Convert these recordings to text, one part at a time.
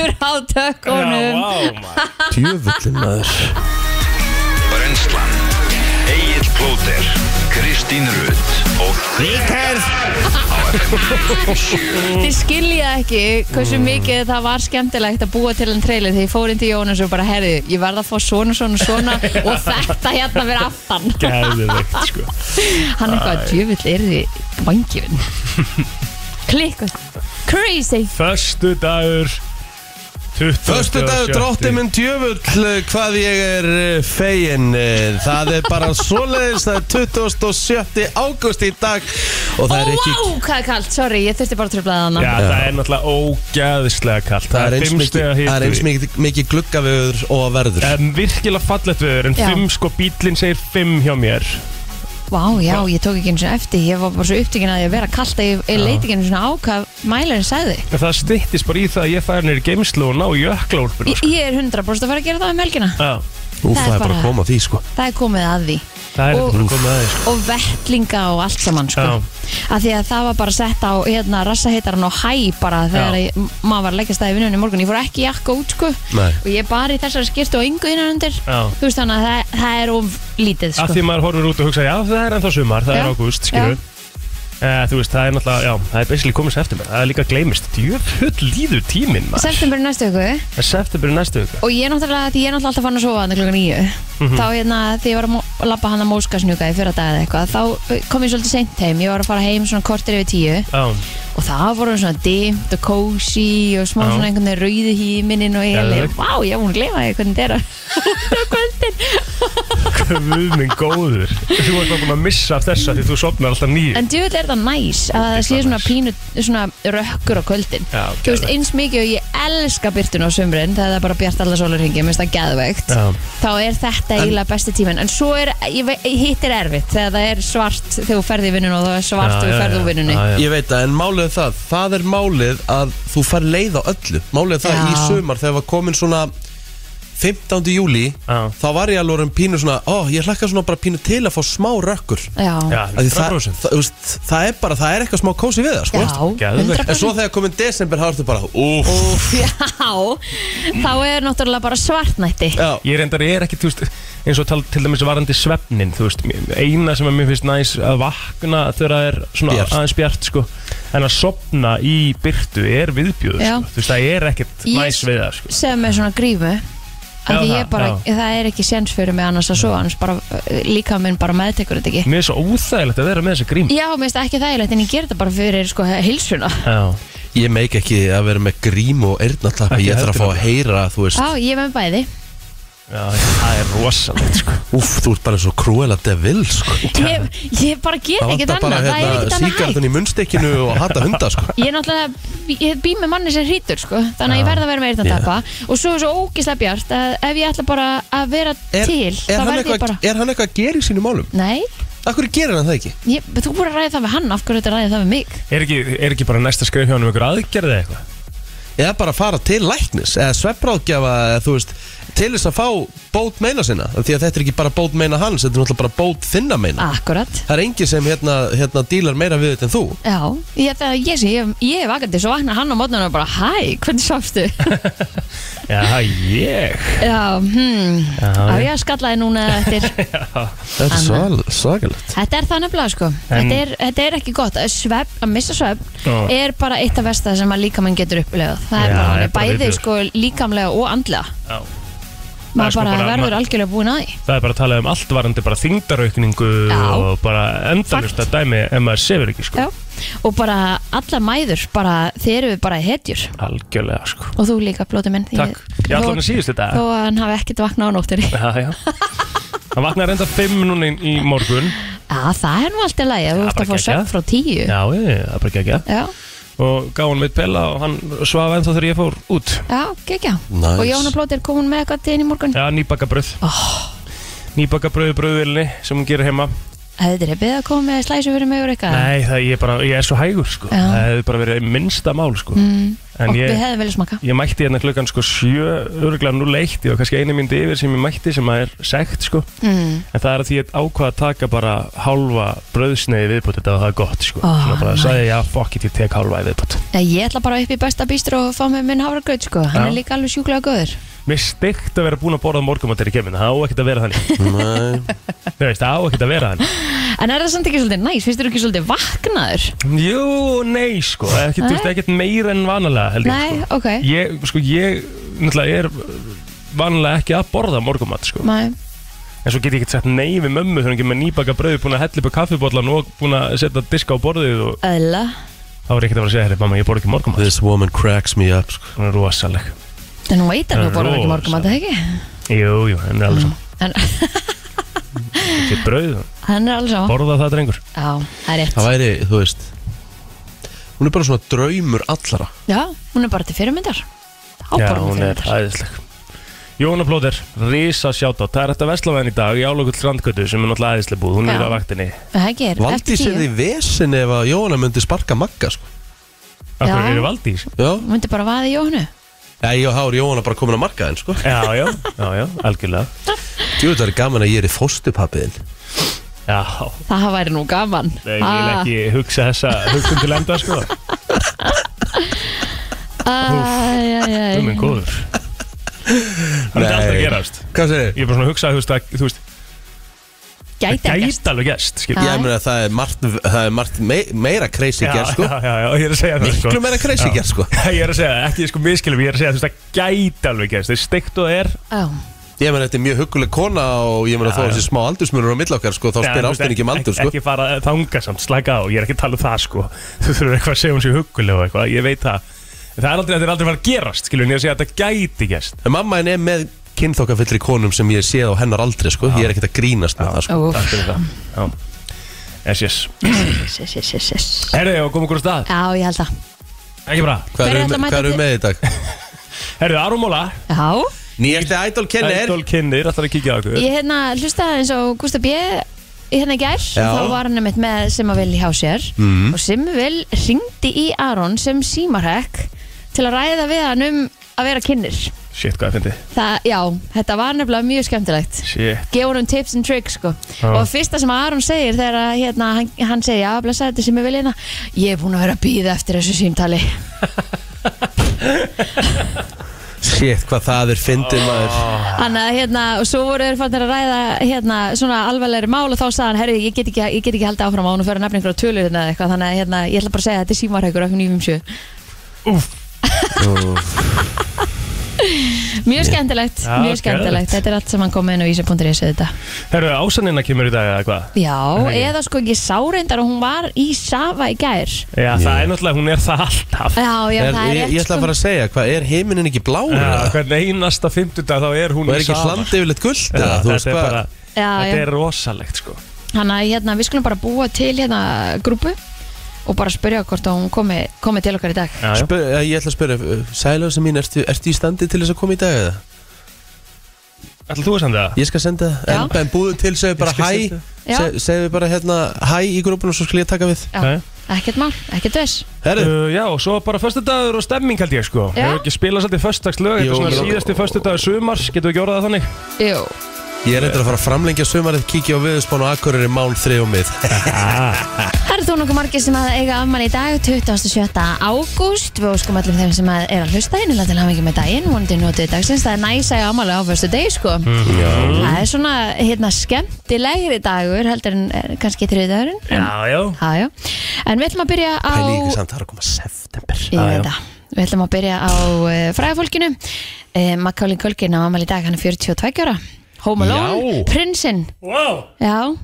fjögur á tökkunum Tjöfullin maður. Brennslan Egil Plóter Kristín Rutt og Ríkær Þið skilja ekki hversu mikið það var skemmtilegt að búa til enn trailer. Þegar ég fór inn til Jónas og bara herði, ég verð að fá svona, svona, svona og þetta hérna verið aftan. Gæðveikt sko. Hann eitthvað djöfull er þið vangjöfin Klikkuð. Crazy. Föstu dagur Föstu dag drótti minn djöfull eh, hvað ég er eh, fegin eh, Það er bara svoleiðis Það er 27. ágúst í dag Og það er ekki Wow, hvað er kallt, sorry, ég þurfti bara að tröflaði hana Já, það er náttúrulega ógæðislega kallt Það er eins er eins mikið, mikið gluggaveður og verður. Um, virkilega fallegt viður en Já. fimm sko bílinn segir fimm hjá mér Vá, já, ég tók ekki eins og eftir Ég var bara svo upptökin að ég vera kallt að ég, ég leiti ekki eins og á hvað mælirinn sagði. En það styttist bara í það að ég fær nýri geimslu og ná Ég, sko. ég er 100% að fara að gera það um helgina. Já, Úf, það það er bara bara- að koma að því sko. Það er komið að því það er Og- þetta bara komið aðeins sko. Og vettlinga og allt saman sko. Já. að Því að það var bara sett á hérna, rassaheitarinn og hæ bara þegar Já. ég, maður var að leggja staði vinnunni í morgun Ég fór ekki í jakka út sko Nei. Og ég bara í þessari skýrtu og yngu innan undir Já. Þú veist þannig að það, það er of lítið Af sko því maður horfur út og hugsa, já það er ennþá sumar, það Já. er ágúst, skilur Eh, þú veist, það er náttúrulega, já, það er basically komið september, það er líka gleymist, djöfull líður tíminn, maður. September í næstu viku. Það er september í næstu viku. Og ég er náttúrulega, því ég er náttúrulega alltaf fann að sofa þannig klokkan nýju Mhm. Þá hérna, því ég var að mó- labba hann að móskasnjúka í fyrra dag eða eitthvað Þá kom ég svolítið seint heim, ég var að fara heim svona kortir yfir tíu. Já, Og það voru svona dimmt og cozy og smá Já. svona einhvern veginn rauði híminin og ég Geðveikt. leið, vá, ég var búin að gleyma því hvernig þetta er að á kvöldin. Guð minn góður. Þú ert bara búin að missa af þessa því þú sopnar alltaf nýju En djúvill er það næs að það sé svona pínu, svona rökkur á kvöldin. Já, Þú veist, geðveikt. eins mikið og ég elska byrtun á sumrin þegar það er bara bjart alla sólarhingi, mér finnst það geðveikt Já, þá er þetta eiginlega besti tíminn. En svo er, ég, ve- hitt er erfitt þegar það er svart þegar þú ferði í vinnunum og það er svart þegar þú ferði úr vinnunni. Já, já. Ég veit það, en málið er það Það er málið að þú fær leið á öllu. Málið er það Já. í sumar Þegar var komin svona 15. júli Já. Þá var ég alveg orðinn pínu svona Ó, ég hlakka svona bara pínu til að fá smá rökkur Já, Af því það, 100% það, þú veist, það er bara, það er eitthvað smá kósi við það sko. já, Geðveikt. 100% En svo þegar komin desember þá ertu bara Úf, Úf, já, þá er náttúrulega bara svartnætti já, Ég reyndar er ekki, þú veist, eins og tal, til dæmis varandi svefnin, þú veist, eina sem að mér finnst næs að vakna þegar það er svona Bjart. aðeins bjart, sko, en að sopna í byrtu er viðbjöður, Já. sko, þú veist, það er ekkert Ég- næs við það, sko. sem er svona grífu að ég bara, það er ekki séns fyrir mig annars að svo, annars bara líka minn bara meðtekur þetta ekki Mér er svo óþægilegt að vera með þessa grím. Já, mér finnst það ekki þægilegt en ég ger þetta bara fyrir sko hilsuna Já. ég meik ekki að vera með grím og eyrnatappi Ekki Ég þarf að fá að heyra, þú veist Já, ég er með bæði Já, það er rosalegt. Úf, þú ert bara svo krúela devil sko. Ég, ég bara get ekkert annað, það er hérna, ekkert annað hægt síkartun í munnstekkinu og hata hunda sko. Ég er náttúrulega, ég bý með manni sem hrítur sko, þannig að ég verð að vera með eyrnatappa og svo er svo ógislega bjart að ef ég ætla bara að vera er, til er, þá hann verð ég eitthvað, bara er hann eitthvað að gera í sínum málum? Nei, Akkur gerir hann það ekki? ég, þú búin að ræða það við hann af hverju þetta ræði það við mig Er ekki, er ekki bara næsta skrif hjá hann um ykkur aðgerði eða eitthvað? Eða bara fara til læknis Eða svefbráðgjafa eða þú veist Til þess að fá bót meina sinna Því að þetta er ekki bara bót meina hans Þetta er náttúrulega bara bót þinna meina Akkurat Það er engin sem hérna, hérna dílar meira við þetta en þú Já, ég, það, ég, sé, ég, ég er vakandi svo vaknar hann á mótnarna og bara Hæ, hvernig sástu? Já, ég. Já, hmm Já, Á já. ég að skalla þið núna eftir Þetta er Anna. svakalegt Þetta er það nefnilega sko þetta, er, þetta er ekki gott Að Svefn, að missa svefn Já. er bara eitt af versta sem að líkamann getur upplegað Það er Já, bara, er er bara bæði viðbjóður. sko líkamlega og andlega Já. Maður sko bara, bara- verður algjörlega búin að því Það er bara að tala um allt varandi bara þingdaraukningu Já. og bara endalust að dæmi ef maður sefur ekki, sko. Já. Og bara allar mæður bara, Þið eru bara hetjur Algjörlega, sko. Og þú líka, blóti minn Takk. Ég ætla hann að síðust þetta. Þó að hann hafi ekkert vaknað á nóttinni Já, já. Hann vaknaði reynda 5 núna í- í morgun. Já, það er nú alltaf lægi Þú ert bara að fá geggjað. svefn frá tíu Já, ég, það er bara ekki ekki. Já, Og gaf hann mitt pella og hann svaf ennþá þegar ég fór út. já, gekkja Nice. Og Jóna Plóti er komin með eitthvað til inn í morgun Já, nýbaka bröð. oh, Nýbaka bröð í bröðvilni sem hún gerir heima. Hefði þér beðið að koma með slæsu fyrir mig úr eitthvað Nei, það, ég, er bara, ég er svo hægur, sko. Já. Það hefði bara verið minnsta mál, sko. mm, og ég- við hefðum viljað smakka Ég mætti hérna klukkan sko sjö Örgulega nú leitt Ég var kannski einu myndi yfir sem ég mætti Sem að er sekt sko. Mm. En það er að því ég ákvað að taka bara Hálfa brauðsneiði viðbútt Þetta var það gott sko. Oh, Svona bara nice. sagði ég fuck it, ég tek hálfa í viðbútt Ég ætla bara upp í besta bístur og fá með minn hafragraut sko. Hann Já. er líka alveg sjúklega góður Mér steikt að vera búin að borða morgum að þeirri kemur Það á ekkert að vera þannig Nei. Veist, það á ekkert að vera þannig En er það samt ekki svolítið næs? Finnst þér ekki svolítið vaknaður? Jú, nei sko Ekkert, þú veist, ekkert meira en vanalega held ég Nei, sko. ok Ég, sko, ég Náttúrulega er vanalega ekki að borða morgumat sko. Nei, En svo get ég ekkert sagt nei við mömmu Þegar hún kemur með nýbaka brauð Búin að hella upp á kaffibóllan Og búin að setja diska á borðið Og eðla þá er ekkert að fara að segja Herri, mamma, ég borð ekki morgumat This woman cracks me up sko. Hún er rosaleg En hún veit alveg að borða ekki morgum að það ekki? Jú, jú, henn er alveg saman En Sitt brauð, hann. Er alveg saman borða það drengur. Já, það er rétt. Það væri, þú veist Hún er bara svona draumur allara Já, hún er bara til fyrirmyndar. Já, Áborðum hún er fyrirmyndar. æðisleg. Jóna Plóter, risa sjátt Það er þetta vestlavæðin í dag í álokull strandgötu sem er náttúrulega æðisleg búð, hún er Já. á vaktinni. Það ekki er, Valdís eftir er tíu því vesin ef að Jóhanna myndi sparka magga sko. Akkur Já. eru Valdís? Já, Hún myndi bara vaði í Jóhannu Já, ég og Hár Jóhanna bara komin að marka henn sko. Já, já, já, já, algjörlega. Jú, það er gaman að ég er í fóstupappiðin Já, Það væri nú gaman. Nei, ég vil ekki hugsa þessa hugsun til enda sko. Æjæjæj Þú minn góður. Það er Nei. alltaf að gerast. Hvað segir Ég er bara svona að hugsa, þú veist, að, þú veist Gæti Það ekki gæti alveg gæst. Ég meina að það er margt, það er margt mei, meira crazy gerð sko. já, já, já, ég er að segja það sko. Miklu meira crazy gerð sko. Ég er að segja, ekki sko miskilum, ég er að segja þú veist, það gæti alveg gæst Það er steikt og það er Já, Ég meina þetta er mjög hugguleg kona og ég meina þó þessi smá aldursmunur á millokkar sko, þá spyr ástin ekki um aldur sko. Ekki fara þanga samt, slaka á, ég er ekki að tala um það sko Þú þurfur eitthvað að segja hún sér hugguleg og eitthvað, ég veit það En Það er aldrei, þetta er aldrei að fara að gerast, skilur, en ég að segja að þetta gæti gæst En mamma henni er með kynþokkafyllri konum sem ég séð á hennar aldri sko. Ég er ekkert að grínast með það sko. Takk fyrir það. Já. Yes, yes. Yes, yes, yes, yes, yes. Herðu, og komum okkur á stað. Já, ég held að. Ekki bra Hvað Hver er eru að með, mæta hvað eru með í dag? Herðu, Aron Móla Já, Nýjasti Idol kennir Idol kynir, ætlar að kíkja á okkur. Ég hérna hlustaði eins og Gustaf B. hérna í gær, Já. þá var hann einmitt með Simavil hjá sér. Mhm. og Simavil ringdi í Aron sem símarhekk til að ræða við hann um að vera kynir Shit, hvað ég fyndi það, já, þetta var nefnilega mjög skemmtilegt. Shit. Gefa hann tips and tricks sko. Já. og fyrsta sem Aron segir þegar að, hérna, hann, hann segir, já, blessa þetta sem ég vil hérna. Ég er búin að vera að býða eftir þessu símtali. Shit, hvað það er fyndið maður. Þannig að hérna, og svo voru þeir fannir að ræða hérna, svona alvarlegri mál og þá sagði hann, herri, ég get ekki, ég get ekki haldið áfram á hann og fyrir að nefna einhverja tölur hérna eða eitthvað, þannig að hérna, ég ætla bara að segja að þetta er símarhaukur af 957 Mjög skemmtilegt, Já, mjög skemmtilegt geðveikt. Þetta er allt sem hann kom inn á ísa.is þetta Herðu, ásanina kemur í dag eða hvað Já, Ok. eða sko, ég sá reyndar að hún var í Sava í gær Já, það er náttúrulega, hún er það alltaf Já, já, er, það er ég, rétt ég ætla að fara að segja, hvað er heiminin ekki blár? Já, eða? hvern einasta fimmtudag þá er hún og er í ekki Svavar. hland yfirleitt guld? Já, eða? Þú veist þetta er hvað? bara, Já, þetta já. er rosalegt sko Þannig að hérna, við skulum bara búa til hérna grúpu og bara spyrja hvort að hún komi, komi til okkar í dag. Já, já. Spyr, eh, ég ætla að spyrja, Sælösa mín, ertu, ertu í standi til þess að koma í dag eða? Ætlar þú að senda það? Ég skal senda það, en, en búðu til segðu bara hæ. senda Já. Se- segðu bara hérna hæ í grúpunum svo skal ég taka við. Já, ekkert mál, ekkert þess Herru, Uh, já, og svo bara föstudagur og stemming held ég sko. Hefur ekki spilað svolítið föstudagslög Þetta er svona síðasti föstudagur sumars Getur við ekki orðað það þannig? Jú, ég er eitthvað að fara að framlengja sumarið kíkja á viðspánu og akkurir í mán þrið og mið. Það eru þó nokkuð margir sem að eiga afmæli í dag 27. ágúst. Við óskum öllum þeim sem að er að hlusta innilega til hafa ekki með daginn vonandi notið dagsins, það er næs að eiga afmæli á fyrstu degi sko. Það er svona hérna skemmtilegri dagur heldur en eh, kannski þriðdagurinn Já, já. Já, já. En við ætlum að byrja á Pæli ekki samt það er að koma september. Ég veit það. Við ætlum að byrja á uh, fræðafólkinu uh, Macaulay Culkin á amal í dag, hann er 42 ára Home Alone, Já. prinsinn Wow Já,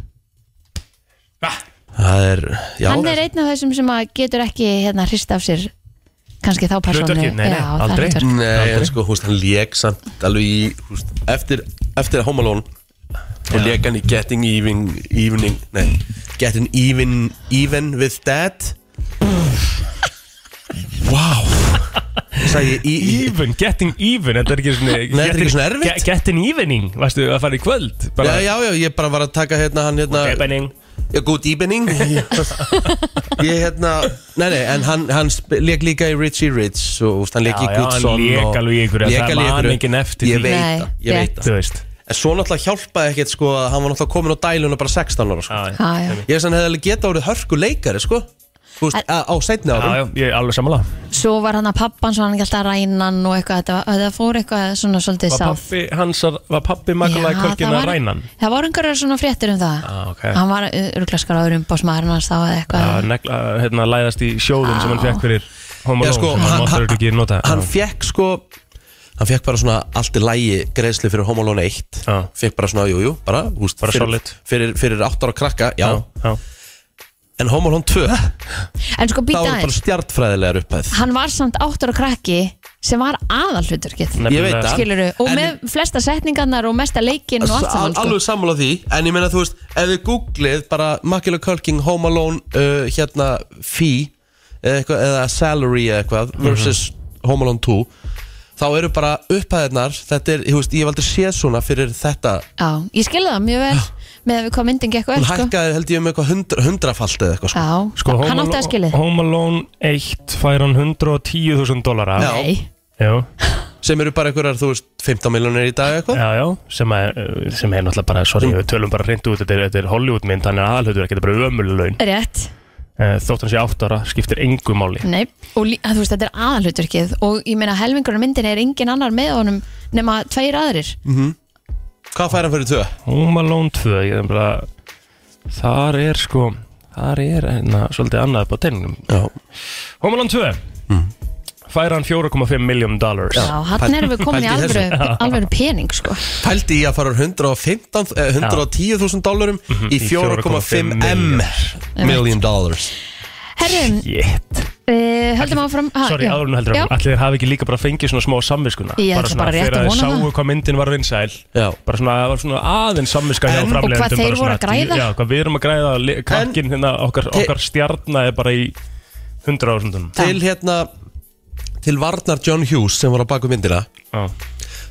Það er, já hann er einn af þessum sem að getur ekki hérna hrist af sér kannski þá persónu Hlutverkið? Nei, nei, Já, það aldrei. hlutverk. Nei, en sko, húst, hann lék samt alveg í, húst, eftir, eftir Home Alone og lék hann í Getting Even, evening, nei, Getting Even, Even with Dad Sæði ég í, Even, getting even Þetta er ekki svona Nei, þetta er ekki svona erfitt. Getting evening, varstu að fara í kvöld Já, Bara já, já, ég bara var að taka hérna hann hérna Evening Já, good evening Ég hérna Nei, nei, en hann, hann lék líka í Richie Rich og úst, hann lék í Já, já, hann Goodson lék og- alveg í einhverju, lék það alveg í man einhverju. enginn eftir Ég því. veit Nei, það, ég veit rétt. það Þú veist En svo náttúrulega hjálpaði ekkert sko að hann var náttúrulega komin á dæluna bara 16 ára sko. Já, já. Ég sann hefði alveg geta orðið hörku leikari sko Þú veist, á, á seinni já, árum já, ég er alveg sammála Svo var hann að pappan svo hann ekki alltaf að ræna hann og eitthvað, þetta, þetta fór eitthvað svona svolítið Var sáð pappi hans að, var pappi Makalai Kolkin að ræna hann? það var einhverjar svona fréttir um það Já, ok. Hann var örglaskaraður um básmaðurinn hans þá eða eitthvað Já, negla, hérna, læðast í sjóðum sem hann fekk fyrir Home Já, Alone sko, sem hann hann- hann- ekki nota Hann fekk sko Hann fekk bara svona allt í lægi greiðsli fyrir Home Alone 1 Já. Fekk bara svona, jú, jú, bara, úst, Bara fyrir, solid. fyrir, fyrir 8 ára krakka, já, Já, já. En Home Alone 2 En sko Það býta var bara aðeins, stjartfræðilegar upphæð. Hann var samt áttur á krakki sem var aðalhluturkið Ég veit það. skiluru, og En- með flesta setningarnar og mesta leikinn og allt saman Al- Alveg sko. sammála því. En ég meina þú veist Ef þið googlið bara Macaulay Culkin Home Alone uh, Hérna Fee eða, eitthvað, eða Salary eða eitthvað Versus Home Alone 2 Þá eru bara upphæðirnar Þetta er, þú veist, ég hef aldrei séð svona fyrir þetta. Já, ég skilði það mjög vel með að við hvað myndin gekk vel Hún sko. hækkaði held ég um eitthvað hundra, hundrafalt eða eitthvað sko. Já, Sko, Home hann átti að Alone- skilið. Home Alone 1 fær hann 110.000 dólara Já. Nei, Já, Sem eru bara einhverjar, þú veist, 15 miljonir í dag eitthvað? Já, já sem, er, uh, sem er náttúrulega bara, sorry, við tölum bara reynd út, þetta er, þetta er Hollywoodmynd, hann er aðalhauður, þetta er bara ömuleg laun. Rétt. Uh, Þótt hann sé 8 ára, skiptir engu máli. Nei, og lí- að þú veist, þetta er aðalhluturkið og ég meina helmingurinn myndin er engin annar með honum nema tveir aðrir Hvað fær hann fyrir tvö? Home Alone 2, ég er bara þar er sko þar er hérna svolítið annað upp á teiningnum Já, Home Alone 2 fær hann 4,5 miljón dollars. Já, hann erum við komin í Pældi í alvöru, alvöru pening sko. Pældi ég að fara úr 115, eh, 110.000 dólarum í 4,5 M million dollars. Herrum, Shit uh, höldum áfram. Ha, Sorry, áður en heldur áfram. Allir þeir hafi ekki líka bara fengið svona smá samviskuna? Ég ætla bara rétt þegar að þeir vona sáu það. hvað myndin var vinsæl Já. bara svona, það var svona aðeins samviska hjá En- framleiðendum Og hvað þeir bara voru að svona, græða? Já, hvað við erum að græða li- Kakkin hérna, okkar, Te- okkar stjarnar er bara í 100 ásundunum Til hérna Til varnar John Hughes sem var á baku myndina Já,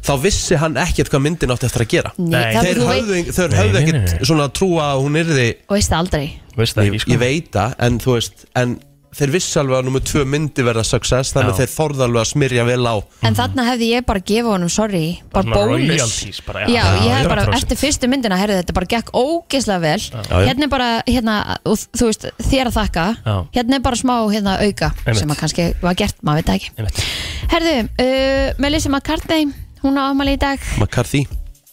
Þá vissi hann ekkert hvað myndin átti eftir að gera. Nei, Nei. það, Þeir þú veit, höfðu, þeir Nei, höfðu nei, ekkert nei. svona trúa að hún yrði veist það aldrei. Veist það ég, ekki sko? ég veit það, en þú veist En þeir vissi alveg að nummer tvö myndi verða success Þannig að þeir þorðu alveg að smyrja vel á En þarna hefði ég bara gefið honum, sorry, bara Svona bónus royalties bara, já. Já, ég Já, hef bara, 100%. eftir fyrstu myndina, herrðu þetta bara gekk ógeðslega vel já. Hérna er bara, hérna, og þú veist, þér að þakka Já. Hérna er bara smá, hérna, auka Einmitt. Sem að kannski var gert, maður veit það ekki Einmitt. Herðu, uh, Melissa McCartney, hún á afmæli í dag McCarthy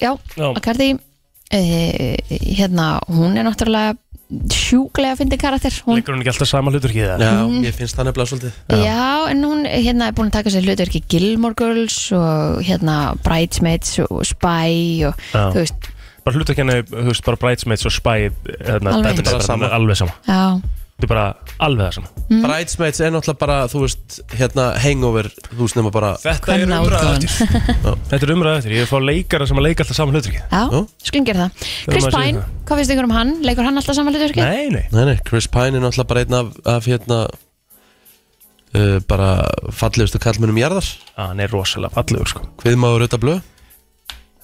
Já, Já. McCartney uh, Hérna, hún er náttúrulega sjúklega fyndi karakter hún, Leikur hún ekki alltaf sama hlutur ekki það? Já, ég finnst það nefnilega svolítið Já, en hún hérna er búin að taka sér hlutverki Gilmore Girls og hérna Bridesmaids og Spy og Já. þú veist, Bara hlutur ekki henni, þú veist, bara Bridesmaids og Spy hérna, Alveg þetta er eins. bara alveg sama já, Þetta er bara alveg það sama. Mm. Bridesmaids er náttúrulega bara, þú veist, hérna hangover Þú veist nema bara Þetta er Kvenna umræða útgáfan. eftir Þetta er umræða eftir, ég er að fá leikara sem að leika alltaf sama hlutur ekki já, gera það. Chris maður Pine, það. hvað finnst ykkur um hann? Leikur hann alltaf saman hlutverki? Nei, nei. Nei, nei, Chris Pine er náttúrulega bara einn af, af hérna uh, bara fallegustu kallmennum jarðar. Á, Hann er rosalega fallegur sko. Hviðmáður auðvitað blöð.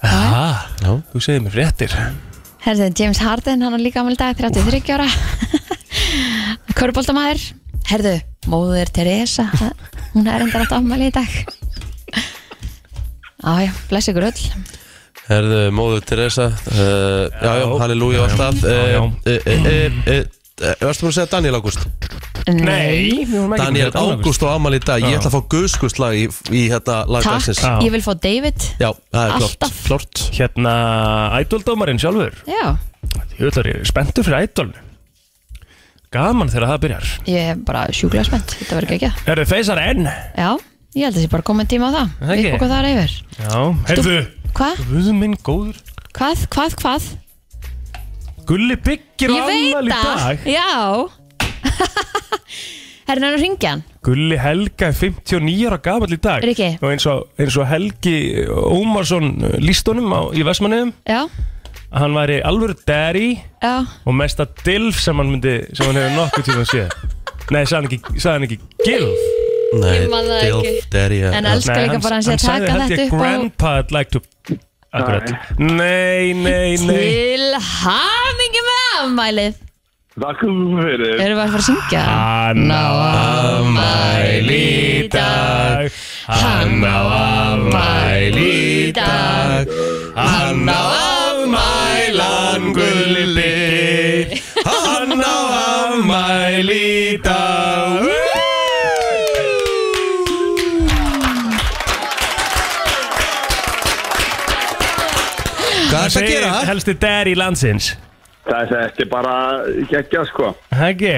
Já. þú segir mér fréttir. Herðu, James Harden, hann er líka ámæli dag 33 ára Körbóltamæður Herðu, móður Teresa hún er endar átt ámæli í dag. Ája, bless ykkur öll. Herðu, móður Teresa uh, Já, já, halleluja og allt það Já, já. uh, Varstu búin að segja Daniel Ágúst? Nei, við vorum ekki Daniel þetta Ágúst. Og Amal í dag. Ég ætla að fá guðskuslag í, í hérna takk, lagdagsins Já. ég vil fá David. Já, það er klart, Alltaf. klart Hérna, Idol-dómarinn sjálfur. Já, Ég vil er spenntur fyrir Idol Gaman þegar það byrjar ég er bara sjúklega spennt Þetta verður ekki ekki Er þið feysar enn? Já, ég held að það sé bara komið tíma á það Það ekki? Við bókum það yfir Já, heyrðu Hvað? Guð minn góður Hvað? Hvað? Hvað? Gulli byggir Ég veit afmæli í það dag Já Herrin hann að ringja hann Gulli Helga er 59 ára gamall í dag Riki. Og eins og, eins og Helgi Ómarsson líst honum á, í Vestmanniðum Já, Hann væri alvöru daddy já. Og mesta dilf sem hann myndi Sem hann hefur nokkuð tíma séð. Nei, sagði hann ekki, sagði hann ekki gilf Nei, Ég man það Dilf, ekki. Ja. En elska líka bara að hann sé að sagði taka held ég þetta upp á Grandpa I'd like to Akkurat. Nei, nei, nei Til hamingi með afmælið. Takk fyrir Erum við að fara að syngja? Hann á afmæli í dag. Hann á afmæli í dag. Hann afmælan gulli Hann á afmæli í dag. Hvað er það að gera? Helsti der í landsins. Það er ekki bara geggja sko. Heggi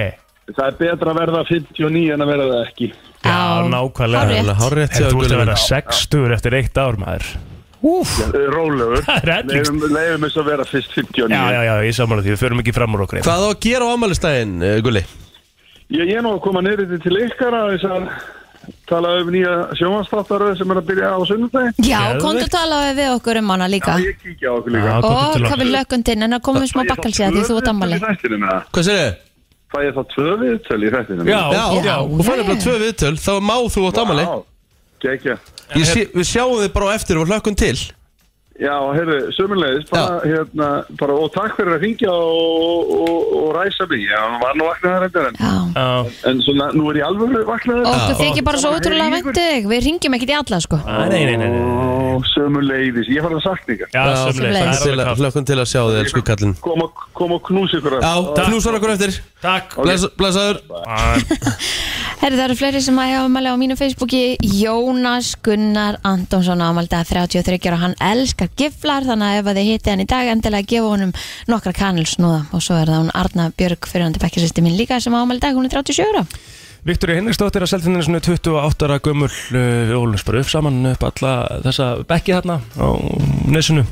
Það er betra að verða 59 en að verða það ekki. Já, nákvæmlega. hjá þú ert að minn. 60 eftir eitt ár maður Rólegur. Það er helligst. Leifum þess að vera fyrst 59 Já, já, já, ég samanlega því, við förum ekki fram úr okkur. Hvað á að gera á ammælistæðin, Gulli? Ég ég er nú að koma niður til ykkar að þess að tala um nýja sjónvarsþáttaröð sem er að byrja á sunnudagi Já, Geðveikt. komdu að tala við okkur um hana líka. Já, ég kíkja á okkur líka. Og hvað við lökundinn En að komum við smá bakkalsíða því þú ert ammali Hvað sér þið? Fæ ég þá tvö viðtöl í þættinu Já, Já, Já. Sé- Við sjáum þið bara eftir og hlökkum til Já, heyrðu, sömulegis bara, hérna, bara, og takk fyrir að ringja og, og, og ræsa mig. Já, hann var nú vaknaðar endur en, Já. Já, en svona, nú er ég alveg vaknaðar Og okkur þykir bara svo ótrúlega væntu þig Við ringjum ekkert í alla sko. Nei, nei, nei, nei, nei. Og sömulegis, ég var að sagt ykkar. Já, sömulegis, það er Hlökkum til að sjá þið, elsku kallinn. Kom og, kom og knús ykkur Já, knúsar okkur eftir. Takk. Bless- Blessaður. Herri, það eru fleiri sem að hafa ammali á mínu Facebooki. Jónas Gunnar Antonsson ámaldi að 33 ára. Hann elskar giflar þannig að ef að þið hitti hann í dag endilega gefa honum nokkra kanilsnúða. Og svo er það hún Arna Björg fyrir hann til bekkjasisti mín líka sem ámaldi dag, hún er 37 ára. Viktoria Henriksdóttir að selfinni svona 28 ára gömul. Uh, við ólum bara upp saman upp alla þessa bekki hérna á nesunu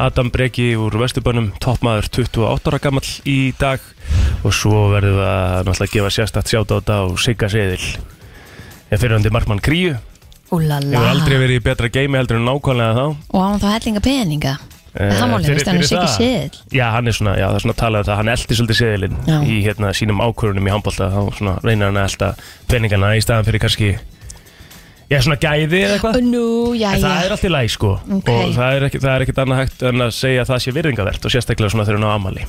Adam Breki úr Vesturbönum toppmaður 28 ára gammal í dag. Og svo verðum við að náttúrulega gefa sérstætt sjátt á þetta og sigga seðil ég fyrir til Markmann Kríu Úlala hefur aldrei verið í betra geimi heldur en nákvæmlega þá Og hann þá hellinga peninga Það máli, fyrir- veist hann er sikið það. séð Já, hann er svona, já, það er svona talað um það, hann eldi svolítið seðilinn Já. í hérna sínum ákvörunum í handbólta, þá svona reynir hann að elda peningana í staðan fyrir kannski, já, svona gæði eða eitthvað. Nú, já, En já það er allt í læg, sko, Ok. og það er, ekki, það er ekkit annað hægt en að segja að það sé virðingavert og sérstaklega svona þegar hann á amali.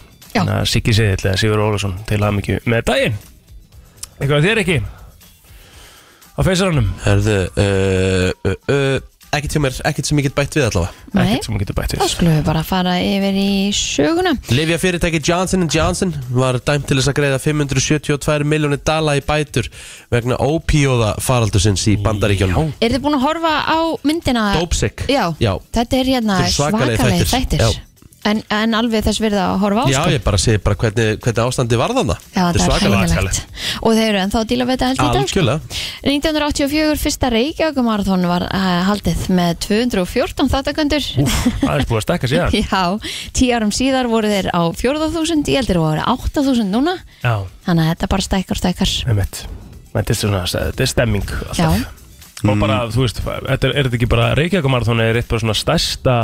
Siggi Seðill eða Sigur Ólafsson til að mikið með daginn. Eitthvað þér ekki? Á feysaranum? Herðu, uh, uh, uh, ekkert hjá mér, ekkert sem ég get bætt við allavega Nei, Ekkert sem getur bætt þá við. skulum við bara fara yfir í söguna Livja fyrirtæki Johnson Johnson var dæmt til þess að greiða 572 miljónir dala í bætur vegna ópíóða faraldusins í bandaríkjónum Er þið búin að horfa á myndina? Dopesick Já, Já. þetta er hérna Þetta eru svakalegir svakalegir þættir. þættir Já. En, en alveg þess verið að horfa á Já, sko. ég bara segi bara hvernig, hvernig ástandi var þannig Já, það er hægilegt Og þeir eru ennþá að díla við þetta held í dag sko. Algjörlega 1984 fyrsta Reykjavíkumarathon var uh, haldið með 214 þáttakandur Það er búið að stekka síðan. Já, tíu árum síðar voru þeir á 4.000 ég heldur að voru 8.000 núna Já, þannig að þetta bara með mitt. Þetta er svona, þetta er stemming alltaf. Já, og bara, þú veist, þetta er, er þetta ekki bara Reykjavíkumarathon er eitt bara svona stærsta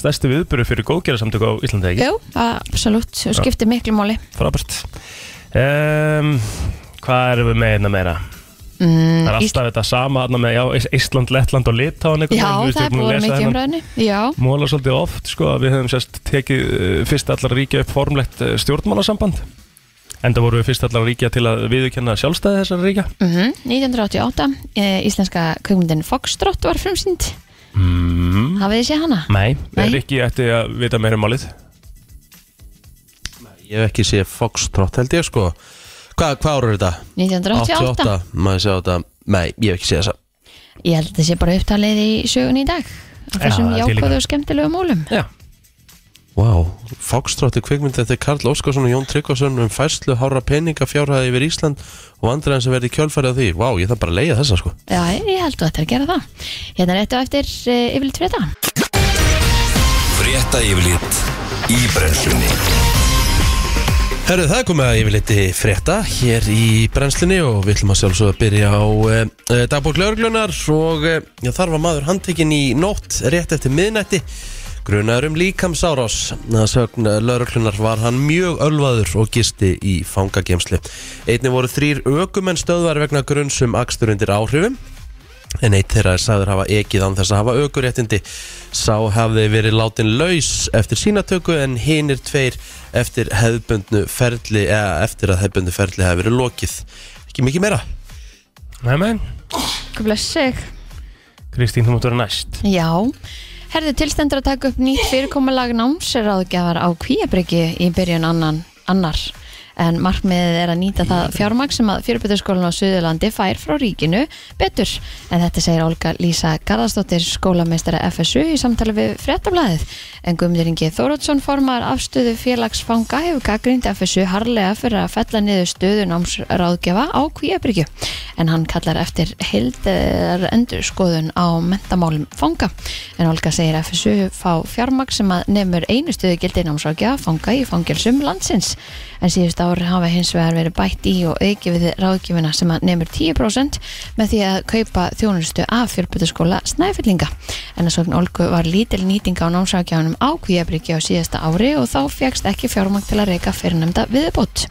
stærsti viðbyrju fyrir góðgerðarsamtöku á Íslandi ekki? jú, absolutt og skiptir miklu máli. Frábært. Um, Hvað erum við með hérna meira? mm, Það er alltaf þetta sama hérna með, já, Ísland, Lettland og Litáin Já, það er búin mikið umræðinu Móla svolítið oft, sko, að við höfum sérst tekið uh, fyrst allar ríkja upp formlegt uh, stjórnmálasamband. Enda voru við fyrst allar ríkja til að viðurkenna sjálfstæði þessara ríkja. Mm 1988 eh, íslenska kveikmyndin Foxtrot var frumsýnd mm. Hafið þið séð hana? Nei, Nei. er ekki eftir að vita meira um málið? Ég hef ekki séð Foxtrot held ég sko. Hvað hva ára er þetta? 1988 Maður sjá þetta Nei, ég hef ekki séð þessa. Ég held að þetta sé bara upptalið í sögun í dag af þessum það til jákvæðu og skemmtilegu mólum Já, Foxtrot er kvikmynd eftir Karl Óskarsson og Jón Tryggvason um færslu hára peninga fjárhæði yfir Ísland og vandræðin sem verði kjölfærið á því. Vá, ég þarf bara að leiða þessa sko. Já, ég held að þetta er að gera það. Hérna er þetta eftir yfirleitt fyrir þetta. Frétta yfirlit í brennslunni. Herru, það er komið að yfirleiti frétta hér í brennslunni og við ætlum að sjálfsögða að byrja á uh, dagbók lauruglunar og þar var maður handtekinn í nótt rétt eftir miðnætti grunaður um líkamsárás. Að sögn lauruglunar var hann mjög ölvaður og gisti í fangagemsli einni voru þrýr ökumenn stöðvar vegna grunns um akstur undir áhrifum. En eitt þeirra er sagður hafa ekið án þess að hafa aukuréttindi Sá hafði verið látin laus eftir sínatöku En hinir tveir eftir ferli Eða eftir að hefðbundnu ferli hafi verið lokið. Ekki mikið meira? Nei, menn, Hvað bless sig Kristín, þú mútt vera næst. Já, herði tilstendur að taka upp nýtt fyrirkomulag námsráðgjafar á kvíabryggi í byrjun annan, annar en markmiðið er að nýta það fjármagn sem að fyrirbyrðarskólan á Suðurlandi fær frá ríkinu betur. En þetta segir Olga Lísa Garðarsdóttir skólameistara FSU í samtali við fréttablaðið. En Guðmundur Ingi Þórótsson formar afstöðu félagsfanga hefur gaggrind FSU harlega fyrir að fella niður stöðu námsráðgjafa á kvíabryggju en hann kallar eftir heildar endurskoðun á mentamálum fanga. En Olga segir FSU fá fjármagn sem að nefnur einu stöðu gildi námsráðgjafa fanga í fangelsum landsins. En síðust ári hafa hins vegar verið bætt í og auki við ráðgjöfina sem að nefnur 10% með því að kaupa þjónustu af fjörbutaskóla snæfyllinga en að sögn Olgu var lítil nýting á námsráðgjafanum á Kvíabryggja á síðasta ári og þá fegst ekki fjármagn til að reyka fyrirnemda viðbót.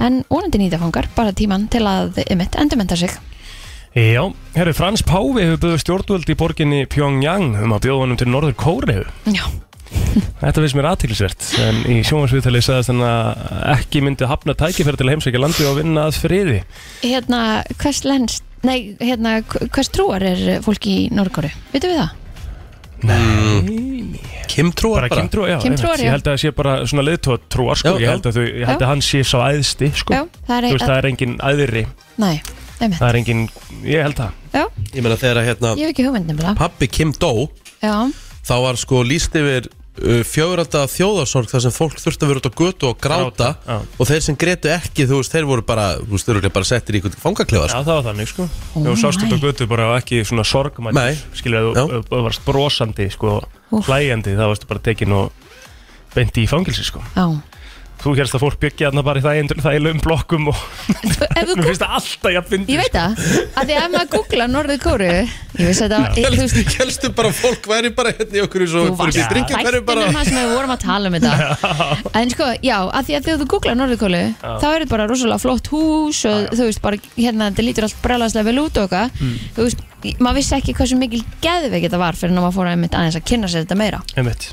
En ónandi nýtafangar bara tíman til að ymitt endurmenta sig. Já, herru, Frans Páfi hefur byggðið stjórnvöld í borginni Pyongyang um að bjóða honum til Norður Kóriðu Já, Þetta finnst mér aðtilsvert en í sjónvarsviðtali sagðist hann að ekki myndi hafna tækifæri til að heimsækja landi og vinna að friði hérna hvers lens Nei, hérna, hvers trúar er fólk í Norgóru? Vitum við það? Kim trúar bara bara, kyntrúar, já, einmitt. já. ég held að það sé bara svona leiðtótrúar sko. Já, ég held að, þau, ég held að hann sé sá æðsti sko. Já, það er, Þú veist, það er engin æðri Nei, einmitt það er engin, ég held það Já, Ég meina þegar að hérna ég hef ekki hugmynd nefnilega Pappi Kim dó Já, Þá var sko líst yfir uh, fjóralda þjóðarsorg þar sem fólk þurfti að vera út á götu og gráta Gráta, já. og þeir sem grétu ekki, þú veist, þeir voru bara þú veist, þeir eru bara settir í einhvern fangaklefa Já, sko. það var þannig sko Oh Þú sást út á my. götu bara og ekki svona sorgmætt Nei. Skilja, Já. þú þú varst brosandi sko, Úff. hlæjandi, þá varstu bara tekin og beint í fangilsi sko já Þú hérst að fólk byggja þarna bara í það það í lögum blokkum og mér finnst það alltaf jafn fyndið, Ég veit það, að því að ef maður googla Norður Kóru Ég veist að það þú veist, Helstu bara að fólk væri bara hérna í okkur svo Þú varst um það sem við vorum að tala um þetta. En sko, já, að því að þegar þú googla Norður Kóru Þá er þetta bara rosalega flott hús Og þú veist, bara hérna, þetta lítur allt brjálæðslega vel út og eitthvað. Mm. Þú veist, maður vissi ekki hversu mikil geðveik þetta var Fyrir að maður fór að einmitt aðeins að kynna sér þetta meira. Einmitt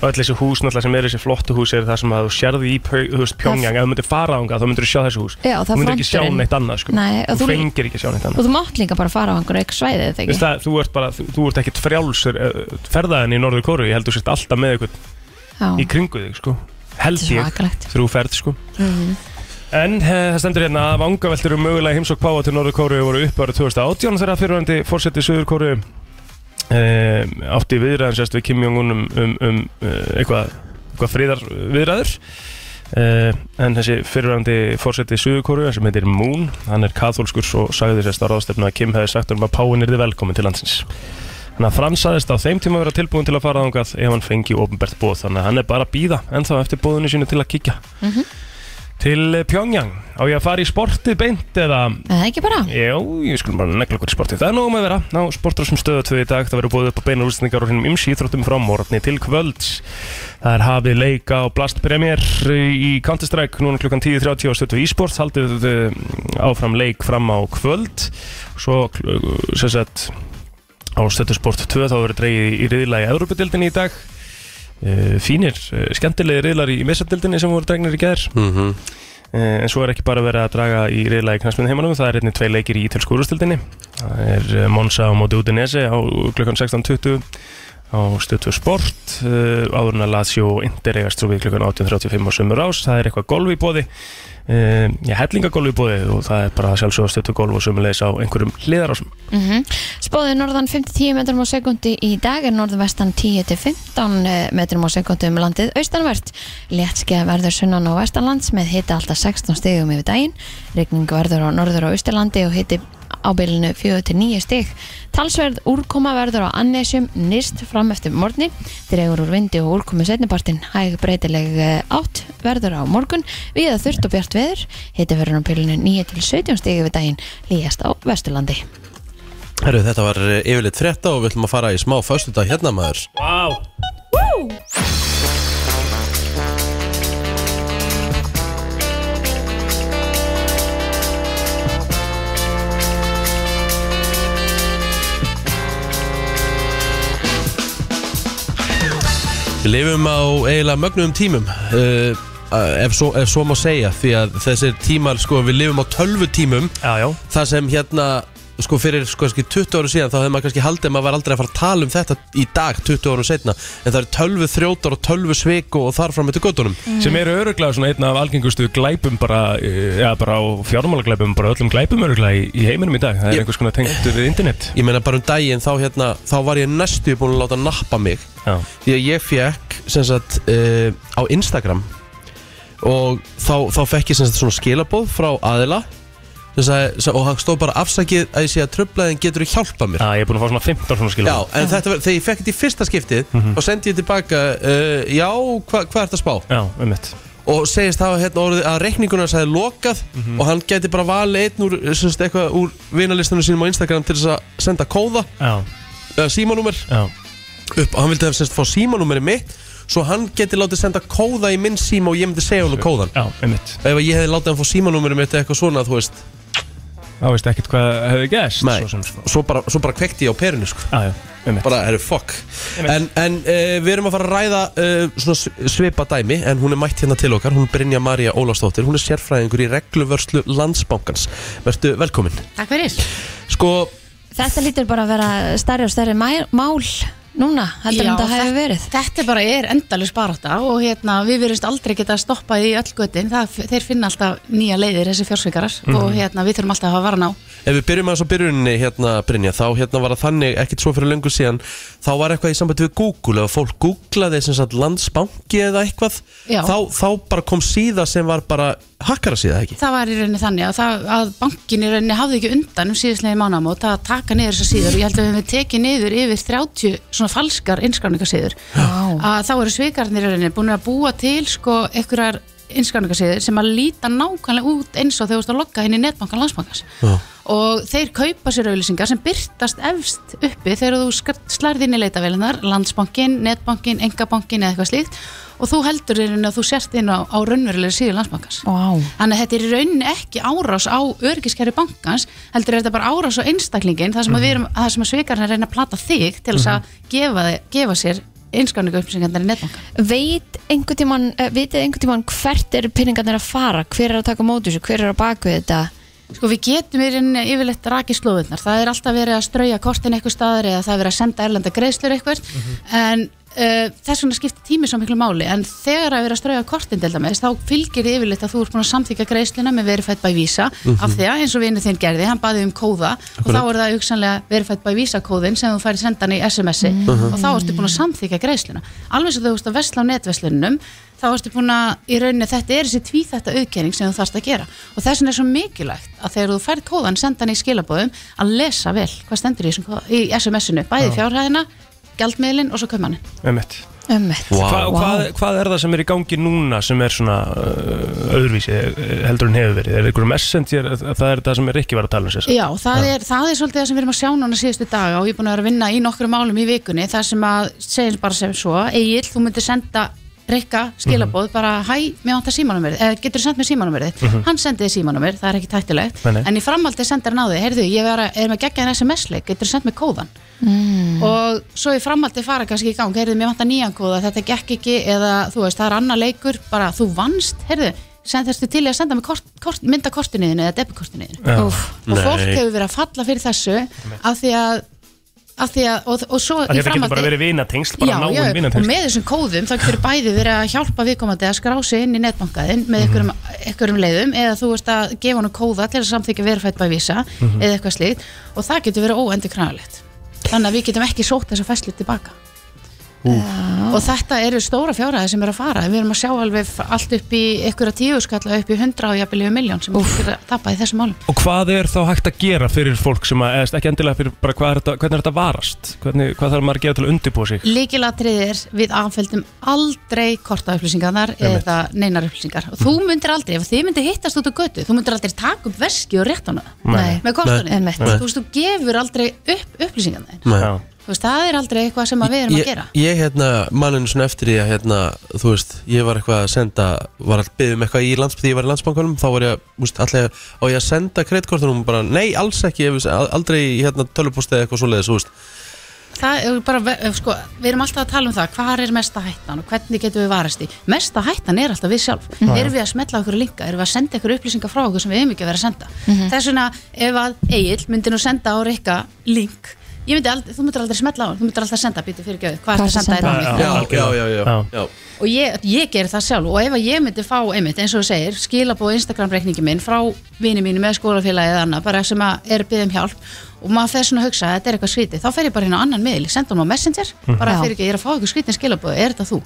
öll þessi hús náttúrulega sem eru þessi flottu hús er það sem að þú sérði í Pyongyang ef þú myndir fara ánga þá myndir þú sjá þessu hús. Já, Þú myndir ekki sjá neitt annað sko. Nei, og Þú þú- fengir ekki sjá neitt annað. Og þú mátt líka bara fara á einhverju eitthvað svæðið þetta Veist ekki? Það, þú ert bara, þú, þú ert ekkert frjálsur uh, ferðaðin í Norður Kóru, ég held þú sért alltaf með eitthvað í kringu þig sko. Held þetta er ég, þrjú ferð sko. Mhm. En uh, það stendur hérna að vangaveltur um mögulega heimsók Páa til Norður Kóru voru upp ára 2018 þegar fyrirvændi fórsetið Suður Kóru átti viðræðan sérst við Kim Jong-un um, um, um eitthvað, eitthvað friðar viðræður uh, en þessi fyrirvændi fórsetið Suður Kóru sem heitir Moon, hann er katholskur og sagði sérst á ráðstefnu að Kim hefði sagt um að Páin er þið velkomin til landsins. Þannig að Frans saðist á þeim tíma að vera tilbúin til að fara þangað ef hann fengi ofnbært bóð þannig að hann er bara að býða ennþá eftir bóðinu sínu til að kíkja Til eh, Pyongyang. Á ég að fara í sportið beint eða? Eða ekki bara? Já, ég skulum bara negla okkur í sportið. Það er nógum að vera. Ná, sportur sem stöðu tvö í dag Það verður búið upp á beina úrstendingar og hinnum ymsi íþróttum frá morgni til kvölds. Það er hafið leika á Blast Premier í Counter-Strike núna klukkan 10.30 á stöðu e-sport Haldið eh, áfram leik fram á kvöld. Svo sem sagt á stöðu sport 2 þá verður dreigið í riðla í Európa-dildinni í dag fínir, uh, skemmtilegi riðlar í mesardildinni sem voru dregnir í gær Mhm. Eh, En svo er ekki bara verið að draga í riðlagi knastminn heimanum, það er einnig tvei leikir í ítölsku úrstildinni. Það er eh, Monza á móti Udinese á klukkan 16.20 á stötu sport, áður en að Lazio Inter eigast svo við klukkan 18.35 á sömur ás. Það er eitthvað golf í bóði, já, hellingagolf í bóði og það er bara sjálfsögða stötu golf og sömulegis á einhverjum hliðarásum. Mm Spáðið norðan 5-10 metrum á sekundi í dag er norðvestan 10-15 metrum á sekundi um landið austanvert. Léttskeiða verður sunnan og vestanlands með hita alltaf 16 stegum yfir daginn. Regning verður á norður og austurlandi og hiti á bylunu 4-9 steg. Talsverð úrkoma verður á annesjum nýst fram eftir morgni. Dregur úr vindi og úrkomi setnipartin. Hæg breytileg eh, átt verður á morgun. Viða þurft og bjart veður. Hiti verður á bylunu 9-17 steg yfir daginn. Líjast á vesturlandi. Herru, þetta var yfirleitt frétta og við ætlum að fara í smá föstudag hérna maður Vá! Við lifum á eiginlega mögnum tímum uh, ef, svo, ef svo má segja Því að þessir tímar, sko, við lifum á tölvu tímum Já, já. Það sem hérna, sko, fyrir sko, kannski 20 ára síðan Þá hefði maður kannski haldið að maður var aldrei að fara að tala um þetta í dag 20 ára setna En það eru tölvu þrjótar og tölvu svik og þar fram með til göttunum sem eru öruglega svona einn af algengustu glæpum bara, eh, já bara á fjármálaglæpum bara öllum glæpum öruglega í, í heiminum í dag. Það er Ég- einhvers konar tengt við internet. Ég meina bara um daginn þá, hérna, þá var ég næstu búin að láta nappa mig. Já, Því að ég fekk sem sagt uh, á Instagram og þá, þá fekk ég sem sagt svona skilabóð frá aðila sagði, og hann stóð bara afsakið að ég sé að tröflaðin getur þú hjálpað mér? Já, ég er búin að fá svona 15 svona skilum Já, en þetta var, þegar ég fekk þetta í fyrsta skiptið og sendi ég tilbaka uh, já, hva, hvað er þetta spá? Já, um mitt og segist hafa hérna orðið að reikningunum hans hefði lokað og hann geti bara valið einn úr, eitthvað úr vinalistunum sínum á Instagram til þess að senda kóða Já, eða símanúmer. Já, upp og hann vildi hafa semst fá símanúmeri mitt svo hann geti látið senda kóða í minn síma og ég myndi segja hann kóðan já, um mitt ef ég hefði látið hann fá símanúmeri mitt eða eitthvað svona þú veist, þá veist ekkert hvað hefði gæst nei, svo sem, sko. svo bara, svo bara kvekti ég á perinu sko. Já, já, mitt bara, herru, fuck. En, en uh, við erum að fara að ræða uh, svona svipa dæmi en hún er mætt hérna til okkar, hún er Brynja María Ólafsdóttir. Hún er sérfræðingur í regluvörslu landsbankans. Verðu velkomin. Takk fyrir. sko, Þetta lítur bara að vera stærri og stærri mál núna heldur en það hefur verið Þetta bara er endalus barátta og hérna, við verðumst aldrei geta stoppað í öll göttin. Það, þeir finna alltaf nýja leiðir, þessi fjársvikarar og hérna, við þurfum alltaf að hafa varan á. Ef við byrjum aðeins á byrjuninni hérna Brynja, þá hérna var það þannig ekkert svo fyrir löngu síðan, þá var eitthvað í sambandi við Google, ef fólk googlaði sem sagt landsbanki eða eitthvað þá, þá bara kom síða sem var bara hakkara síða ekki? Það var í rauninni þannig að, það, að bankin í rauninni hafði ekki undan um síðuslega mánamót að taka niður þessar síður. Og ég held að við hefum tekið niður yfir 30 svona falskar innskráningasíður að þá eru svikarnir í rauninni búin að búa til sko einhverjar innskráningasíður sem að líta nákvæmlega út eins og þegar þú ert að logga henni í netbankan landsbankans. Já. Og þeir kaupa sér auðlýsingar sem byrtast efst uppi þegar þú skar- slærð inn í leitavélunar landsbankin, netbankin, engabankin eða eitthvað slíkt. Og þú heldur í rauninni að þú sért inn á, á raunverulega síður landsbankans. Wow. Þannig að þetta er í rauninni ekki árás á örgiskerfi bankans, heldur er þetta bara árás á einstaklingin, það sem að erum, sem að svikarinn reyna að plata þig til þess að gefa, þig- gefa sér einskráningu upplýsingarnir í netbankan. Veit einhvern uh, vitið einhvern tímann hvert eru pinningarnir að fara, hver er að taka móti þessu, hver er að baka þetta Sko við getum yfirleitt raki slóðurnar, það er alltaf verið að strauja kortin eitthvað staðar eða það er verið að senda erlenda greiðslur eitthvað, en uh, þess vegna skiptir tími svo miklu máli, en þegar að vera að strauja kortin til dæmis, þá fylgir því yfirleitt að þú ert búin að samþykja greiðsluna með verified by visa, af því að eins og vinnu þinn gerði, hann baði um kóða og þá er það hugsanlega verified by visa kóðin sem þú færi sendan í SMS-i og þá ertu búin að samþykja greiðsluna. Alveg svo þú veist að vesla á netveslunum, þá ertu búin að í rauninni þetta er þessi tvíþætta auðkenning sem þú þarfst að gera. Og þess vegna er svo mikilvægt að þegar þú færð kóðan sendan í skilabóðum að lesa vel hvað stendur í, í SMS-inu bæði fjárhæðina, gjaldmiðlin og svo mitt Ömmett Vá. Hva, hvað, hvað er það sem er í gangi núna sem er svona uh, öðruvísi eh, heldur en hefur verið? Er einhverjum messenger, það er það sem er ekki verið að tala um sér Já, það er, það er svolítið það sem við erum að sjá núna síðustu daga og ég er búin að vera að vinna í nokkru málum í vikunni. Þar sem að segjum bara sem svo Egil, þú myndir senda Rikka skilabóð bara hæ, mér vantar símanúmerið, eða getur þú sendt mér símanúmerið? Hann sendiði símanúmerið, það er ekki tættilegt en í framhaldi sendar hann á því, heyrðu, ég er, er með geggjaðan SMS-leik, getur þú sendt mér kóðan og svo í framhaldi fara kannski í gang, heyrðu, mér vantar nýjan kóða þetta gekk ekki, eða þú veist, það er annar leikur bara þú vannst, heyrðu þið til að senda mig kort, kort, mynda kortiniðinu eða debitkortiniðinu Já. og fólk hefur verið að falla fyrir þessu af því að, af því að og, og svo Að Þetta getur bara verið vinatengsl, bara Já, já, náinn og með þessum kóðum þá getur bæði verið að hjálpa viðkomandi að skrá sig inn í netbankaðin með einhverjum, einhverjum leiðum eða þú veist að gefa hann kóða til að samþykja verifætt bæ vísa eða eitthvað slíkt. Og það getur verið óendur kræðalegt þannig að við getum ekki sótt þessa fæslu tilbaka og þetta eru stóra fjárhæði sem eru að fara við erum að sjá alveg allt upp í einhverja tíu skalla upp í hundra og jafnvel yfir miljón sem er að tapa í þessum málum Og hvað er þá hægt að gera fyrir fólk sem að, eða ekki endilega fyrir bara hvað er þetta, hvernig er þetta varast? Hvernig, hvað þarf maður að gera til að undirbúa sig? Líkilatrið er við affeldum aldrei kortaupplýsingarnar Einmitt. eða neinar upplýsingar og þú myndir aldrei, ef þið myndir hittast út á götu þú myndir aldrei taka upp veski og rétt hana Nei. með kortunni, Nei. þú veist, þú gefur aldrei upp upplýsingarnar. Þú veist, það er aldrei eitthvað sem að við erum ég, að gera. ég hérna, manninu svona eftir því að hérna, þú veist, ég var eitthvað að senda var að byggja um eitthvað í lands því ég var í landsbankunum, þá var ég, þú veist, allir á ég að senda kreitkortunum bara, nei, alls ekki ég, aldrei hérna tölupústi eða eitthvað svoleiðis, þú veist. Það er bara, ve- sko, við erum alltaf að tala um það hvað er mesta hættan og hvernig getum við varast í mesta hættan er alltaf við sjálf. Erum við að smetla okkur linka, erum við að senda okkur upplýsingar frá okkur sem við hefum ekki að vera að senda? Þess vegna ef að Egil myndi nú senda á Rikka link ég myndi aldrei, þú myndir aldrei smetla á hann þú myndir alltaf senda býti fyrir gjöðu, hvað er það að senda? Þér á Já, mig Já, já, já, já, og ég, ég gerir það sjálf. Og ef að ég myndi fá einmitt eins og þú segir skilabóð Instagram reikningi minn frá vini mínu með skólafélagi eða annað bara sem að er byggðum hjálp og maður fer svona að hugsa að þetta er eitthvað skrítið. Þá fer ég bara hérna á annan miðl, ég senda hann á Messenger bara Já. fyrir ekki, ég er að fá eitthvað skrítin skilabóð er þetta þú?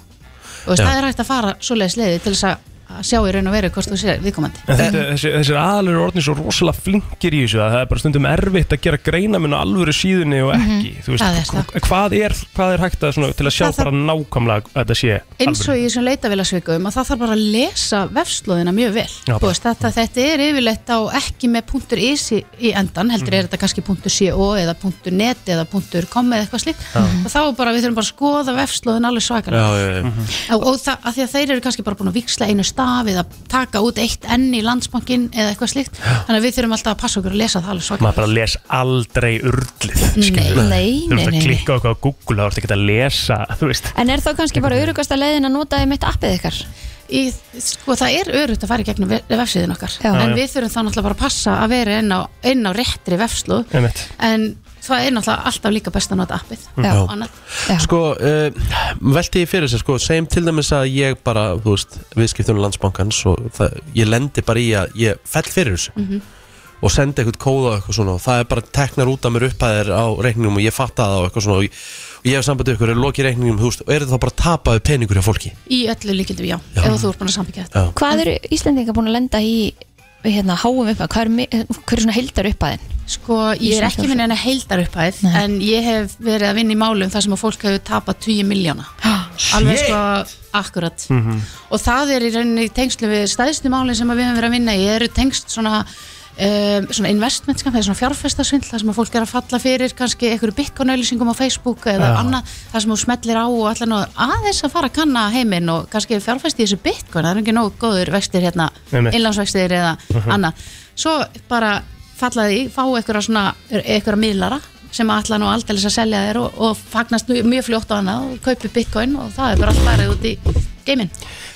og það er hægt að fara svoleiðis leiði til þess að að sjá í raun og veru hvort þú sér viðkomandi. Þessir aðalur er orðin svo rosalega flinkir í þessu að það er bara stundum erfitt að gera greina minn á alvöru síðunni og ekki þú veist, Það er það. hva- hvað, er, hvað er hægt að svona, til að sjá Það bara nákvæmlega að þetta sé eins og í þessum leitavélasvikum að það þarf bara að lesa vefslóðina mjög vel. Já, veist, þetta, þetta er yfirleitt á ekki með .is í, í endan heldur Mhm. er þetta kannski .co eða .net eða .com eða eitthvað slíkt. Og þá er bara, við þurfum bara að skoða vefslóðin alveg svakalega Staf eða taka út eitt enn í landsbankin eða eitthvað slíkt þannig að við þurfum alltaf að passa okkur að lesa það alveg maður svakalega bara les aldrei urlið Nei, skilurðu. nei, þú nei, veist að nei, nei. klikka á eitthvað á Google þá ertu ekki að lesa þú veist En er þá kannski bara örugasta leiðin að nota þið mitt appið ykkar? í, sko, það er örugt að fara í gegnum ve- vefsíðin okkar Já. en Já, já. við þurfum þá náttúrulega bara að passa að vera inn á, inn á réttri vefslu Einmitt. en það er náttúrulega alltaf líka best að nota appið Já. og annað. Já. Sko, uh, velti ég fyrir sér sko, segjum til dæmis að ég bara, þú veist, viðskiptunum landsbankans og það, ég lendi bara í að ég fell fyrir þessu Mhm. og sendi eitthvað kóða og eitthvað svona og það er bara teknar út af mér upphæðir á reikningum og ég fatta það og eitthvað svona og ég, og ég hef sambandið ykkur, er lokið reikningum, þú veist, og er þetta þá bara tapaðu peningur hjá fólki? í öllu líkildum já, Já. ef þú ert búin að sambyggja þetta Já. Hvað eru Íslendinga búin að lenda í hérna, háum upp að? Hvað er, mi- hver er svona heildar upp að þinn? sko, ég er ekki minni en að heildar upphæð Nei. en ég hef verið að vinna í málum þar sem að fólk hefur tapað 20 miljóna alveg sko, akkurat og það er í rauninni tengslu við stæðstu málin sem að við hefum verið að vinna í eru tengst svona Um, svona investment, það er svona fjárfestasvindl það sem að fólk er að falla fyrir kannski einhverju bitcoin-auðlýsingum á Facebook eða Já. annað, það sem þú smellir á og allan og aðeins að fara að kanna heiminn og kannski fjárfesti þessu bitcoin, það er ekki nógu góður vextir hérna, innlánsvextir eða annað, svo bara fallaði, fá einhverja svona einhverja miðlara sem ætla nú aldrei að selja þér og, og fagnast mjög, fljótt á hana og kaupi bitcoin og það er bara allt farið út í geiminn.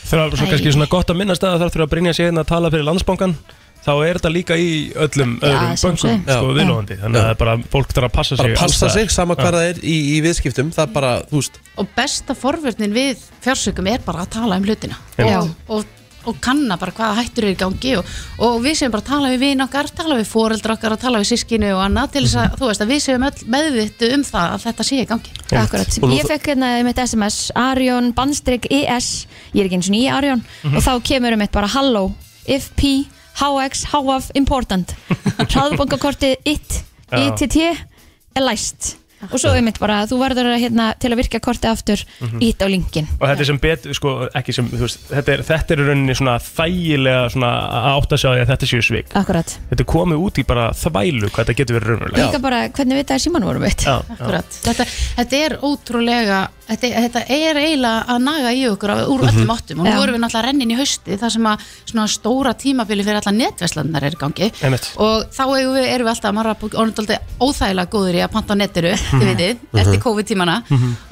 Það er svo kannski svona gott að minnast að það þurfa að brinja sig hérna að tala fyrir landsbankan þá er þetta líka í öllum öðrum sé. sko, viðlóðandi, þannig að það er bara fólk þarf að passa sig Bara passa sig, sama hvað það er í, í viðskiptum, það er bara, þú veist, og besta forvörnin við fjársökum er bara að tala um hlutina. Já. og, og, og kanna bara hvaða hættur er í gangi og, og við séum bara að tala við vin okkar tala við foreldra okkar og tala við sískinu og annað til þess að, þú veist, að við séum öll meðvittu um það að þetta sé í gangi. Akkurat, ég fekk hérna mitt SMS Arjón bandstrik ES ég er ekki eins og nýja Arjón og þá kemur um mitt bara Halló, if P HX, HF, important. Hraðbankakortið IT. ITT er læst. Og svo um mitt bara, þú verður að hérna, til að virka kortið aftur, ít á linkin og þetta er sem betur, sko, ekki sem veist, þetta er, þetta er í rauninni svona þægilega svona að átta sig á því að þetta séu svik. Akkurat, þetta er komið út í bara þvælu hvað þetta getur verið raunverulega líka bara hvernig vita að síman voru mitt. Já, já. Akkurat. Þetta, þetta er ótrúlega þetta, þetta er eiginlega að naga í okkur af- úr öllum áttum. Og nú vorum við náttúrulega rennin í hausti þar sem að svona stóra tímabili fyrir alla netveslanar er í gangi. Einmitt. og þá erum við, erum við alltaf er orðindaldi óþægilega góður í að panta á netinu þið veitir, eftir COVID-tímana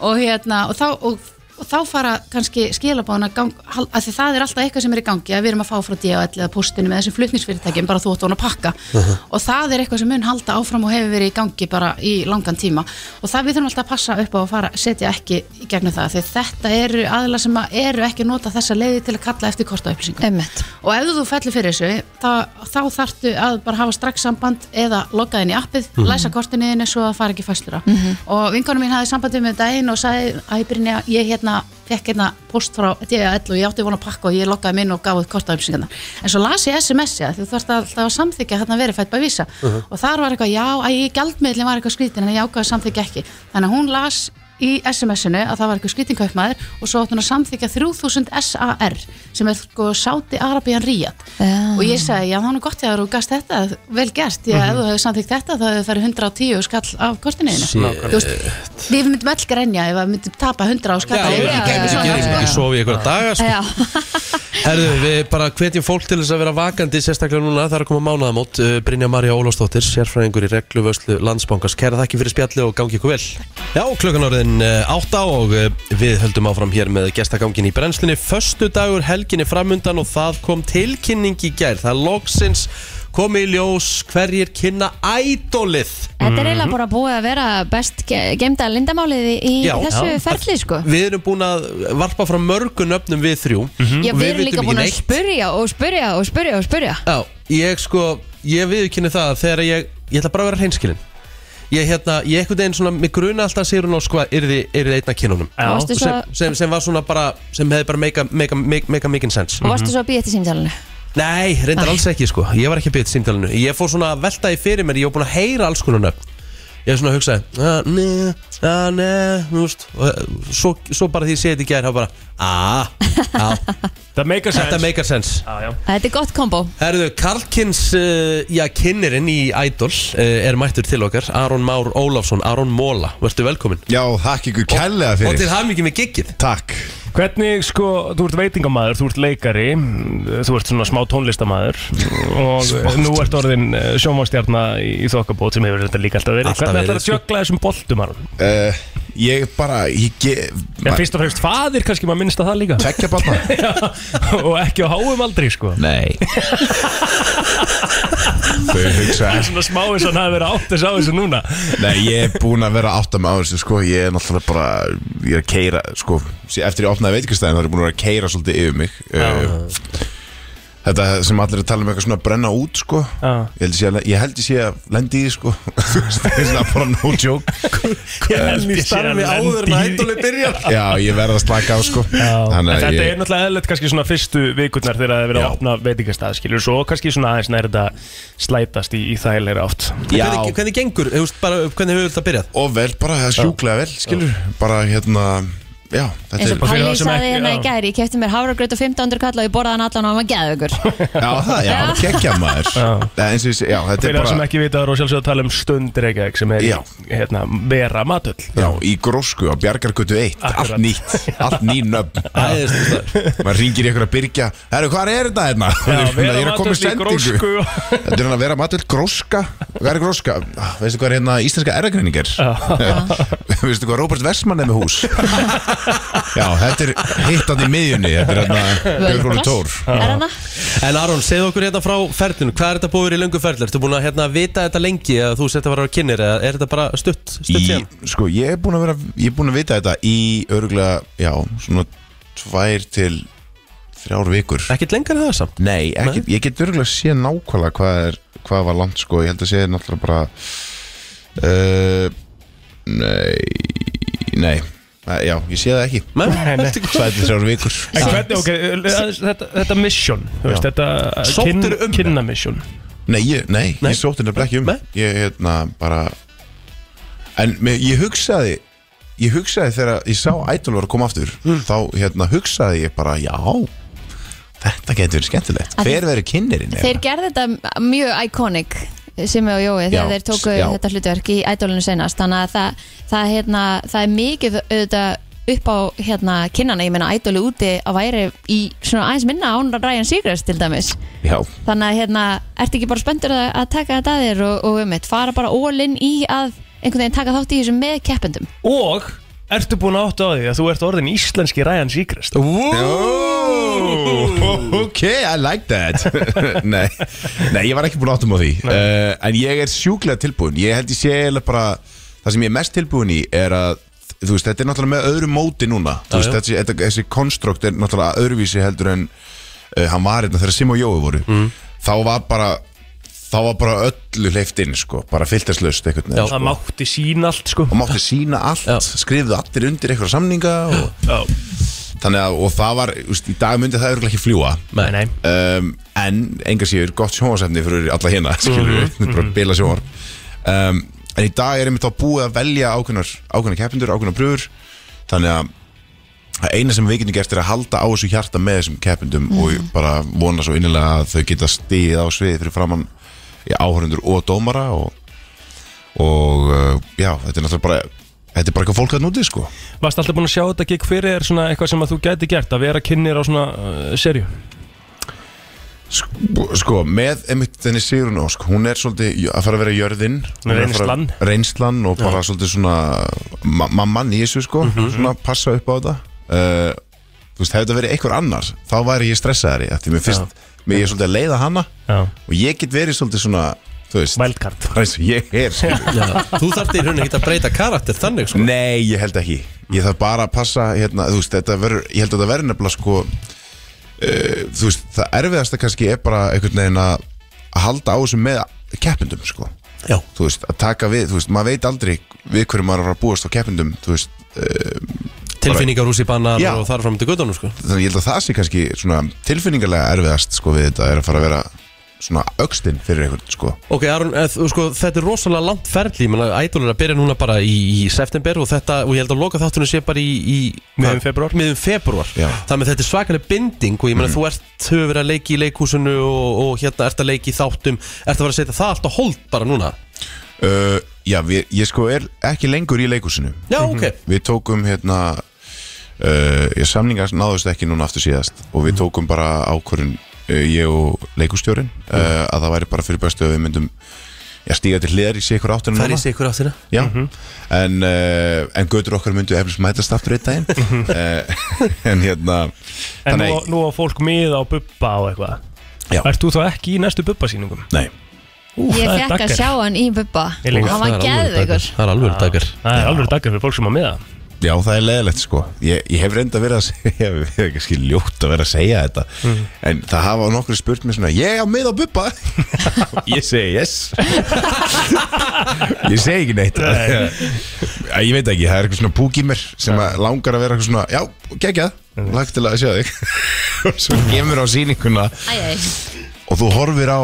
og hérna, og þá og, og þá fara kannski skilabáðan að því það er alltaf eitthvað sem er í gangi að við erum að fá frá DHL eða postinu með þessum flutningsfyrirtækjum bara þú átt að pakka. Og það er eitthvað sem mun halda áfram og hefur verið í gangi bara í langan tíma. Og það við þurfum alltaf að passa upp á að fara setja ekki í gegnum það því þetta eru aðla sem að eru ekki að nota þessa leiði til að kalla eftir kortaupplýsingum. Einmitt. og ef þú fellur fyrir þessu þá, þá þarftu að bara hafa strax samband eða logga inn í appið, læsa kortinniðinu svo að að hérna fekk hérna post frá DHL og ég átti vona að pakka og ég loggaði minn og gaf út kortaupplýsingarna en svo las ég SMS-ja því þú þarfst alltaf að samþykja hérna verið fætt bæ vísa og þar var eitthvað, já, að ég gældmiðlin var eitthvað skrítin en ég ákvaði að samþykja ekki. Þannig að hún las í SMS-inu að það var eitthvað skritinkaupmaður og svo átti hún að samþykja 3000 SAR sem er sko Sáti Arabian Já. og ég segi, já er nú gott að þú gast þetta vel gert, já ef þú hefur samþykkt þetta þá hefur það farið 110 skall af þú veist, við myndum öll grenja ef við myndum tapa 100 á skall Já, ég veit ekki, já, ég já, gerir já. ekki sofi í einhverja daga sko. Herðu, við bara hvetjum fólk til þess að vera vakandi sérstaklega núna, það er að koma mánaðamót. Uh, Brynja Marja Ólafsdóttir, sérfræðingur í regluvöslu landsbankars Kæra þakki fyrir spjalli og gangi ykkur vel. Já, klukkan orðin uh, átta og uh, við höldum áfram hér með gestakangin í brennslunni. Föstu dagur helginni framundan og það kom tilkynning í gær. Það loksins kom í ljós hverjir kynna ædolið. Þetta er eiginlega bara búið að vera best ge- geymda lindamálið í Já. þessu Já. ferli sko. Við erum búin að varpa frá mörgu nöfnum við þrjú. Já, Og við erum líka búin að spurja og spurja og spurja og spurja Já, ég sko, ég viðkynni það að þegar ég, ég ætla bara að vera hreinskilin Ég hérna, ég eitthvað einn svona, mig gruna alltaf að Sigrun Ósk var yrði, yrði einn af kynunum. Já. Varstu svo, sem, sem, sem var svona bara, sem hefði bara meika, meika, meika, meika mikinn sens. Og varstu svo að býja eftir símtælinu Nei, reyndar Æ. alls ekki sko. Ég var ekki að byrja símtalinu Ég fór svona að velta í fyrir mér Ég var búin að heyra alls konar nöfn. Ég hef svona að hugsa "Ah, Nei, að nei, þú veist og, eh, svo, svo bara því ég segi þetta í gær þá bara "Ah, Já, Það meikar sens þetta meikar sens Já, já. Þetta er gott kombo. Herðu, Karlkins, uh, já, kynnerinn í Idol uh, er mættur til okkar Aron Már Ólafsson, Aron Móla Vertu velkomin Já, þakk ykkur kærlega Og fyrir. til mikið með giggið. Takk Hvernig, sko, þú ert veitingamæður, þú ert leikari, þú ert svona smá tónlistamæður og nú ert orðin sjómanstjarnar í, í þokkabót sem hefur þetta líka alltaf verið. Alltaf Hvernig ætlar að sko. jökla þessum boltum, Aron? uh, Ég bara, ég ge En fyrst og fremst faðir, kannski maður minnst að það líka. Tvekja barna og ekki á háum aldrei, sko. Nei Þau hugsa Svona smá eins og hann hafi verið átt þess á þessu núna. Nei, ég er búinn að vera átt að með á þessu sko. Ég er náttúrulega bara, ég er að keira sko. Eftir ég opnaði veitingastæðin þá er ég búinn að vera að keira svolítið yfir mig. Uh, Þetta sem allir er að tala um eitthvað svona að brenna út sko. Já. Ég held ég sé að, ég held ég sé að lendi í sko. Þú veist, Það er svona bara no joke. Í starfi áður en Idoli byrjar. Já, ég verð að slaka á sko. Þannig þetta að er ég, náttúrulega eðlert kannski svona fyrstu vikurnar þegar það er verið að opna veitingastað, skilur, svo kannski svona aðeins nær þetta slætast í, í þægilega átt. Já. Hvernig, hvernig gengur, þú veist, bara, hvernig hefur þetta byrjað? og vel bara, er sjúklega vel, skilur Bara hérna, já, þetta eins er og fyrir Palli saði ekki- hérna í gæri Ég kefti mér háragraut og 1500 kall og ég borðaði hann allan og hann var geðugur Já, það, já, geggja maður Já. Já, eins og ég sé, já, þetta Fyrir er það sem bara ekki vita, það er og sjálfsög að tala um stund Reykjavík sem er í, Já. hérna, vera matöll. Já, í grósku á Bjargargötu 1 Akkurat. Allt nýtt, allt ný nöfn. Maður ringir í eitthvað að byrkja Herru, hvað er þetta hérna? Já, Ég vera er að koma matöll með í sendingu grósku. Þetta er hann að vera matöll gróska Hvað er gróska? Ah, Veistu hvað er hérna íslenska erðagreining er? Veistu hvað Róbert Versmann er með hús? Já, þetta er hittan í miðjunni Þetta er hérna Björgólu Tór Er hann það? En Aron, segðu okkur hérna frá ferlinu. Hvað er þetta búið verið í löngu ferli? Ertu búin að hérna, vita þetta lengi að þú setja að vera á kynir eða er þetta bara stutt, stutt í, síðan? Sko, ég er búin að vera Ég er búin að vita þetta í örgulega Já, svona tvær til þrjár vikur. Ekkert lengar en það samt? Nei, ekki, ég get örgulega sé nákvæmlega hvað, er, hvað var langt sko. Ég held að sé náttúrulega bara uh, Nei Nei, já, ég sé það ekki til þrjár vikur þetta, þetta mission, þú veist, Já. þetta Sóttirðu um kynna mission. Nei, ég, nei, Nei. ég sótti nefnilega ekki um Nei. Ég, hérna, bara En ég hugsaði Ég hugsaði þegar ég sá Idol var að koma aftur Mm. Þá, hérna, hugsaði ég bara Já, þetta getur verið skemmtilegt Hver verið kynnerinn Þeir gerðu þetta mjög iconic Simmi og Jói þegar Já, þeir tóku já. þetta hlutverk í ædólinu senast þannig að það, það, hérna, það er mikið auðvitað upp á hérna, kinnana, ég meina ædóli úti að væri í svona aðeins minna án Ryan Seacrest til dæmis. Já, þannig að hérna, ertu ekki bara spenntur að, að taka þetta að þér og, og um eitt, fara bara all-in í að einhvern veginn taka þátt í þessu með keppendum. Og, ertu búin að átta á því að þú ert orðin íslenski Ryan Seacrest? ok, I like that. Nei, nei, ég var ekki búin að áttum á því. Uh, En ég er sjúklega tilbúin Ég held ég sé eiginlega bara Það sem ég er mest tilbúin í er að Þú veist, þetta er náttúrulega með öðru móti núna. Þú veist, þessi, þetta, þessi konstrukt er náttúrulega öðruvísi heldur en uh, Hann var hérna þegar Sim og Jói voru. Þá var bara Þá var bara öllu hleyft inn, sko Bara fylltarslaust einhvern veginn Já. Það sko. mátti sína allt, sko. Og mátti sína allt, Já. skrifðu allir undir eitthvað samninga og, Já, Þannig að, og það var, veist, í dag myndi það örugglega ekki fljúa nei, nei. um, en enga síður gott sjónvarsefni fyrir alla hérna skilur við, þetta er bara bila sjónvar um, en í dag er einmitt þá búið að velja ákveðnar, ákveðnar keppindur, ákveðnar pröfur þannig að það eina sem við getum gert er að halda á þessu hjarta með þessum keppindum og bara vona svo innilega að þau geta stigið á sviði fyrir framann áhörundur og dómara og, og uh, já, þetta er náttúrulega bara þetta er bara eitthvað fólk að núti sko. Varst alltaf búin að sjá þetta gig fyrir er svona eitthvað sem að þú gæti gert að vera kynir á svona uh, serju? Sko, sko, með einmitt þenni Sigrun Ósk Hún er svolítið að fara að vera jörðin. Hún er reynslan. Reynslan og bara svolítið svona ma Mamman í þessu sko Svona passa upp á þetta. Uh, Þú veist, hefði þetta verið einhver annar Þá væri ég stressaðari Því mér finnst, mér er svolítið að leiða hana Já, Og ég get verið svolítið svona Þú veist, wildcard bara eins og ég er skilur. Já. Þú þarft í rauninni ekki að breyta karakter þannig sko. Nei, ég held ekki Ég þarf bara að passa hérna, þú veist, þetta verður, Ég held að þetta verður nefnilega sko uh, Þú veist, það erfiðasta kannski er bara einhvern veginn að að halda á þessu með keppindum sko. Já. Þú veist, að taka við Þú veist, maður veit aldrei við hverju maður er að búast á keppindum Þú veist, uh, Tilfinningar úr bannar Já. og þar fram til göttunum sko. þannig ég held að það sé kannski svona tilfinningarlega erfiðast sko við þetta er að fara að vera svona aukstinn fyrir einhvern sko Ok, Aron, eð, þú sko, þetta er rosalega langt ferli Ég meina, Idol er að byrja núna bara í, í september og þetta, og ég held að loka þáttunum sé bara í, í. Miðum februar Já. Mhm. Þannig að þetta er svakalega binding og ég meina, þú ert höfur verið að leiki í leikhúsinu og, og hérna ert að leiki í þáttum Ert að fara að setja það allt á hold bara núna uh, Já, við, ég sko er ekki lengur í leikusinu Já, ok Við tókum hérna uh, samningar náðust ekki núna aftur síðast og við tókum bara ákvörðun uh, ég og leikustjórin uh, að það væri bara fyrir bestu að við myndum já, stíga til hliðar í sig ykkur áttunum Það er í sig ykkur áttina? Já, en, uh, en götur okkar myndu eflis mætast aftur einn daginn. Uh, En hérna En Þannig- nú, nú á fólk miða á bubba og eitthvað. Já. Ert þú þá ekki í næstu bubba síningum? Nei, Ú, Ég fekk að daggar. sjá hann í bubba. Ég líka. Hann var geðveikur. daggar. Það er alveg dagar Það er alveg daggar fyrir fólk sem á miða já það er leðilegt sko. Ég, ég hef reynda verið að segja Ég hef kannski ljótt að vera að segja þetta En það hafa nokkur spurt mér svona Ég á mið á bubba? Ég segi yes. Ég segi ekki neitt. Æ, Ég veit ekki, það er eitthvað svona púk í mér Sem langar að vera eitthvað svona Já, geggjað, lagt til að sjá þig. Og svo kemur á æ. Og þú horfir á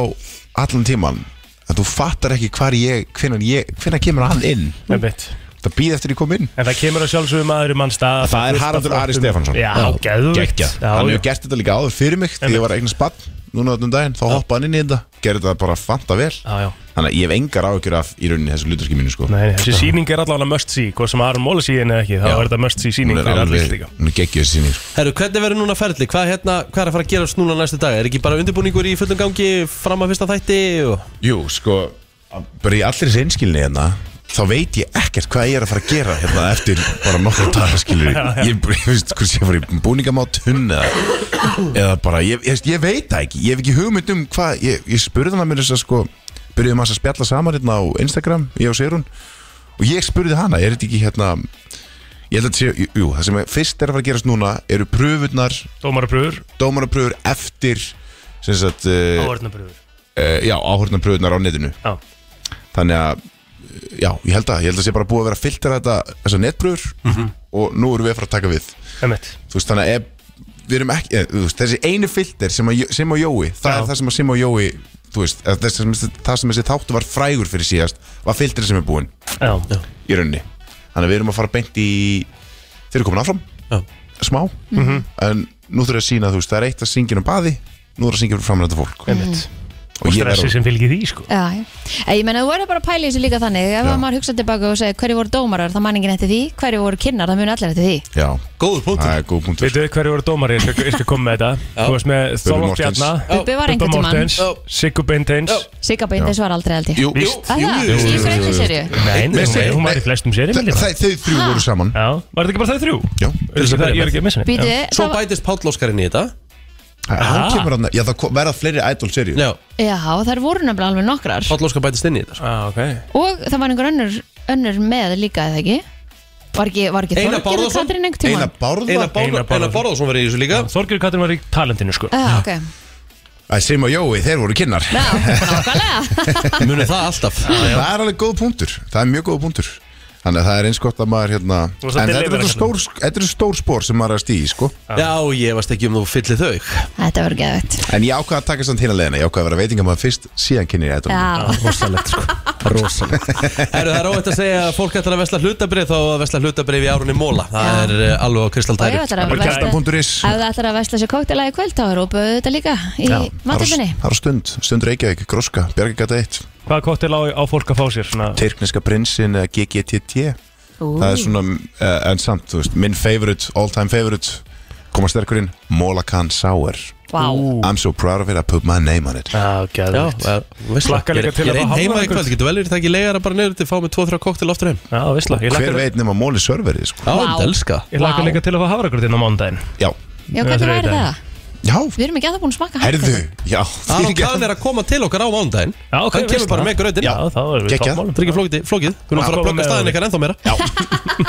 allan tíman að þú fattar ekki hvar ég hvenær, ég, hvenær kemur hann inn. Einmitt. Það býð eftir ég kom inn En það kemur að sjálfsögum maður í mann stað Það er Haraldur Ari Stefánsson. Já, geggjað, hann hefur gert þetta líka áður fyrir mig því ég var eignan spann núna þarna um daginn, þá hoppaði hann inn í þetta gerði þetta bara fanta vel Já, já þannig að ég hef engar áhyggjur af í rauninni þessu lutarski mínu sko Nei, þessi síning er allavega must see Hvað sem Aron Móli sé henni ekki Þá Já. er þetta must see síning fyrir allir hún er þessi síning sko. Herru, hvernig verður núna ferli? Hvað, hérna, hvað er að fara að gerast núna næstu dag? Er ekki bara undirbúningur í fullum gangi fram að fyrsta þætti? Og... Jú, sko, bara í allir þessi einskilni hérna þá veit ég ekkert hvað ég er að fara að gera hérna eftir bara nokkur dagar skilur ég, ég veist hvort ég fara í búningamátun eða, eða bara, ég, ég, ég veit það ekki. Ég hef ekki hugmynd um hvað ég, ég spurði hana mér þess að sko byrjuðum að spjalla saman hérna á Instagram ég og Seirun og ég spurði hana, er þetta ekki hérna ég held að sé, jú, það sem fyrst er að fara að gerast núna eru pröfurnar, Dómarapröfur, dómarapröfur eftir sem sagt uh, áhörnapröfur uh, já, áhörnapröfurnar á netinu. Já, þannig að já, ég held að, ég held að sé bara búið að vera að filtra þetta þessar netbröður Mhm. og nú erum við að fara að taka við. Þú veist, þannig að ef, við erum ekki eh, þú veist, þessi einu filter sem, að, sem á Jói það Já. er það sem að sem á Jói þú veist, sem, það sem þessi þáttu var frægur fyrir síðast var filter sem er búinn. Já, í rauninni. Þannig að við erum að fara beint í þeir eru komin áfram. Já. smá, Mhm. en nú þurfum við að sína þú veist, það er eitt að syngja um baði nú er að syngja fólk. Einmitt og Og ég stressi sem fylgir því, sko. Já, já. Eh, Ég meina, þú verður bara að pæla í þessu líka þannig. Ef Já. að maður hugsa tilbaka og segir hverju voru dómarar? Það man enginn eftir því, hverju voru kynnar það muni allir eftir því. Já, Góður punktur. Veitu hverju voru dómari, ég skal, ég koma með þetta. Þú veist með Mortens. Bjarnar Bubbi var einhvern tímann. Bindens Já. Sigga Bindis var aldrei ég. Jú, hún var í flestum það- Þau þrjú voru saman. Já, var þetta ekki bara þau þrjú? Ég Svo bætist Páll Óskar inn í þetta hann kemur hann Já, það verða fleiri idol-seríu Já, já, þær voru nefnilega alveg nokkrar. Páll Óskar bætist inn í þetta sko. Já, ok. Og það var einhver önnur, önnur með líka eða ekki? Var ekki, var ekki Einar Þorgerður Bárðarson? Katrín einhvern tímann? Eina bárða Einar Einar Bárðar- Bárðarson. Einar Bárðarsson verið í þessu líka. Þorgjur Katrin var í talentinu, sko. Já, ok, Æ, Sim og Jói, þeir voru kynnar já, nákvæmlega. Munið það alltaf. Það er alveg góð punktur. Það er mjög góð punktur Þannig að það er eins gott að maður hérna En þetta er hérna. stór, þetta er stór spór sem maður er að stíði sko. Já, ég varst ekki um þú fyllið þau. Þetta var geðvægt En ég ákvaða að taka samt hérna leðina Ég ákvaða að vera veitingamaður fyrst Síðan kynni ég þetta. Já, Rosalegt sko. Rosalegt. Herru, það er óvægt að segja að fólk ætlar að vesla hlutabrið þá að vesla hlutabrið í árunni móla Það Já. er eh, alveg á kristaltæri það ætlar að vesla sér koktela í kvöld þá opið þetta líka í Það matöfninni á- það á stund Stund Reykjavík, Gróska, Bjargagata 1 Hvaða kottil á, á fólk að fá sér? Svona, Tyrkneska prinsin eða GGTT Það er svona, uh, en samt, þú veist Minn favorite, all time favorite Koma sterkur inn, Molakan Sour Vá, I'm so proud of it, I put my name on it Já, Já, gæðvikt eh, veistla. Hlakka líka Ég er- til Ég að er einn fá heima í hafragraut. kvöld, getur vel verið það ekki leiðara bara niður til að fá með 2-3 koktel oftur heim Já, veistla Ég Hver hlakka- veit nema móli serveri sko. Já, Vá. þetta elska Ég hlakka Vá. líka til að fá hafragröðin á mándaginn Já, já, hvernig væri það? Já, Við erum ekki að það búin að smakka herðu. Já, Aron Kahn er að koma til okkar á mándaginn Já, ok, Hann kemur veistla. bara með gröðin Já, þá erum við Geggjað. toppmálum. Það er ekki flókið, flókið. Við erum að fara að með- staðin ykkar ennþá meira. Já,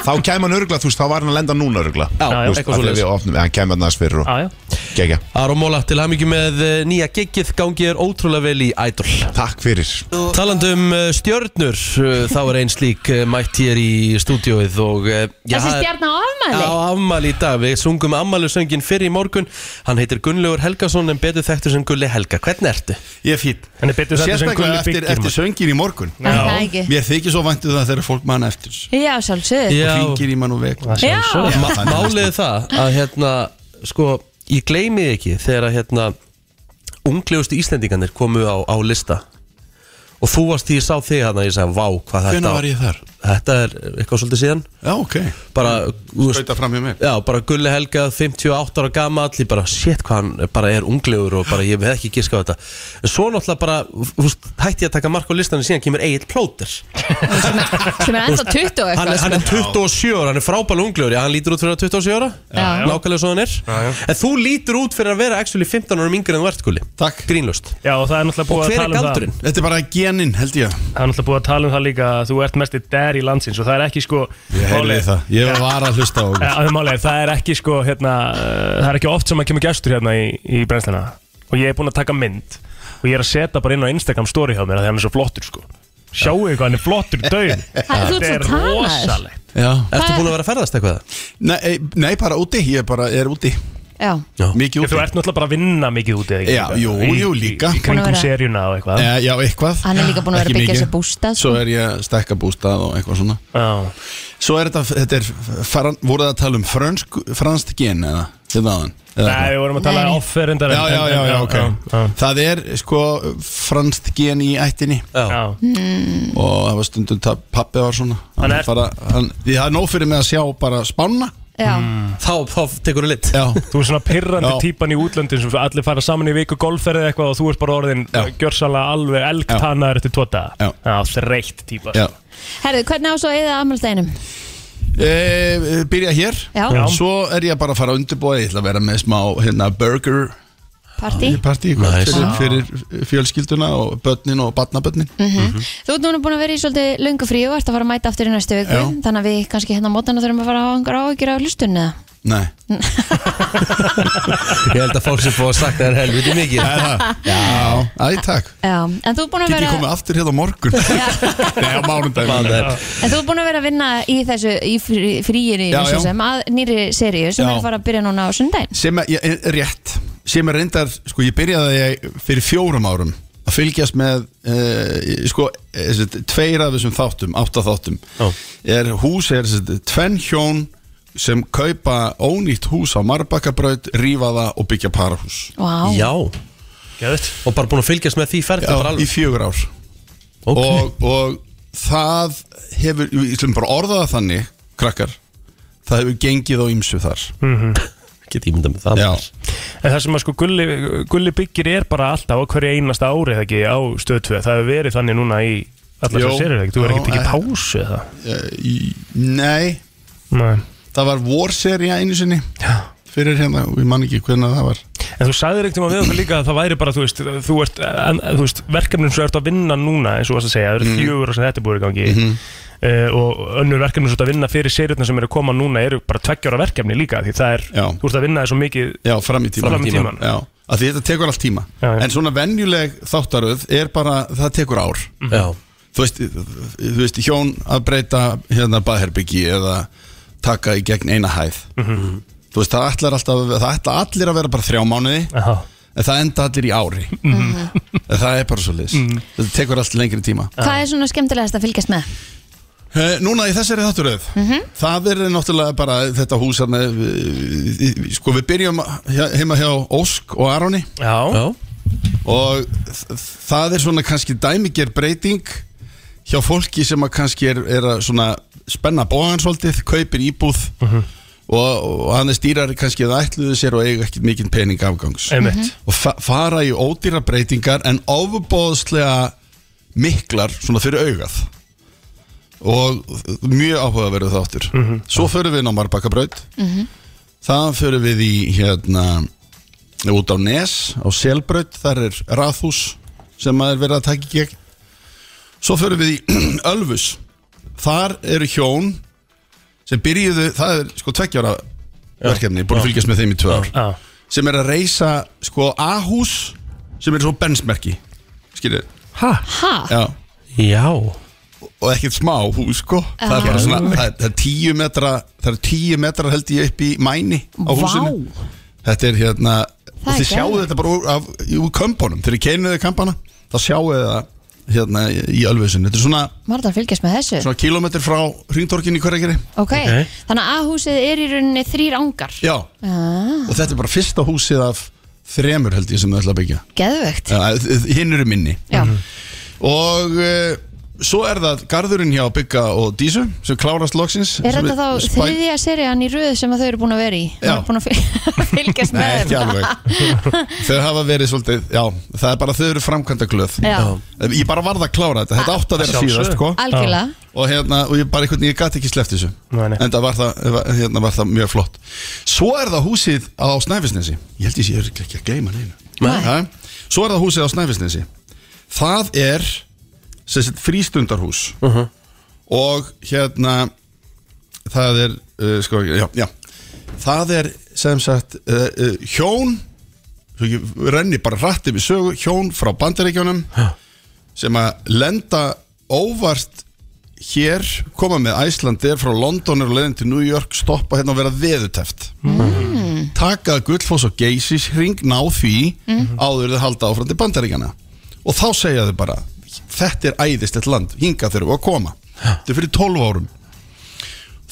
þá kæm hann örgla, þú veist, þá var hann að lenda núna örgla Já, já, eitthvað svo Við opnum, hann kæm hann næst fyrir og Já, já. gegja Aron Móla, til hamingi með eh, nýja giggið Gangi er ótrúlega vel í Idol. Takk fyrir. Talandi um uh, stjörnur uh, Þá er einn slík uh, mætt hér í stúdióið Og uh, já, Þessi það er- stjarn á afmæli? Já, afmæli í dag, við sungum afmælusöngin fyrir í morgun. Hann heitir Gunnlaugur Helgason en betur þekktur sem Gulli Helga Hvernig ertu? Ég er fín En er betur þetta sem Sérstaklega Gulli eftir, byggir eftir maður. söngin í morgun Er það ekki? Mér þykir svo væntu það þegar fólk mann eftir Já, sjálfsögð Já. og hringir í mann og veg Já. Ma Málið er það að hérna, sko, ég gleymi því ekki þegar að hérna unglegustu Íslendingarnir komu á, á lista og þú varst því ég sá þig hann að ég sagði, vá, hvað þetta Hvenær var ég þar? Þetta er eitthvað svolítið síðan. Já, ok. Skauta fram hjá mér. Já, bara Gulli Helga, 58 ára gamall Ég bara, shit, hvað hann bara er unglegur Og bara, ég veð ekki giska á þetta. En svo náttúrulega bara, þú veist, hætti ég að taka mark á listanum Síðan kemur Egil Plóter. Sem er ennþá 20 og hann, eitthvað hann er sko. 27 ára, hann er frábælega unglegur Já, hann lítur út fyrir að 27 ára. Já. Nákvæmlega svo hann er. En þú lítur út fyrir að vera actually 15 ára yngri en þú ert, Gulli. Takk. Grínlust Já, og það er náttúrulega Og búið að hver er tala um það er er að að í landsins og það er ekki sko Ég heyrði málið- það, ég var að hlusta á okkur. Ja, það, málið. Er, það er ekki sko hérna, uh, það er ekki oft sem að kemur gestur hérna í, í brennsluna. Og ég er búinn að taka mynd. Og ég er að setja bara inn á Instagram story hjá mér af því hann er svo flottur sko. Sjáu hvað hann er flottur dögn þú ert svo talaður. rosalegt. Já. Ertu búin að vera að ferðast eitthvað? Nei, eh, nei, bara úti, ég bara er úti Já, Mikið Þú úti ert náttúrulega bara að vinna mikið úti eða ekki? Já, jú, Í- jú, líka. Í, í Búin að kringum vera- seríuna og eitthvað Eh, Já, eitthvað Hann er líka búinn að vera að Ekki byggja mikið. sér bústað, Svo sko. er ég að stekka bústað og eitthvað svona Já. Svo er þetta, þetta er, faran, voruð það að tala um frönsk, franskt gen eða þetta aðan? Nei, við vorum að tala Nei, offerindar Já, já, já, já, ok já. Það er sko franskt gen í ættinni Já, Já. og það var stundum ta- pabbi var svona Hann er- fara, hann, Ég hafði nóg fyrir mig að sjá bara spána já þá, þá tekur þú lit Já, Þú er svona pirrandi Já. típan í útlöndin sem allir fara saman í viku golfferði eitthvað og þú ert bara orðin Já. gjörsanlega alveg elgtannaður eftir tóta Já. þreitt típa já Herðu, hvernig á svo eða afmælsteginum? e, Byrja hér Já. Já. Svo er ég bara að fara að undirbúa Ég ætla að vera með smá hérna, burger Partí partí Nice. fyrir, fyrir fjölskylduna og börnin og barnabörnin? Þú ert núna búin að vera í svolítið löngu frí og ert að fara að mæta aftur í næstu viku Já. Þannig að við kannski hérna á mótana þurfum að fara að hafa einhver áhyggjur af hlustunni eða? Nei. Ég held að fólk sem fóða sagt það er helviti mikið. Já, æ, takk. Já, en þú ert búin að Get ég vera komið aftur hérna á morgun? Nei, á mánudaginn. Mánudagur. En þú ert búin að vera að vinna í þessu í frí- fríinu Já, eins og já. sem að nýri seríu sem Já. er að fara að byrja núna á sundaginn sem er rétt sem er reyndar, sko ég byrjaði fyrir fjórum árum að fylgjast með uh, sko, þessi, tveir af þessum þáttum, átta þáttum. Já. er hús, er þessi, tvenn hjón sem kaupa ónýtt hús á Marbakkabraut, rífa það og byggja parahús. Vá, Já, Geðvitt og bara búin að fylgjast með því ferði bara Já, í fjögur ár. Ok. og, og það hefur, ég ætlum bara að orða það þannig krakkar, það hefur gengið á ýmsu þar Get ég myndað með það. Já, En það sem að sko gulli, gulli byggir er bara alltaf á hverju einasta ári eða ekki á stöð 2 Það hefur verið þannig núna í allar Jó. þessar serið ekki? Þú er Já, ekki eh. pásu eða? Nei. Nei. Það var vorserja einu sinni Já. Fyrir hérna, og ég man ekki hvernig það var. En þú sagðir ekkert um að við okkur líka að það væri bara, þú veist, þú ert, en, þú veist verkefnin sem þú ert að vinna núna, eins og þú varst að segja, það eru fjögur og sem þetta er búið í gangi. Uh, og önnur verkefnin sem þú ert að vinna fyrir seriðna sem eru að koma núna eru bara tveggjára verkefni líka, því það er, Já. þú ert að vinna svo mikið Já, fram í tíma Fram í að því þetta tekur allt tíma. Já, já. En svona venjuleg þáttaröð er bara, það tekur ár. Já, Þú veist, þú veist hjón að breyta hérna baðherbyggi eða taka í gegn eina hæð. Þú veist, það ætlar alltaf, það ætla allir að vera bara þrjá mánuði Aha. En það enda allir í ári. En Það er bara svo liðs Þetta tekur allt lengri tíma. Hvað er svona skemmtilegast að fylgjast með? Eh, Núna í þessari þátturöð Það verður náttúrulega bara þetta hús hérna, við, Sko við byrjum heima hjá Ósk og Aroni. Já, já, Og það er svona kannski dæmiger breyting Hjá fólki sem að kannski er, er að svona spenna bóðan svolítið Kaupir íbúð og, og hann er stýrari kannski að ætluðu sér og eiga ekki mikinn pening afgangs. Einmitt. og fa fara í ódýra breytingar en ofubóðslega miklar svona fyrir augað og mjög áhugaverðu þáttur. Svo förum við inn á Marbakkabraut það förum við í hérna út á Nes á Selbraut, þar er Rathús sem maður verið að taka í gegn. Svo förum við í Ölfus. Þar eru hjón sem byrjuðu, það er sko tveggjára verkefni, búin að fylgjast með þeim í tvö ár. Já. sem er að reysa sko A-hús sem er svo bensmerki. Skiljið, Ha? Ha? já. Já og ekkert smá hús sko. Það er bara svona, það er, það er tíu metra það er tíu metra held ég upp í mæni á Vá. húsinu. Þetta er hérna, og er þið sjáu þetta bara úr, af, úr kömpunum. Þegar þið keinuðu kampana, þá sjáu þið það hérna í Ölfusinu, þetta er svona það að fylgjast með þessu? svona kilometr frá hringtorkin í hverjageri Ok, Ok. þannig að A-húsið er í rauninni þrýr ángar já, ah, og þetta er bara fyrsta húsið af þremur held ég sem þau ætla að byggja. Geðvögt hinn eru minni. Já, og uh, svo er það garðurinn hjá Bygga og Dísu sem klárast loksins Er þetta þá spæ- þriðja serían í röð sem að þau eru búin að vera í? Þau Já. eru búin að fyl- fylgjast Nei, með ekki þeim. alveg Þau hafa verið svolítið, já, það er bara þau eru framkvæmda glöð Já. Ég bara varð að klára þetta, þetta átt að vera síðast sko. Algjörlega og, hérna, og ég bara einhvern veginn, ég gæti ekki sleppt þessu Nei, nei. En það var það, hérna, var það mjög flott Svo er það húsið á Snæfisnesi Ég held ég sé örugglega ekki að gleyma neinu Nei. Svo er það húsið á Snæfisnesi Það er sem sagt, frístundarhús. Og hérna það er uh, sko, já, já, það er sem sagt uh, uh, hjón svo ég renni bara rætti við sögu hjón frá bandaríkjónum sem að lenda óvart hér, koma með Æslandir frá London og leiðin til New York stoppa hérna og vera veðuteft mm. taka Gullfoss og Geysis hring ná því áður þau halda áfram til bandaríkjana og þá segja þau bara þetta er æðislegt land, hinga þurfum að koma. Þetta er fyrir 12 árum.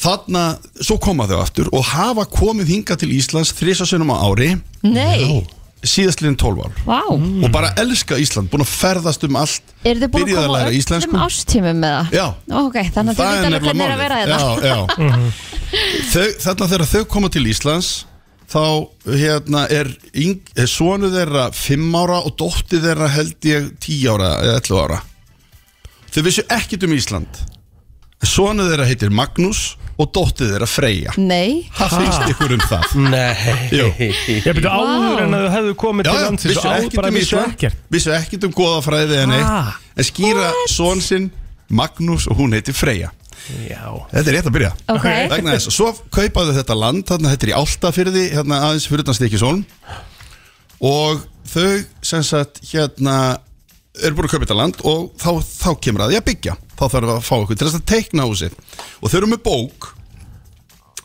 Þarna, svo koma þau aftur og hafa komið hinga til Íslands þrísasunum á ári. Nei, síðastliðin 12 ár. Vá. Og bara elska Ísland, búin að ferðast um allt. Eru þau búin að koma læra öllum ástímum með það? Já. Ok, þannig að hvernig er að vera málið. já. þau, Þarna þegar þau koma til Íslands þá hérna er, er sonu þeirra 5 ára og dótti þeirra held ég 10 ára eða 11 ára þau vissu ekkit um Ísland. Sonu þeirra heitir Magnús og dótti þeirra Freyja. Nei, hvað finnst ykkur um það? Nei. Jú. Ég byrju áður en að þau hefðu komið Já, til já, landsins vissu áður ekkit bara um vissu Ísland. ekkert. Vissu ekkit um goðafræði eða neitt. Ah. En skýra són sinn Magnús og hún heitir Freyja. Já. Þetta er rétt að byrja. Ok. Vegna þess, svo kaupaðu þetta land Þarna þetta er í Áltafyrði Hérna aðeins fyrir utan Stikisólm Og þau sem sagt Hérna eru búin að kaupa þetta land Og þá, þá kemur að því að byggja. Þá þarf að fá okkur til þess að teikna húsið Og þau eru með bók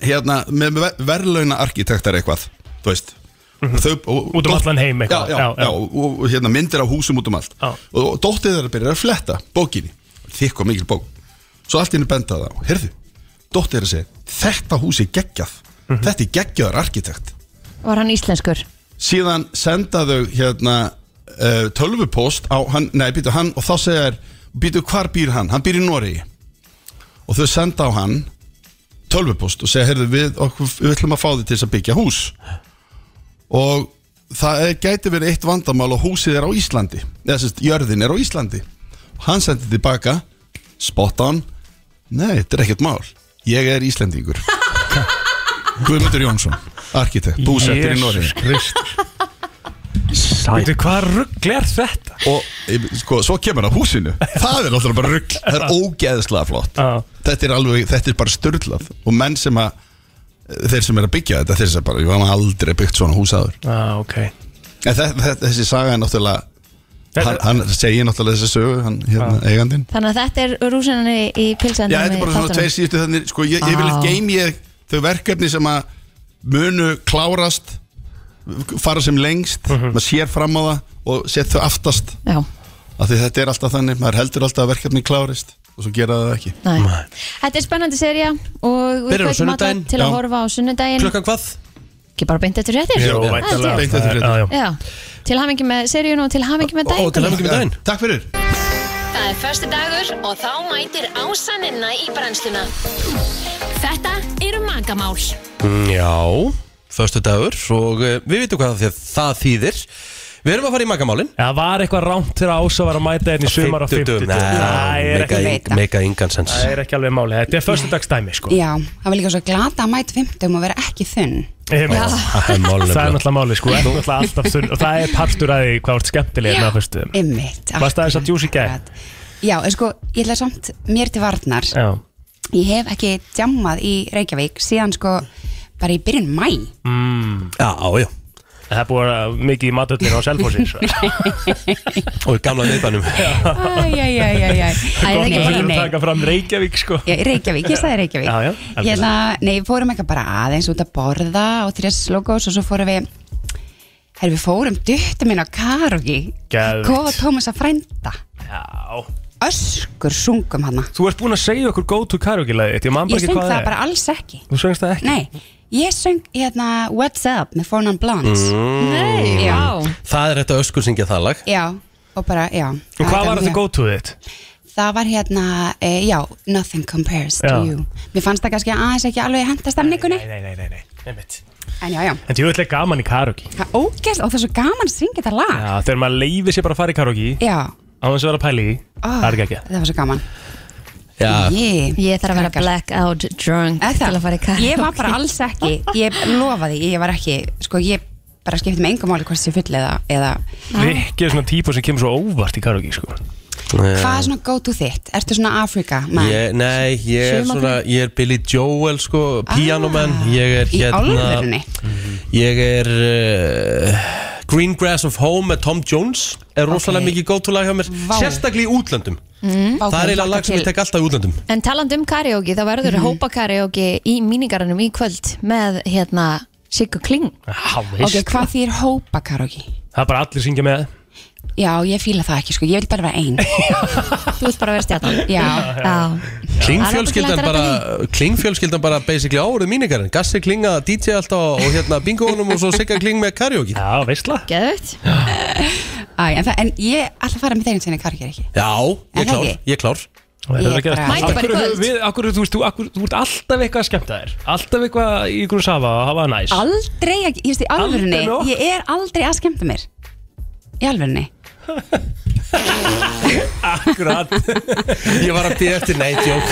Hérna með verðlauna arkitektar eitthvað Þú veist. Þau, og, Út um allan heim eitthvað. Já, já, já, og, og hérna myndir af húsum út um allt. Já. og, og dóttið þeirra byrjar að fletta bókinni. Þykk og mikil bók. Svo allt inni benda það á, heyrðu dóttið þeirra segir, þetta hús er geggjað. Þetta er geggjaður arkitekt var hann íslenskur? síðan senda þau hérna uh, tölvupost á hann, nei, býtu hann og þá segir, býtu hvar býr hann? Hann býr í Noregi. Og þau senda á hann tölvupost og segja, heyrðu við, okkur, við ætlum að fá þið til þess að byggja hús. Og það er, gæti verið eitt vandamál og húsið er á Íslandi. Eða sérst, jörðin er á Íslandi. Hann sendi tilbaka spot on. Nei, þetta er ekkert mál. Ég er Íslendingur. Guðmundur Jónsson arkitekt, búsettir í Noregi Sæt Hvað ruggli er þetta? og sko, svo kemur það húsinu. Það er alltaf bara rugg, það er ógeðslega flott. Já. þetta er alveg, þetta er bara störlað og menn sem að þeir sem er að byggja þetta, þeir sem bara, ég var aldrei byggt svona hús áður. Ah, ok. En þe þe þessi saga er náttúrulega hann, hann segir náttúrulega þessi sögu hann, hérna, eigandinn. Þannig að þetta er rúsinan í, í pilsendum Já, þetta er bara svona tveir síðustu þannig sko, ég, ég vil Á. geim ég þau verkefni sem að munu klárast fara sem lengst maður sér fram á það og set þau aftast. Já, af því þetta er alltaf þannig, maður heldur alltaf að verkefni klárist og svo gera það ekki. Næ Þetta er spennandi serja og við Byrjar á sunnudaginn. til að horfa á sunnudaginn. Klukkan hvað? Ekki bara beint eftir réttir Það til hafingi með seríun og til hafingi með Ó, til daginn hamingju með daginn. Takk fyrir. Það er förstu dagur og þá mætir ásaninna í brennsluna. Þetta eru magamál. Mm, Já, föstu dagur og uh, við veitum hvað það, það þýðir. Við erum að fara í magamálin Já, var eitthvað rámt þegar Ása var að mæta einn í sumar á 50 Nei, mega, ingansens það er ekki alveg máli Þetta er föstudagsdæmi sko. Já, það var líka svo glata að mæta 50 og vera ekki þunn. Einmitt. Það er Það náttúrulega máli sko, er náttúrulega alltaf þunn. Og það er partur að því hvað vart skemmtilega það þess að djúsi gæð? Já, en sko, ég ætla samt mér til varnar. Já. Ég hef ekki djammað í Reykjavík síðan sko bara í byrjun mæ mm. Já, já. Það er búið að mikið í matöllin á Selfossi svo. Og í gamla neyðbænum Æjæjæjæjæjæ Gott að fyrir að taka fram Reykjavík sko. Já, Reykjavík, ég sagði Reykjavík. Já, já, hérna, Nei, við fórum eitthvað bara aðeins út að borða og þrjás logos og svo fórum við Herri, við fórum duttum inn á karaoke. Geðveikt. Kofa Tómas að frænda. Já. Öskur sungum hana. Þú ert búin að segja okkur go to karaoke-lagið þitt, Ég Ég hvað það það er. bara alls ekki. Þú söngst það ekki? Nei, ég söng hérna What's Up með Four Non Blondes Mm. Nei, já. Það er þetta öskur syngja það lag. Já, og bara, já. Og hvað var þetta go to þitt? Það var hérna, e, já, Nothing Compares Já. to You. Mér fannst það kannski aðeins ekki alveg henda stemningunni. Nei, nei, nei, nei, nei. En já, já. En ég vil gaman í karaoke. Það er ógeðslega og það er svo gaman að syngja þetta lag. Já, þegar maður leifir sér bara að fara í karaoke Já, á þess að vera að pæla í því, Ó, það er ekki ekki. það var svo gaman Ég, Ég þarf að vera blackout drunk til það? að fara í karaoke Ég var bara alls ekki, ég lofaði, ég var ekki, sko ég bara skipti með engum máli hvort sé full eða, eða Rikki er svona típa sem kemur svo óvart í karaoke sko. hvað er svona go to þitt? Ertu svona Afrika? Ég, nei, ég er svona, ég er Billy Joel sko, pianoman, ég er Í hérna alvörunni? Ég er uh, Green Grass of Home með Tom Jones er rosalega Ok. mikið góttúlag hjá mér Vá. Sérstaklega í útlöndum Mm. Það er eiginlega lag sem ég tek alltaf í útlöndum En talandi um karaoke, þá verður mm hópa karaoke í míningarannum í kvöld með hérna Siggu Kling Já, Ok, hvað þýr hópa karaoke? Það er bara allir syngja með Já, ég fíla það ekki, sko, ég vil bara vera ein. Þú vilt bara vera stjarnan. Já, Já. Klingfjölskyldan Það er bara, klingfjölskyldan bara basically árið míningarinn Gassi klinga DJ alltaf og hérna bingounum og svo Sigga kling með karaoke. Já, veistla. Æ, en, það, en ég ætla að fara með þeirinn sinni karaoke ekki? Já, ég Er er það klár, ekki? ég er klár Það er Ég að gerast. bara- Mæti bara í kvöld. hverju, þú veist, þú, hverju- þú ert alltaf eitthvað að skemmta þér. Alltaf eitthvað í ykkur safa að hafa það næs. Aldrei, ekki, ég veist í alvörunni Aldrei nokkuð. Ég er aldrei að skemmta mér. Í alvörunni Akkurat. Ég var að býja eftir neitt jók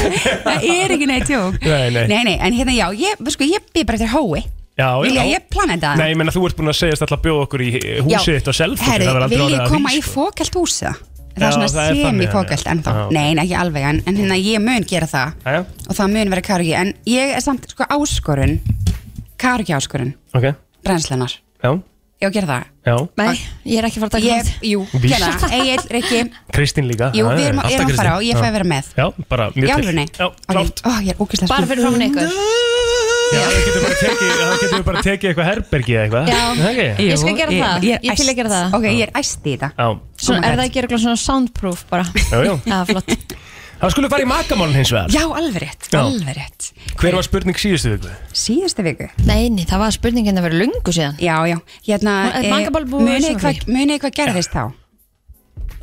Það er ekki neitt jók Nei, nei. nei, nei, en hérna já, ég, sko, ég býð bara eftir hói Já, Vilja, já. ég plana þetta? Nei, ég menna þú ert búin að segjast alltaf að bjóða okkur í húsið þitt og selfie Herri, vil ég koma í fókælt húsið? Það Já, er svona það er þannig, semi-fókælt ennþá. Já. Nei, nei, ekki alveg, en, en hérna ég mun gera það. Jæja, Og það mun vera karaoke En ég er samt, sko, áskorun Karaoke áskorun, ok, brennslunar já, Ég á að gera það. Já. Nei, ég er ekki að fara að taka Ég, jú, gera það Egil, Rikki, Kristín líka jú, Já, við já, erum, já. erum að fara og ég fæ Já. að vera með. Já, bara mjög til. alvörunni? Já, klárt. Ó, ég er ógæslega Bara fyrir framan ykkur. Já, það getur bara tekið, það getur bara tekið eitthvað herbergi eða eitthvað? Já. Er það ekki? Ég skal gera það. Ég til að gera það. Ok, ég er æst í þetta. Já, Svona, Er það ekki eitthvað svona soundproof bara? já, já. Já, flott Það skulle fara í makamálun hins vegar. Já, alveg rétt, Já. alveg rétt. Hver var spurning síðustu viku? Síðustu viku? Nei, nei, það var spurningin að vera lungu síðan. Já, já, hérna Er eh, Mangaball búið Munið svona hvað, munið hvað gerðist þá?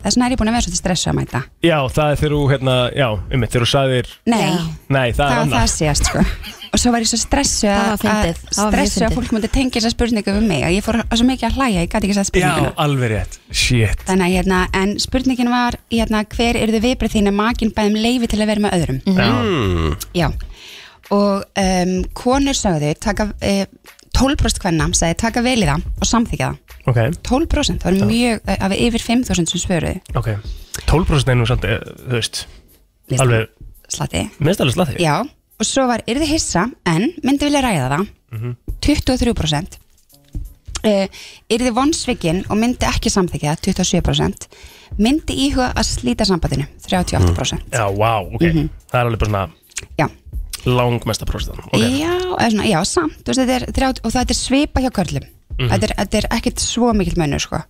Þess vegna er ég búin að vera svolítið stressu að mæta. Já, það er þegar þú, hérna, já, um þegar þú sagðir Nei, Já. Nei, það það er var annað. það síðast sko Og svo var ég svo stressu Það að, var það var stressu að fólk múti tengja þessa spurningu við mig. Að ég fór svo mikið að hlæja, ég gæti ekki að Já, spurninguna. alveg rétt. Shit. Þannig að hérna, en spurningin var hérna, hver eru þið viðbrið þín að makin bæðum leifi til að vera með öðrum? Já, Já, og um, konur sögðu taka, uh, 12% hvenna sagði taka vel í það og samþykja það. Ok, 12% það var mjög, uh, af yfir 5.000 sem svöruðu. Ok. 12% er nú samt, eh, þú veist. Alveg, slati minnst alveg slatti Já, og svo var, þið hissa en myndi vilja ræða það. Mhm. 23% uh, þið vonsvikinn og myndi ekki samþykja það 27% myndi íhuga að slíta sambandinu 38% Já, wow, ok. Það er alveg bara svona Já, langmesta prostan Ok, já, svona, já, samt. Veist, þetta er, 30, og þetta er svipa hjá körlum. Mhm. þetta, er, þetta er ekkit svo mikill mönnur sko.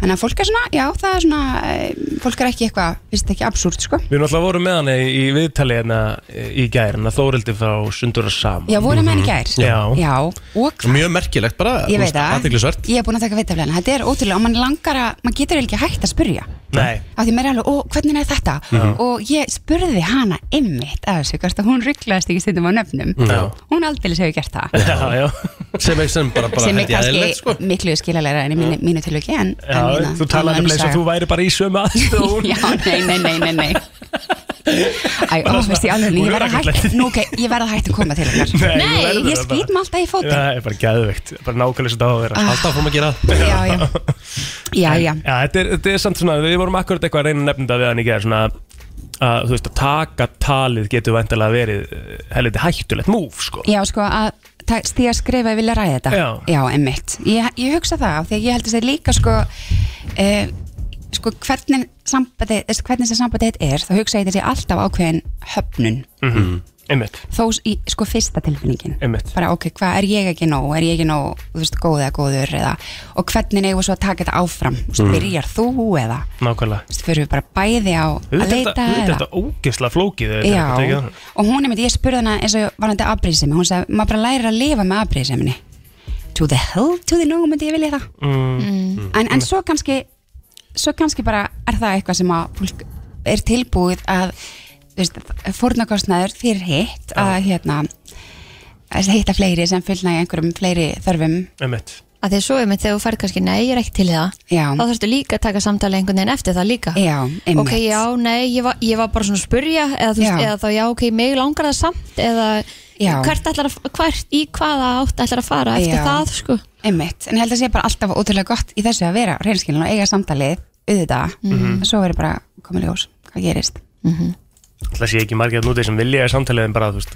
Þannig að fólk er svona, já, það er svona eh, fólk er ekki eitthvað, finnst þetta ekki absúrt sko. Við erum alltaf voru með hann í, viðtali hérna eh, í gær en að Þórildi frá Sundur og Sam. Já, voru með henni í gær. Já. já, og hvað Mjög merkilegt bara Ég veit það, Athyglisvert. Ég er búin að taka vitaflegana Þetta er ótrúlega og mann langar að, maður getur ekki hægt að spurja Nei, af því maður er alveg, ó, hvernig er þetta? Og ég spurði hana ymmit af þessu, hvort að hún rugglaðist ekki stundum á nöfnum. Já. hún aldrei hefur gert það. Já, já. Sem er sem bara, bara sem er held ég kannski eðlilegt, sko. miklu skilalega enn í mínu, mínu tilviki en, en hérna, þú talaði eins og saga. þú væri bara í sömu hún Já, nei, nei, nei, nei, nei. Æ, ó, veist ég alveg, ég er verð að hægt Nú, ok, ég verð að hægt að koma til okkar Nei, ég skýt mig alltaf í fótinn. Það er bara geðveikt, bara nákvæmlega sem það á að vera. Alltaf fórum að gera Já, já. Já, já. Já, þetta er, þetta er samt svona, við vorum akkurat eitthvað að reyna að þetta við hann í gerð svona að, þú veist, að taka talið getur vantilega verið eh, helviti hættulegt múf, sko. Já, sko, að stíga að skrifa að vilja ræða þetta. Já. Já, emmitt ég, ég hugsa það, af því að ég held að það líka sko uh, sko, hvernig sambandið, þess- hvernig sem sambandið þitt er, þá hugsa ég þessi alltaf ákveðin höfnun. Mm Einmitt, þó í sko fyrsta tilfinningin. Einmitt. Bara ok, hvað er ég ekki nóg, er ég ekki nóg þú veist, góð eða góður eða og hvernig eigum við svo að taka þetta áfram? Mm. Mm. byrjar þú eða? Nákvæmlega. Þú veist, fyrir við bara bæði á að Auðvitað leita þetta- auðvitað eða? þetta ógeðslega flókið þetta er Já, ekki annað. og hún er myndi, ég spurði hana eins og varandi afbrýðsemi, hún sagði, maður bara lærir að lifa með afbrýðseminni to the hell, to the no, myndi ég vilja það. Mm. en, en svo kannski svo kannski bara er það eitthvað sem að fólk er tilbúið að fórnarkostnaður fyrir hitt að hérna að hitta fleiri sem fullna í einhverjum fleiri þörfum. Einmitt. Að því að svo einmitt þegar þú færð kannski nei, ég er ekki til í það Já. þá þurftu líka að taka samtali einhvern veginn eftir það líka. Já, einmitt. ok, já, nei, ég var, ég var bara svona að spurja eða, veist, eða þá, já, ok, mig langar það samt eða hvert ætlar að, hvert, í hvaða átt ætlar að fara eftir Já. það, sko. Einmitt, en ég held að sé bara alltaf ótrúlega gott í þessu að vera reynskilin og eiga samtalið auðvitað, Mhm. og svo verður bara komið ljós, hvað gerist Það sé ekki margir að núti sem vilja í samtalið en bara, þú veist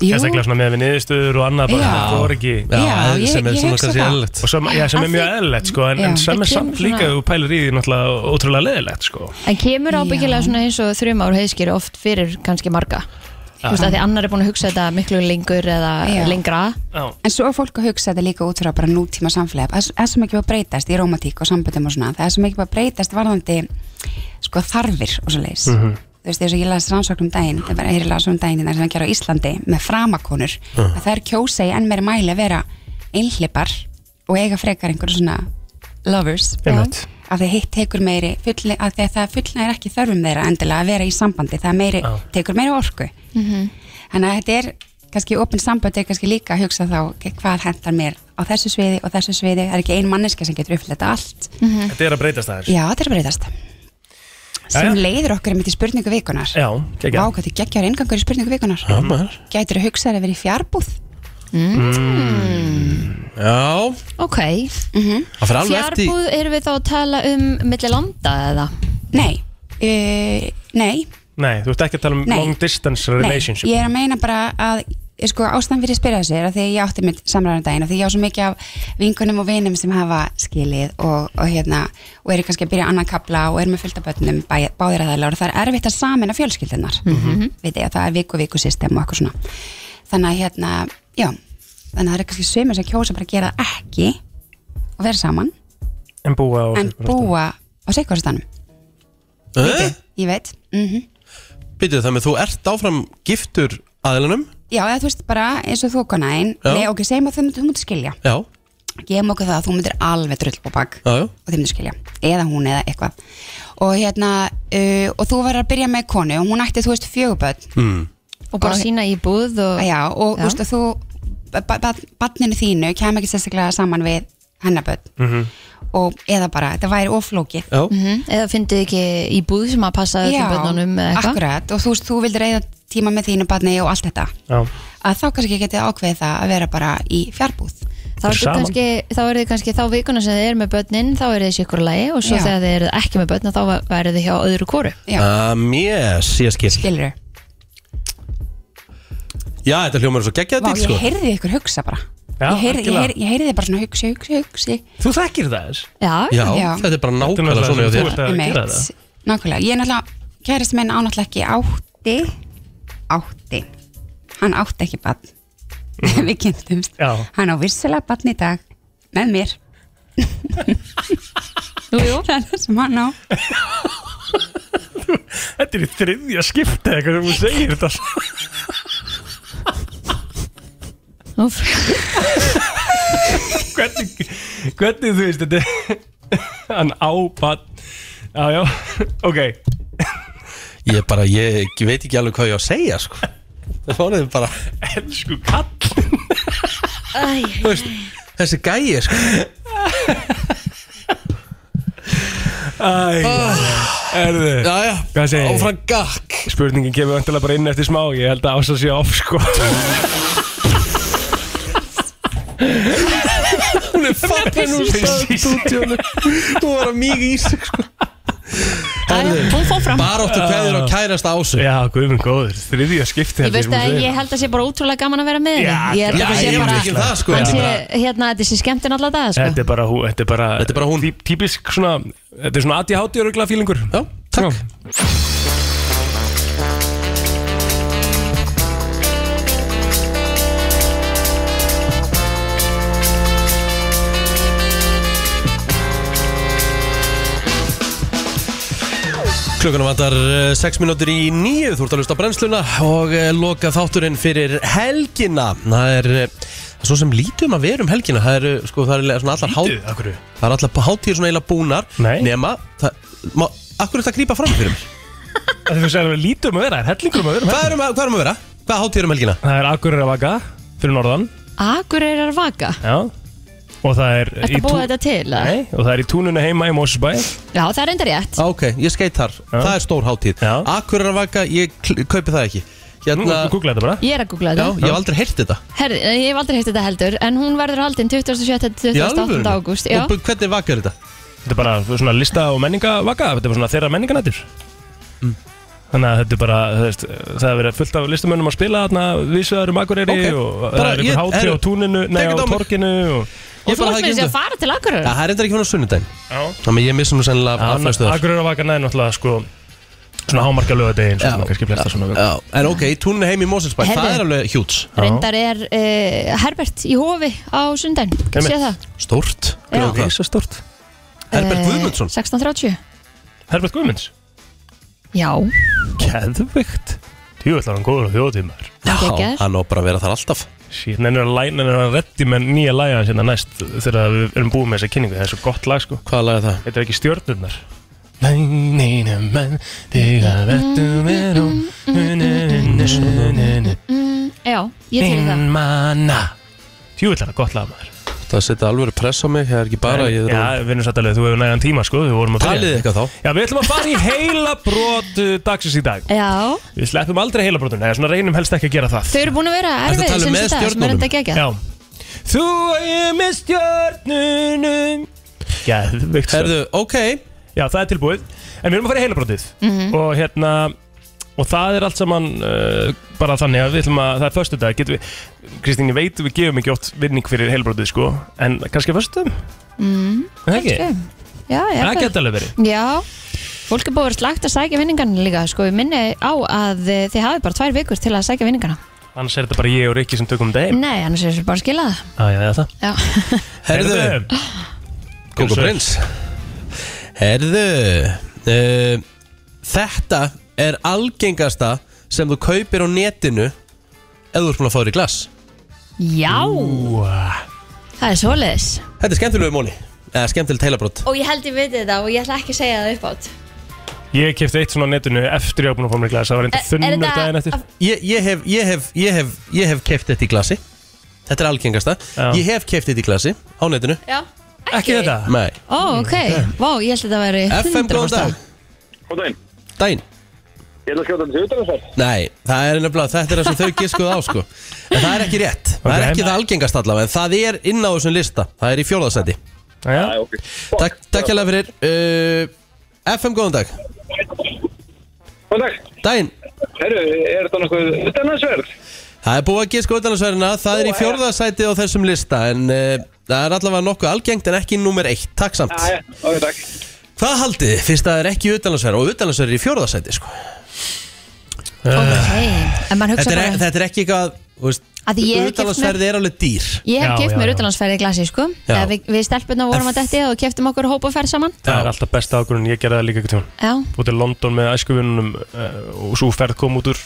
Jú. Sérstaklega svona með við niðurstöður og annað bara, það voru ekki Já, ég- sem er ég svona hugsa kannski það. eðlilegt. Og sem, já, sem er mjög eðlilegt, sko En, Já. en sem Það er kemur samt líka svona- þú pælir í því náttúrulega ótrúlega leðilegt, sko en kemur ábyggilega svona eins og þrjum ár heiðskýri oft fyrir kannski marga þú veist, að því annar er búin að hugsa þetta miklu lengur eða Já. lengra Já. En svo er fólk að hugsa þetta líka út frá bara nútíma samfélagi það er svo mikið að breytast í romantík og samböndum og svona það er svo mikið að breytast varðandi sko þarfir og svo leis Mhm. Þú veist þess að ég las rannsóknum daginn það var að las um daginn þar sem að gera á Íslandi með framakonur Mhm. að það er kjósa í enn meiri mæli að vera einhlipar og eiga frekar einhverju svona lovers. Einmitt. að það hitt tekur meiri fulli, að því að það fullna er ekki þörfum þeirra endilega að vera í sambandi það meiri, Já. tekur meiri orku. Þannig að þetta er kannski opinn sambönd er kannski líka að hugsa þá hvað hendar mér á þessu sviði og þessu sviði? Það er ekki ein manneska sem getur uppfyllt þetta allt. Þetta er að breytast það Já, þetta er að breytast sem Jæja. leiður okkur einmitt í spurningu vikunar Já, Vá, geggjað hvað þið geggjar ingangur í spurningu vikunar Já, maður. Gætur að hugsa þér að vera í fjarbúð? Já, ok, það fyrir alveg eftir fjárbúð erum við þá að tala um milli landa eða? Nei, uh, nei, Nei, þú ert ekki að tala um Nei. long distance nei relationship. Ég er að meina bara að ég sko, ástæðan fyrir að spyrja þessu er að því að ég átti mitt samræðan daginn og því ég á svo mikið af vingunum og vinum sem hafa skilið og, og hérna og eru kannski að byrja annan kapla og eru með fullt af börnum bæ, báðir að og það er erfitt að samina fjölskyldunar mm -hmm. veit ég að það er viku viku system og eitthvað svona. Þannig að hérna, já þannig að það er kannski sömur sem kjósa bara að gera það ekki og vera saman. En búa á en búa á sikvarstanum Eh? ég veit. Mm Býtu það með þú ert áfram giftur aðilunum já, eða þú veist bara eins og þú konaðinn Já. nei, ok, segjum að þú myndir, þú myndir skilja. Já, gefum okkur það að þú myndir alveg drull på bak já, já. og þið myndir skilja, eða hún eða eitthvað. Og hérna, uh, og þú verður að byrja með konu og hún ætti, þú veist, fjöguböld mm. og bara Og- sína í búð og, já, og Já. þú veist, og þú ba ba barninu þínu kem ekki sérstaklega saman við hennaböld Mhm. og eða bara, þetta væri oflókið Já, Mhm, eða fyndið ekki í búð sem að passa öllum bönnunum eða eitthvað? akkurat, og þú veist, þú vildir reyða tíma með þínu barni og allt þetta. Já, að þá kannski getið ákveðið það að vera bara í fjárbúð. Þá er Saman. kannski, þá er þið kannski þá vikuna sem þið eru með börnin, þá er þið sikkur lagi og svo Já. þegar þið eru ekki með börn þá verður þið hjá öðru kóru já, um, yes, ég skil. Skilur Já, þetta hljómar er svo geggjað Vá, dýrt ég sko heyrði ykkur hugsa bara Já, ég, heyrði, ég, algjörlega. heyrði, ég heyrði þið bara svona hugsi, hugsi, hugsi. Þú þekkir það þess? Já, Já, Já. þetta er bara nákvæmlega svona hjá sem þú þér ert að gera það. Einmitt, nákvæmlega, ég er náttúrulega kærist minn ánáttúrulega ekki átti átti. Hann átti ekki bann við kynntumst, Já. hann á vissilega bann í dag. Með mér. Jú, jú. það er það sem hann á. Þetta er í þriðja skipti eitthvað sem þú segir þetta. Hvernig, hvernig þú veist þetta Hann á bann Já, já, ok. Ég bara, ég, veit ekki alveg hvað ég á að segja sko. Það fórið bara Elsku kall. Veist, Þessi gæi sko. Æ, erðu Já, já, Hvað segir þið? áfram gakk. Spurningin kemur vantilega bara inn eftir smá Ég held að ása sé off sko Hún er farin úr stúdíónu Hún var að mýga í sig sko. Hún fór fram. Baróttu kveður á kærasta ásu Já, guðminn góður, þriðja skipti Ég veist að ég held að sé bara ótrúlega gaman að vera með henni. Ég held að það sé bara það, sko. Þetta sé, er hérna, þetta sé skemmtinn allar dag sko. Þetta er bara, hú- þetta er bara, Þetta er bara hún. tí- Típisk svona, þetta er svona ADHD örugla fílingur Já, takk Klukkanum vantar 6 minútur í nýju, þú ert að lusta á brennsluna og uh, loka þátturinn fyrir helgina. Það er uh, svo sem lítum að vera um helgina, það er, sko, það er svona allar Lítið, af hverju? Það er allar hátíður svona eiginlega búnar Nei. Nema, það, má, akkur er þetta að grípa fram fyrir mér? Það er fyrir að við lítum að vera, er hellingur um að vera Hvað erum, að- hvað erum að vera? Hvað hátíður um helgina? Það er Akureyri að vaka, fyrir norðan Akur er að vaka Já Og það er Ertu að búa þetta til? eða? Nei, og það er í túnunu heima í Mósusbæ Já, það er enda rétt Á, Ok, ég skeit þar, það er stór hátíð Já. Akkur er að vaka, ég kl- kaupi það ekki Nú, Hérna, þú googla þetta bara Ég er að googla já, þetta ég hef aldrei heyrt þetta Herði, ég hef aldrei heitt þetta heldur En hún verður haldinn 27. til Í 28. alvörunni? ágúst Já, Og b- hvernig vaka er þetta? Þetta er bara svona lista og menningavaka Þetta er bara svona þeirra menninganættir Mm. Þannig að þetta er bara, þú veist, það er verið fullt af listamönnum að spila þarna Vísveðar um Akureyri Ok. og það Bara er ég- einhver hátíð herru, á túninu, nei á it on me. torkinu og og Ég þú bara ert með þessi að fara til Akur það er enda ekki hann á sunnudaginn. Já. Þannig að ég missa nú sennilega þar Akureyri að vaka næði náttúrulega sko svona hámarka lögadegin Já. sem kannski flesta svona. Já, en ok, í túninu heim í Mósinsbæ, Herðu. það er alveg hjúts. Reyndar er uh, Herbert í hofi á sundaginn Einmitt. Sé það? Rísa stort Herbert Eh, Guðmundsson. 16.30 Herbert Guðmunds? Já, Keðvikt Tjóðall var hann góður á þjóðtímar Já, hann á bara að vera þar alltaf Síðan er að læna er að reddi með nýja læga hérna næst þegar við erum búið með þessa kynningu. Það er svo gott lag sko. Hvaða lag er það? Þetta er ekki mm, já, ég í það. Það gott lag maður Það setja alveg press á mig, það er ekki bara ég Já, við erum satt alveg, þú hefur nægan tíma sko Við vorum að byrja. Talið eitthvað þá? Já, við ætlum að fara í heila brot dagsins í dag. Já, Við sleppum aldrei heila brotun Eða svona reynum helst ekki að gera það. Þau eru búin að vera erfið sem þetta sem er enda gegja Já. Þú ég með stjörnunum. Gæðvikt Herðu, ok. Já, það er tilbúið. En við erum að fara í heilabrotið Mhm. Og hérna Og það er allt saman uh, bara þannig að við ætlum að, það er föstu dag, getum við, Kristín, ég veit við gefum ekki oft vinning fyrir heilbrotið, sko, en kannski að föstu, mm, er það ekki? Já, já, Það geta alveg verið. Já, fólk er búið að vera slagt að sækja vinningarna líka sko, ég minni á að eh, þið hafið bara tvær vikur til að sækja vinningarna Annars er þetta bara ég og Rikki sem tökum þetta heim. Nei, annars er þessu bara að skila það. Já, já, það. Já, Herðu, Kókó Prins. Herðu uh, Þetta er algengasta sem þú kaupir á netinu ef þú ert búin að fá þér í glas. Já. Það er svoleiðis. Þetta er skemmtilegu móli eða skemmtilegt heilabrót Og ég held ég veit þetta og ég ætla ekki að segja það upp átt Ég kefti eitt svona á netinu eftir ég á búin að fá mér glas, það var Er- eitthvað er þunnur þetta- daginn eftir. ég, ég hef, ég hef, ég hef, ég hef keift þetta í glasi. Þetta er algengasta. Já. Ég hef keift þetta í glasi á netinu. Já, Ekki þetta? Nei. Ó, ok, vá, ég held að þetta væri FM, góðan dag. 100% Góðan daginn. Ég ætla að skjóta þessi utanhansverð. Nei, það er nefnilega, þetta er það sem þau giskuð á sko. En það er ekki rétt. Það er ekki það algengast allavega En það er inn á þessum lista. Það er í fjórðasæti Já, Já, ok. Takk, takk hérlega fyrir. Uh, FM, góðan dag. Góðan dag. Dæin Herru, er þetta nokkuð utanhansverð? Það er búið að giska utanhansverðina Það er í fjórðasæti á þessum lista En uh, það er allavega nokkuð algengt En ekki nummer eitt, takk samt. Já, já, ok, takk. Hvað haldið þið? Fyrst að það er ekki utanhansverð Og utanhansverð er í fjórðasæti sko. Ok, en maður hugsa þetta, er, bara þetta er ekki eitthvað Utanlandsferð er alveg dýr. Ég hef já, mér já. utanlandsferði í glasi, sko. Við, við stelpunna vorum að detti og keftum okkur hópaferð saman. Það er alltaf besta ákvörðun, ég gerði það líka ekkert hjá Já, Fór til London með æskuvinnunum uh, og svo ferð kom út úr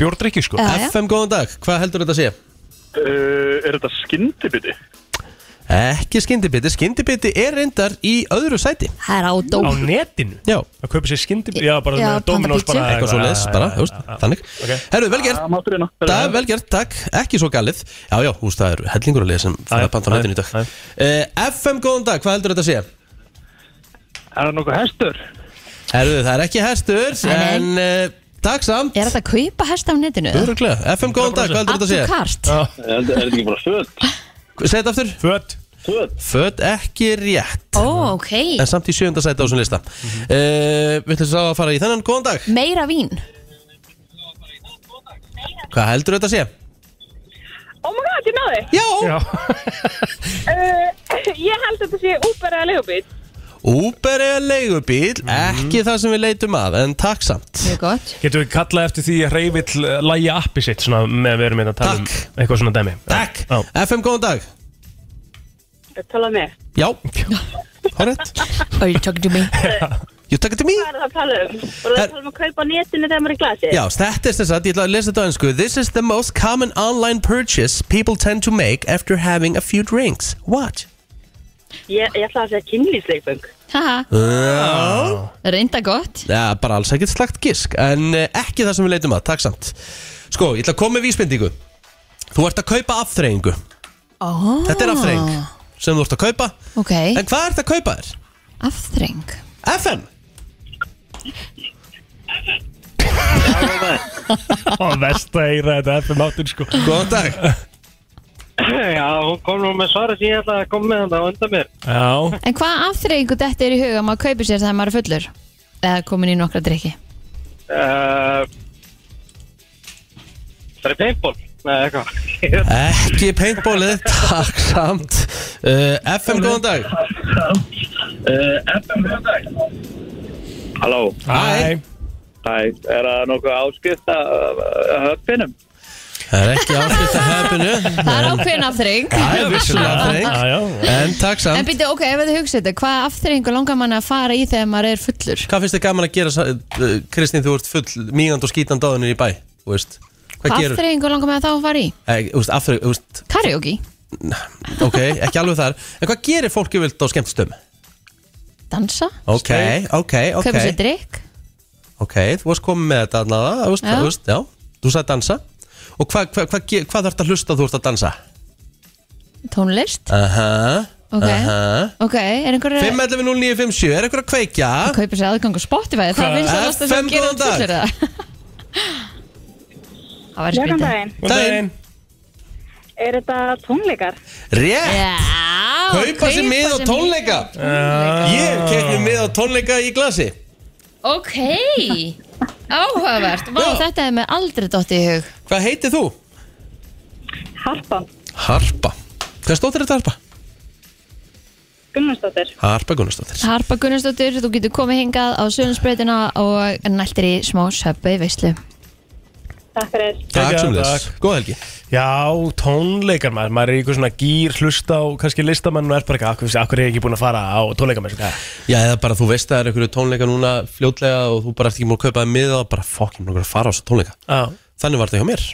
bjórdrykki, sko. FM, góðan dag, hvað heldur þetta að sé? Uh, er þetta skyndibiti? Ekki skyndibiti, skyndibiti er reyndar í öðru sæti. Það er á dó Á netinu? Já. Að kaupa sér skyndi Já, bara Já, með Dominos Panda bara Eitthvað svo leis, bara, þú veist, þannig. Herru, vel gert, Já, máttur hérna. Það, vel gert, takk. Ekki svo galið, já, já, þú veist, það eru hellingur að liða sem það er panta á Æ, netinu í dag. æ. uh, FM, góðan dag, hvað heldur þetta að sé? Er það nokkuð hestur? Herru, það er ekki hestur, Nei, en uh, takk samt. Er þetta að kaupa hest af netinu? eða? Öruglega, FM, góðan dag, hvað heldur þetta að to sé? cart Er er þetta ekki bara föt? Segð þetta aftur. Föt. Föt? Föt ekki rétt. Ó, ok. En samt í sjönda sæti á þessum lista. Uh, Við ætlum svo að fara í þennan, góðan dag. Meira vín. Hvað heldur þetta að sé? Oh my god, ég náði. Já, Já. Uh, Ég held að þetta sé Uber eða leigubíl Uber eða leigubíl Ekki það sem við leitum að, en takk samt Mjög gott Getum við kallað eftir því að reyfill lægi appi sitt svona með að við erum hérna að tala um Takk. eitthvað svona dæmi Takk Já. FM, góðan dag Talað með Já, horrið Are you talking to me? You talking to me? Hvað er það að tala um? Voru það að tala um að kaupa á netinu þegar maður er í glasi? Já, þetta er þess að, ég ætla að lesa þetta á ennsku This is the most common online purchase people tend to make after having a few drinks What? Ég, ég ætla að segja kynlýsleikfeng Haha, Já. Reynda gott? Já, bara alls ekkert slagt gisk En uh, ekki það sem við leitum að, takk samt. Sko, ég ætla að koma með vísbendingu. Þú ert að kaupa afþreyingu. Ó, Þetta er afþreying sem þú ert að kaupa. Ok, En hvað ert að kaupa þér? afþreng FM Og verst að eira þetta FM áttur sko. Góðan dag Já, hún kom nú með svara sem ég ætla að koma með þetta á undan mér. Já. En hvað afþreyingu þetta er í huga að maður kaupir sér þegar maður er fullur? Eða komin í nokkra drikki uh, Það er paintball. Nei, eitthvað. Ekki paintballið, takk samt. Uh, FM, góðan dag. Uh, FM, góðan dag. Halló. Hæ Hæ, er það nokkuð áskipt að höffinum? Það er ekki áskipt að hefinu Það er ákveðin afþreying. Það er vissulega já. En takk En samt byrju, ok, ef þið hugsa þetta, hvað afþreyingu langar mann að fara í þegar maður er fullur? Hvað finnst þið gaman að gera, Kristín, þú ert full Mígand og skítand áðunir í bæ. Hvað afþreyingu langar maður þá að fara í? Eh, veist, Karaoke, Ok, ekki alveg þar. En hvað gerir fólki vilt á skemmtistöðum? dansa, Ok, ok, ok. Kaupa sér drikk Ok, þú varst komið með þetta Þú sagði dansa Og hvað hva, hva, hva, hva þarf að hlusta þú ert að dansa? Tónlist, Aha, Ok. aha ok, er einhver 511-0957, er eitthvað að kveikja? að kaupa sér aðgang á Spotify Það Hvað? finnst það lasta sem FM, gerir góðan dag. fullur eða? Það var Góðan skrítið daginn. Daginn Er þetta tónleikar? Rétt, Já, kaupa sér mið á sér tónleika Ég hef keitt mér mið á tónleika í glasi Ok, áhugavert. Vá, Já. þetta er með aldrei dotti í hug. Hvað heitir þú? Harpa, Harpa. Hvað stóttir þetta Harpa? Gunnarsdóttir. Harpa Gunnarsdóttir. Harpa Gunnarsdóttir, þú getur komið hingað á Suðunsbreytina og næltir í smá söpbu í veislu Takk fyrir. Takk Takk, sem þess, góð helgi. Já, tónleikar maður, maður er í eitthvað svona gýr hlusta á kannski listamann og er bara ekki, akkur, er ég ekki búin að fara á tónleikar með þetta Já, eða bara þú veist að það er einhverju tónleika núna fljótlega og þú bara ert ekki múin að kaupa það miða og bara fokkin múin að fara á þessu tónleika. Já, Þannig var þetta hjá mér.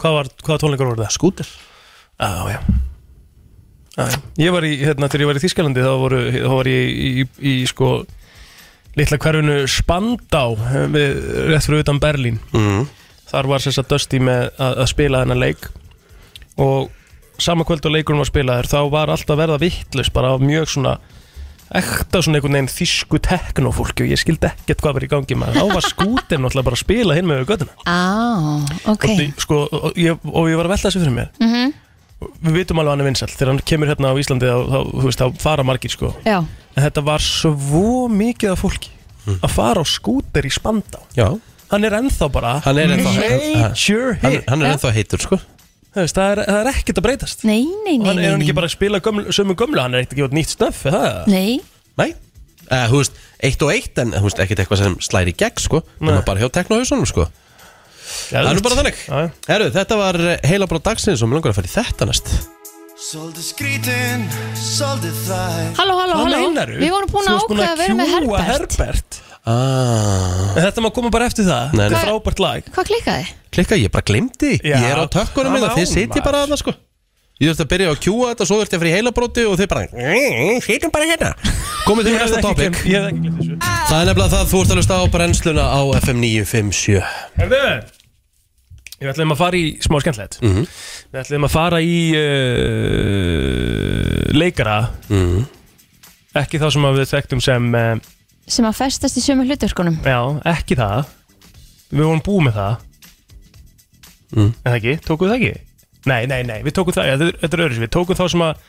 Hvað var, hvað tónleikar voru það? Skúter. Já, já. Já, já. Ég var í, hérna, þegar ég var í Þískalandi þá, voru, þá var ég í, í, í sko litla hverfinu Spandá eh, við, rétt fyrir utan Berlín. Mm. Þar var þess að Dusty með að, að spila þennan leik. Og sama kvöld og leikurinn var spilaður þá var alltaf að verða vittlust bara af mjög svona ekta svona einhvern veginn þýsku teknofólki og ég skildi ekkert hvað var í gangi maður. Þá var skútin náttúrulega bara að spila hinn með göttuna Á, ok. Og, sko, og, ég, og ég var að velta þessu fyrir mér. Mhm. við vitum alveg hann er vinsall þegar hann kemur hérna á Íslandi þá, þá, þú veist, þá fara margir sko. Já, en þetta var svo mikið af fólki að fara á skúter í Spandá Já, hann er ennþá bara hann er ennþá major hann, hit. Hann er ennþá heitur sko. Þú veist, það, er, það er ekkert að breytast. Nei, nei, og nei, hann er hann nei, ekki nei. bara að spila gömlu, sömu gömlu? Hann er ekkert að gefa út nýtt stöff er það? Nei, Nei, uh, þú veist, eitt og eitt en þú veist, ekkert eitthvað sem slæri í gegn sko. Nei. nema bara hjá teknohausunum sko. Það er nú bara þannig. Já, já. Herru, þetta var heila bara dagsins og mér langar að fara í þetta næst. Svolítið skrítin, svolítið þæg halló, halló, Hvað halló. meinarðu? Við vorum búin Þú að varst ákveða að vera með Herbert. Herbert ah, En þetta má koma bara eftir það Nei, Þetta nei. er frábært lag Hvað klikkaði? Klikka, ég bara því. Já, Ég er á tökkunum come minna, þið on, sitji bara maður. að það sko Ég þurfti að byrja að kjúa þetta, svo þurfti að fyrir heilabróti og þeir bara Sýtum bara hérna Komið þið Ég hefði næsta ekki topic gleymt- Ég hefði ekki glemt þessu Það er nefnilega það, þú ert að hlusta á brennsluna á FM 957 Herðu Við ætlum að fara í smá skemmtilegt Mhm. Við ætlum að fara í uh, leikara Mhm. Ekki þá sem að við þekktum sem uh, sem að festast í sömu hlutverkunum. Já, ekki það. Við vorum búið með það. Mm. En það ekki, tókuð það ekki? Nei, nei, nei, við tókum það, ja, þetta er- þetta er öðru Við tókum þá sem að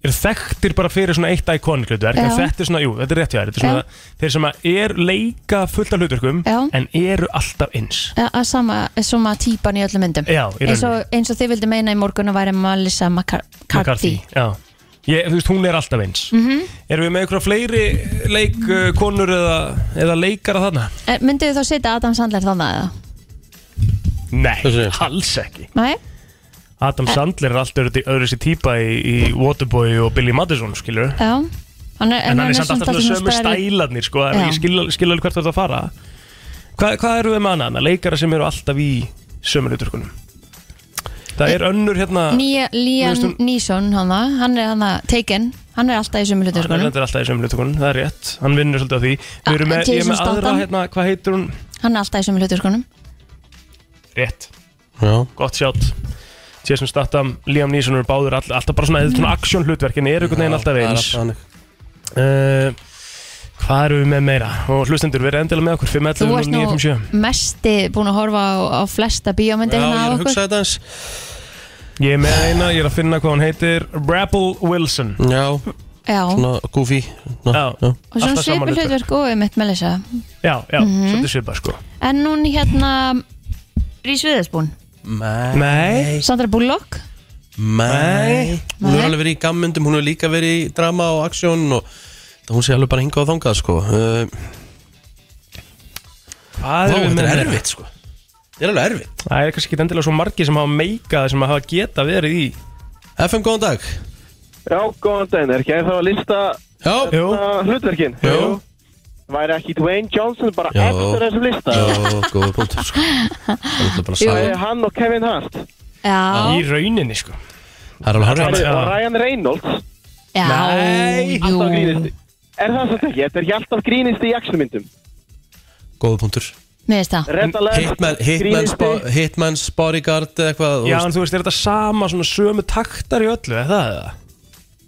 eru þekktir bara fyrir svona eitt iconic hlutverk en Já. þetta er svona, jú, þetta er rétt hjá þér. Þetta er svona, þeir sem að er leika fullt af hlutverkum Já. en eru alltaf eins. Ja, að sama, sama típan í öllum myndum. Já, í eins, rauninni. og, eins og þið vildi meina í morgun að væri Melissa McCarthy Já, ég, þú veist, hún er alltaf eins mm Erum við með einhverja fleiri leikkonur eða, eða leikara þarna? Myndið þið þá setja Adam Sandler þannig eða? Nei, alls ekki Nei? Adam Sandler er alltaf öðru, öðru sér típa í, í Waterboy og Billy Madison, skilur Já hann er, En hann er samt alltaf sömu stælarnir, sko. Ég skil, skil alveg hvert þú ert að fara Hva, Hvað eru við með? Með leikara sem eru alltaf í sömu hluturkunum Það er önnur hérna finnst hún- Neeson hana, hann er hann að Taken. Hann er alltaf í sömu Hann er alltaf í sömu hluturkunum, það er rétt. Hann vinnur svolítið á því. Við erum með, ég er með aðra, hérna, hvað heitir hún? hann er alltaf í sömu hluturkunum Rétt. Já. Gott sjátt. Jason Statham, Liam Neeson eru báður all, alltaf bara svona, mm. svona action hlutverkin er einhvern veginn Já, alltaf það er eins. alltaf þannig. Hvað eru við með meira? Og hlustendur, verið endilega með okkur þú 511 ert nú 957 mesti búin að horfa á, á flesta bíómyndir Já, hérna ég á er að okkur hugsa þetta eins Ég er með eina, ég er að finna hvað hún heitir Rebel Wilson. Já, Já. svona goofy. Ná, Já. og svona Alltaf sama svipur hlutverk og um eitt Melissa. Já, já, Mhm. svolítið svipað sko. En hún hérna Rís Viðarsbún Nei. Nei. Sandra Bullock. Nei. Hún er alveg verið í gammyndum, hún er líka verið í drama og aksjón og hún sé alveg bara hingað og þangað sko. Uh, Hvað erum við þetta með er meira? erfitt sko. Þetta er alveg erfitt. Það er kannski ekki endilega svo margi sem hafa meikað sem hafa geta verið í. FM, góðan dag. Já, góðan daginn, er ekki að það að lista Já. Jú. hlutverkin? Jú. Væri ekki Dwayne Johnson bara Jó. eftir þessum lista? Jó, góða punktur sko. Það er bara Jú. saman Hann og Kevin Hart. Já. Í rauninni sko. Það er alveg Og harrið og Ryan Reynolds. Já, Nei, jú. alltaf grínist Er það svo ekki? Þetta er ekki alltaf grínist í actionmyndum Góða punktur. Mér finnst það. Hitman, Hitman's, bo Hitman's Bodyguard eða eitthvað Já, en þú veist, er þetta sama svona sömu taktar í öllu, er það eða?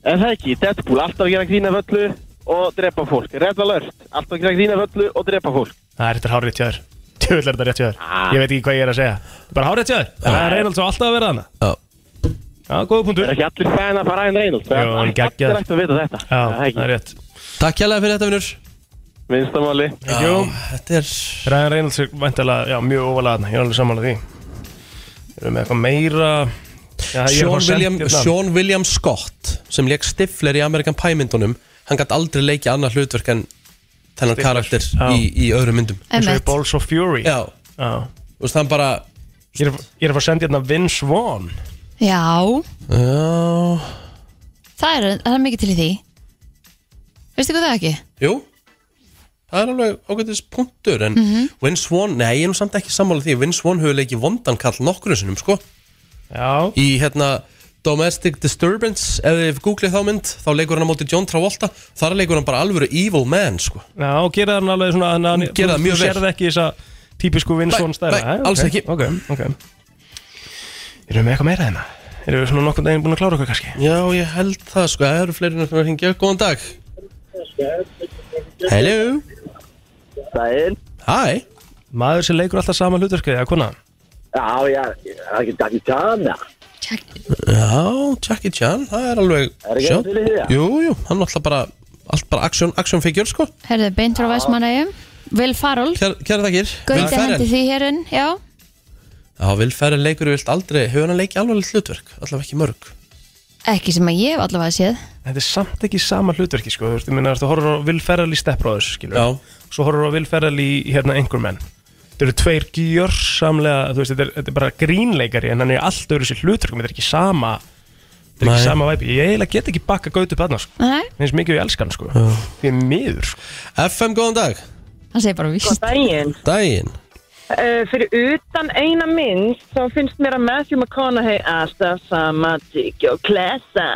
Er það ekki? Deadpool, alltaf gera grína af öllu og drepa fólk. Red Alert, alltaf gera grína af öllu og drepa fólk. Það er þetta hárið tjáður Tjóðlega er þetta rétt tjáður Ég veit ekki hvað ég er að segja. Bara hárið tjáður Það er Reynolds og alltaf að vera hana Já. Já, góða punktur. Er ekki allir fan af Ryan Reynolds? Jó, hann geggjaður. Allir ætti að vita þetta. Já, það er rétt Takk hérlega fyrir þetta vinnur Vinstamáli. Þetta er Ryan Reynolds er væntalega, já, mjög þarna. Ég er alveg sammála því. Erum við eitthvað meira? Já, Sean William, hérna. Sean William Scott sem leik Stifler í Amerikan Pie myndunum hann gæti aldrei leikið annað hlutverk en þennan Stifler, karakter já. í, í öðrum myndum. Eins og í. Balls of Fury. Já, Já. þú veist hann bara Ég er, ég er að fara að senda hérna Vince Vaughn. Já, Já, það er, það er mikið til í því Veistu hvað það ekki? jú Það er alveg ágætis punktur en Mhm. Vince Vaughn, nei ég er nú samt ekki sammála því Vince Vaughn hefur leikið vondan kall nokkru sinnum sko Já Í hérna Domestic Disturbance ef þið googlið þá mynd þá leikur hann á móti John Travolta þar leikur hann bara alvöru evil man sko Já, og gera það alveg svona hann, Gera það mjög Þú vel. sérð ekki þessa típisku Vince Nei, Vaughn stæla nei, alls ekki. Ok, ok Erum við með eitthvað meira hérna? Erum við svona nokkur daginn búin að klára okkur kannski? Já, ég held það sko, það eru fleiri er að hringja Góðan dag Hello? Dæin Hæ Maður sem leikur alltaf sama hlutverkið, eða kona? Já, já, það er ekki Jackie Chan, já. Já, Jackie Chan, það er alveg Er ekki til í því, já? Jú, jú, hann er alltaf bara Allt bara action, action figure sko. Herðu, beint frá Vestmanægjum Will Farrell kæra þakkir. Gauti hendi því hérun, já. Já, Vilferri leikur vilt aldrei Hefur hann leikið alveg hlutverk, allavega ekki mörg Ekki sem að ég hef allavega séð. Þetta er samt ekki sama hlutverki, sko Þú veist, ég minna, þú horfður á Will Ferrell í Step Brothers, skilur Já. Svo horfður á Will Ferrell í, hérna, Anchorman Þetta eru tveir gjörsamlega, þú veist, þetta er, þetta er bara grínleikari En hann er allt öðru sér hlutverkum, þetta er ekki sama Þetta er Nei. ekki sama væpi Ég eiginlega get ekki bakka gauti upp þarna, sko. Nei, Finnst mikið við elskan, sko. Því er miður, sko. FM, góðan dag. Hann segir bara víst. Dæin, Dæin Uh, fyrir utan eina mynd þá finnst mér að Matthew McConaughey alltaf sama tík og klessa.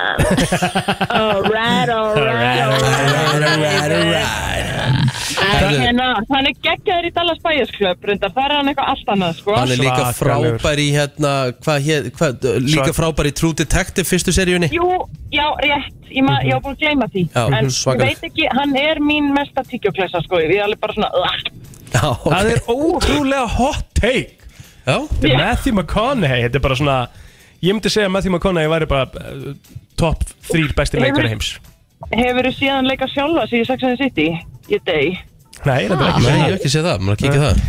Alright, alright, alright Hérna, hann er geggjaður í Dallas Buyers Club reyndar, þar er hann eitthvað allt annað sko. Hann er líka frábær í hérna hvað, hér, hvað, Líka frábær í True Detective fyrstu seríunni. Jú, já, rétt, ég, ma, ég var búin að gleyma því. Já, En ég svakaleg. veit ekki, hann er mín mesta tíkjóklessa sko, ég er alveg bara svona uh. Já, okay. Það er ótrúlega hot take. Já. Þetta er Matthew McConaughey Þetta er bara svona Ég myndi segja að Matthew McConaughey væri bara uh, Top 3 besti leikari heims. Hefur þú síðan leika sjálfa í Sex and the City? Ég dey. Nei, þetta er ekki Nei, ég hef ekki séð það, maður að kíkja það.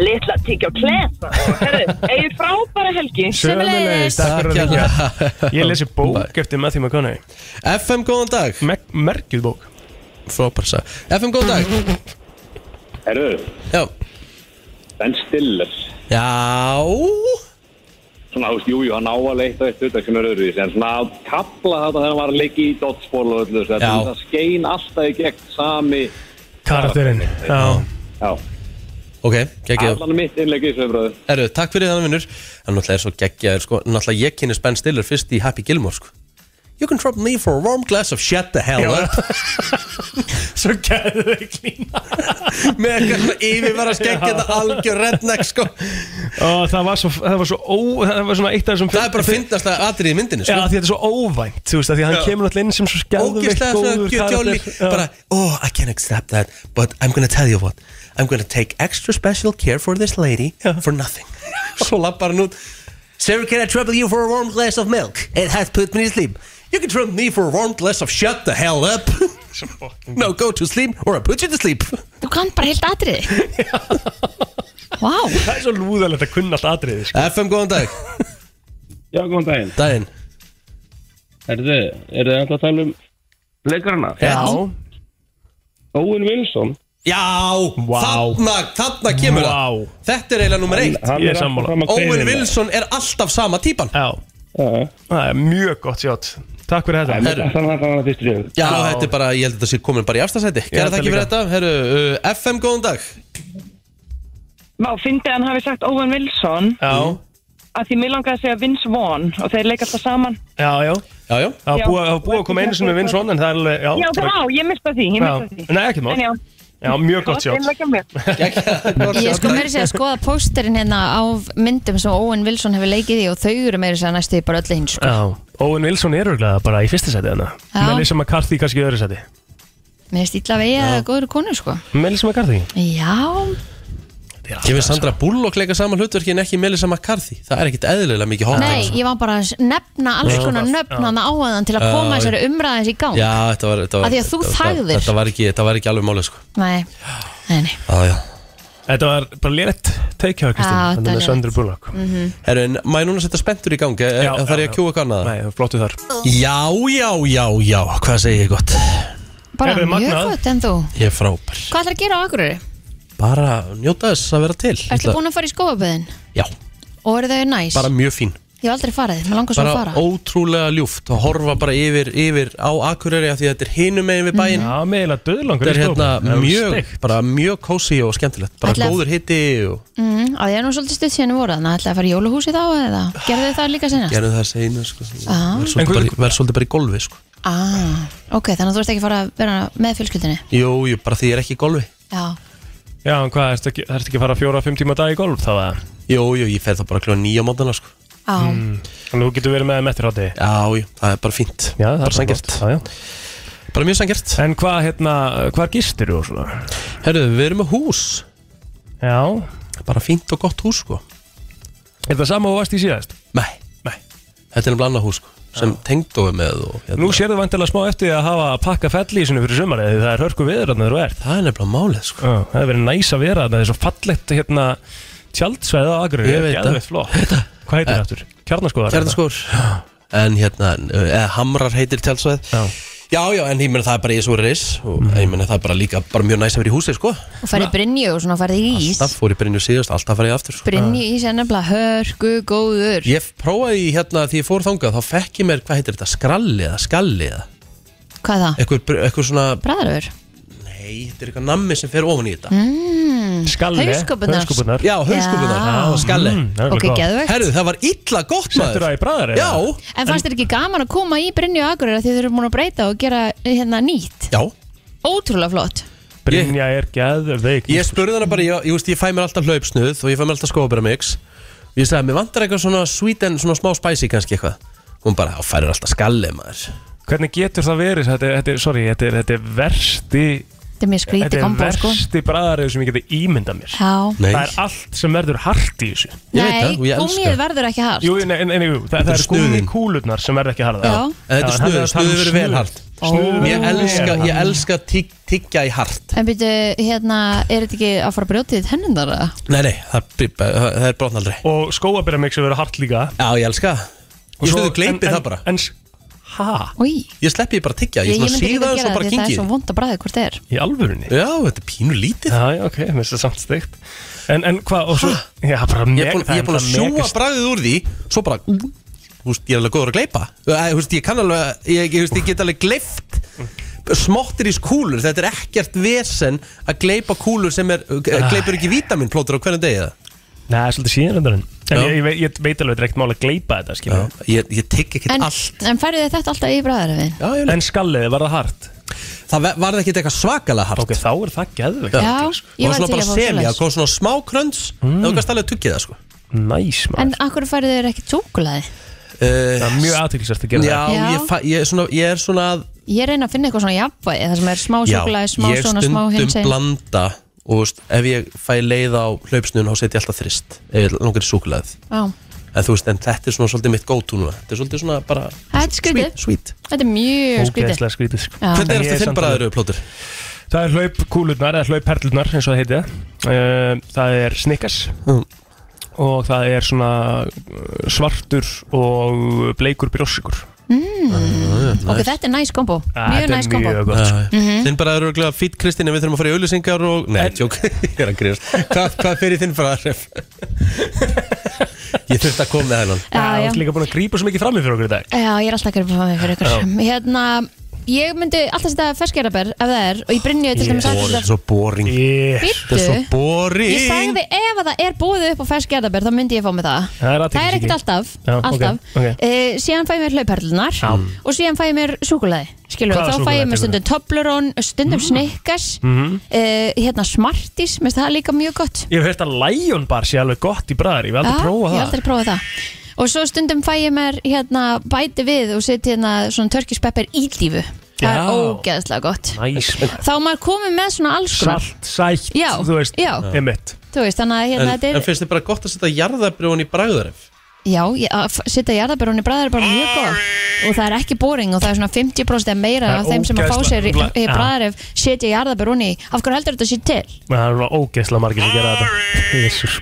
Litla tíkjóklessa Herru, eigið frábæra helgi. Sömulegis, takk fyrir að ringja Ég lesi bók eftir Matthew McConaughey. FM, góðan dag. Me Merkið bók. Frábær sag FM, góðan dag Herru? Já. Ben Stiller. Já. Svona, þú veist, jú, jú, hann á að leita eitt auðvitað sem er öðru En svona að kapla þetta þegar hann var að leika í dodgeball og öllu þessu, þetta. Það skein alltaf í gegn sami Karakterinn. Já. Já. Ok, geggjað Allan mitt í þessu umröðu Erðu, takk fyrir þannig vinnur. Hann náttúrulega er svo geggjaður sko. Náttúrulega ég kynni Ben Stiller fyrst í Happy Gilmore sko You can trouble me for a warm glass of shut the hell Já. up. Svo gæðu þau klína Með eitthvað svona yfirvara Þetta algjör redneck sko. Og það var svo, það var svo ó, það var svona eitt af þessum Það er bara að fyndast að atrið í myndinni Já, sko. því þetta er svo óvænt, þú veist, að því að hann Já. kemur alltaf inn sem svo skjálfveikt Ógislega góður svona karakter. Bara, oh, I can't accept that But I'm gonna tell you what. I'm gonna take extra special care for this lady For nothing. Svo lappar hann út. Sir, can I trouble you for a warm glass of milk? It has put me to sleep You can trouble me for a warm glass of shut the hell up. No, go to sleep or I put you to sleep. Þú kann bara heilt atriði. Vá. Það er svo lúðalegt að kunna allt atriði sko. FM, góðan dag. Já, góðan daginn. Daginn. Herðu, eru þið alltaf að tala um leikarana? Já. Owen Wilson Já, þarna, þarna kemur það. Þetta er eiginlega nummer eitt. er er Owen. Wilson er alltaf sama típan. Já Það er mjög gott sjátt Takk fyrir þetta. Þannig að það var fyrst í raun Já, þetta er bara, ég held að þetta sé komin bara í afstæðsæti Gerða ekki fyrir þetta. Herru, uh, FM, góðan dag. Má, fyndi hann hafi sagt Owen Wilson. Já. Að því mér langaði að segja Vince Vaughn og þeir leika alltaf saman. Já, já. Já, já. Það var Já. búið- að koma einu sinni við Vinsson En það er alveg, já Já, það á, ég mista því, ég Já. mista því. Nei, ekki mál. En já, Já, mjög gott sjátt. mér. Ég sko meiri segja að skoða pósterinn hérna á myndum sem Owen Wilson hefur leikið í og þau eru meiri segja næstu bara öll eins sko. Já Owen Wilson er örgulega bara í fyrsta seti hana Já. Melissa McCarthy kannski í öðru seti Mér finnst illa vegi að góður konu sko. Melissa McCarthy? Já, Kemur Sandra Bullock leika saman hlutverki en ekki Melissa McCarthy? Það er ekkit eðlilega mikið hot. Nei, ég var bara að nefna alls konar nöfn hann áaðan til að koma þessari umræðins í gang. Já, þetta var, þetta var Af því að þú þetta- þagðir. Þetta var ekki, þetta var ekki alveg málið sko. Nei, nei, nei. Já, já. Þetta var bara létt þetta Þetta var með Sandra Bullock. Mhm. Herru, en maður núna setja spenntur í gangi Já, Já, Það er já, ég að kjúa kannað Nei, flottu þar. Já, já, já, já, hvað segir ég gott? Bara mjög gott en þú. Ég er frábær. Hvað ætlar að gera á Akureyri? Bara njóta þess að vera til. Ertu búin að fara í skóaböðin? Já, Og eru þau næs? bara mjög fín. Ég hef aldrei farið, mér langar svo að Bara fara. ótrúlega ljúft að horfa bara yfir, yfir á Akureyri af því að þetta er hinum megin við bæinn. Já, meðlega döðlangur Þetta er hérna Það er mjög, bara mjög kósi og skemmtilegt. Bara Ætla- góður hitti og mm, Að ég er nú svolítið stutt síðan voru þannig að ætla að fara í jóluhúsi þá eða? Gerðu þið það líka senast? gerðu það segna sko. Ah. Verð svolítið, bara- verð svolítið bara í golfi sko. Ah, ok, þannig að þú ert ekki fara að vera með fjölskyldinni Jú, jú, bara því ég er ekki í golfi. Já, Já, en hvað, ertu ekki, ertu ekki að fara fjóra-fimm tíma á dag í golf þá að Jú, jú, ég fer það bara kljóða nýja mótana sko. á, Þannig að þú getur verið með þeim eftir hátti Já, jú, það er bara fínt Já, það Bara er sanngjarnt. gott. Já, já. Bara mjög sangjart En hvað, hérna, hvað gistir þú og svona? Herru, við erum með hús Já Bara fínt og gott hús sko. Er það sama og varst í síðast? Nei, nei Þetta er nefnilega annað hús sko, sem tengdói með og, hérna. Nú sér þú vantilega smá eftir að hafa að pakka svona fyrir sumarið því það er hörku viður þarna þegar þú ert. Það er nefnilega málið sko. Já, Það hefur verið næs að vera þarna, það er svo fallegt hérna tjaldsveið á Akureyri. Ég veit það. Flott. Hvað heitir það aftur? Kjarnaskóðar Kjarnaskór En hérna, eða Hamrar heitir tjálsvæð Já Já, já, en ég meina það er bara í þessu ris og ég meina það er bara líka bara mjög næst að vera í húsi, sko og farið Brynju og svona farið í ís Alltaf fór í Brynju síðast, alltaf farið aftur sko. Brynju ís er nefnilega hörgu góður Ég prófaði hérna því ég fór þangað þá fekk ég mér, hvað heitir þetta, skralli eða skalli eða Hvað er það? eitthvað, eitthvað svona, Bræðaröfur? Nei, þetta er eitthvað nammi sem fer ofan í þetta mm. Skalli, Hauskúpurnar. hauskúpurnar. Já, hauskúpunar Já. og skalli Mm, það er Ok, gott. geðvegt. Herðu, það var illa gott maður Settur það í bræðar Já, En fannst þér ekki gaman að koma í Brynju Akureyra því þið eru múin að breyta og gera hérna nýtt? já Ótrúlega flott Brynja er geðveik Ég spurði hana bara, ég, ég, veist, ég fæ mér alltaf hlaupsnuð og ég fæ mér alltaf skóabæra mix og ég sagði, mér vantar eitthvað svona sweet and svona smá spicy kannski eitthvað hún bara, þá færir alltaf skalli maður Hvernig getur það verið? Þetta, er- þetta, er- sorry, þetta, er- þetta er versti Þetta er mjög Þetta skrítið er kombo sko versti bræðarið sem ég geti ímyndað mér Já Nei. Það er allt sem verður hart í þessu Ég veit það, og Nei, ég elska gúmið verður ekki hart Jú, nei, nei, nei, jú, það, það er er snuðin. gúmikúlurnar sem verður ekki harða Já. En þetta er Já, hann snuð, er að tala um verið vel snuð. hart Snuð Ég verður elska, ég hart. elska tigg, tiggja í hart En byrju, hérna, er þetta ekki að fara að brjóta þitt hennundar? eða? Nei, nei, það, það, það er brotna aldrei Og skóabæramixi verður hart líka Já, ég elska það. Og Ég stuði gleipið en- það bara En, hæ? Ég sleppi því bara að tiggja, ég, ég ég svona myndi ekki síða að þess gera og bara það því það er svo vond að bræða hvort það er. Í alvörunni? Já, þetta er pínu lítið. Já, já, ok, mér finnst það samt steikt. En, en hvað, og svo Já, bara Ég er búin, það ég er búin að það sjúa bragðið úr því Svo bara, þú veist, ég er alveg góður að gleipa Þú veist, ég kann alveg, ég, ég, ég get alveg gleift Smottir í kúlur, þetta er ekkert vesen Að gleipa kúlur sem er, gleipur ekki vítaminplótur á hvernig degi það Nei, það er svolítið síðan En Já. ég, ég, veit- ég veit alveg, ekkert mál að gleipa þetta, Já, ég, ég tigg ekkert En, allt en færðu þið þetta alltaf í bræðaröfin? Já, ég En skallið, var það hart? Það var það ekkert eitthvað svakalega hart Ok, þá er það geðvegt Já, Það ég var til bara að fá selja, svoleiðis. kom svona smá kröns mm. Það var kannski alveg að tuggja það sko Næs, maður En akkur færðu þið ekki súkulaði? uh, Það er mjög aðtækisast að gera Já, Já. Ég, ég, er svona, ég er svona að Ég reyna að finna eitthvað svona jafnvægi Það sem er smá Já, súkulaði, smá ég svona, smá hins stundum blanda og veist, ef ég fæ leið á hlaupsnun þá setja ég alltaf þrist. Ef ég langar í súkulæð Já, en þú veist, en þetta er svona svolítið mitt go-to núna. Þetta er svolítið svona bara sweet, sweet. Þetta er mjög skrítið. Skrítið sko. Hvernig er þetta þinn bræður alveg- plótur? Það er hlaupkúlurnar eða hlaupperlurnar eins og það heiti. Uh, Það er snikkars Mm. og það er svona uh, svartur og bleikur brjósikur mm. Ok, þetta er næs kombo Mjög næs kombo mjög gott. Sko. Þinn bræður eru glæða fýtt Kristín en við þurfum að fara í auðlýsingar og Nei, tjók, ég er að grýast Hvað, hvað fyrir þinn bræður? ég þurfti að koma með hennan Já, Það já. er líka búin að grípa svo mikið fram í fyrir okkur í dag. Já, ég er alltaf að gera fyrir ykkur Hérna, ég myndi alltaf setja ferskjaraber ef það er og ég brinni til dæmis Þetta er alltaf svo boring. Þetta er svo boring. Ég sagði ef að það er búið upp á ferskjaraber þá myndi ég fá mig það. Það er Það er ekkert alltaf, alltaf. Eh, Síðan fæ ég mér hlauperlunar Já. og síðan fæ ég mér Hvaða þá fæ ég mér stundum Toblerone, stundum Snickers Mhm. uh, Hérna Smarties, mér finnst það líka mjög gott. Ég hef heyrt að Lion Bar sé alveg gott í bræðar Ég hef aldrei prófað það Og svo stundum fæ ég mér hérna bæti við og setja hérna svona turkish pepper ílífu Það Já. er ógeðslega gott Næs Þá er maður komið með svona alls konar Salt, sætt, Já, þú veist já. Einmitt Þú veist, þannig að En, hérna þetta en er finnst þið bara gott að setja jarðabrjóðan í bragðaref? Já, ég- að f- setja jarðabörun í bræðar er bara mjög gott og það er ekki boring og það er svona 50% eða meira Það er af þeim sem að fá sér í, ógeðslega- í Já. bræðar ef setja jarðabörun í af hverju heldur þetta sér til? Það er alveg ógeðslega margir sem gera þetta Jésús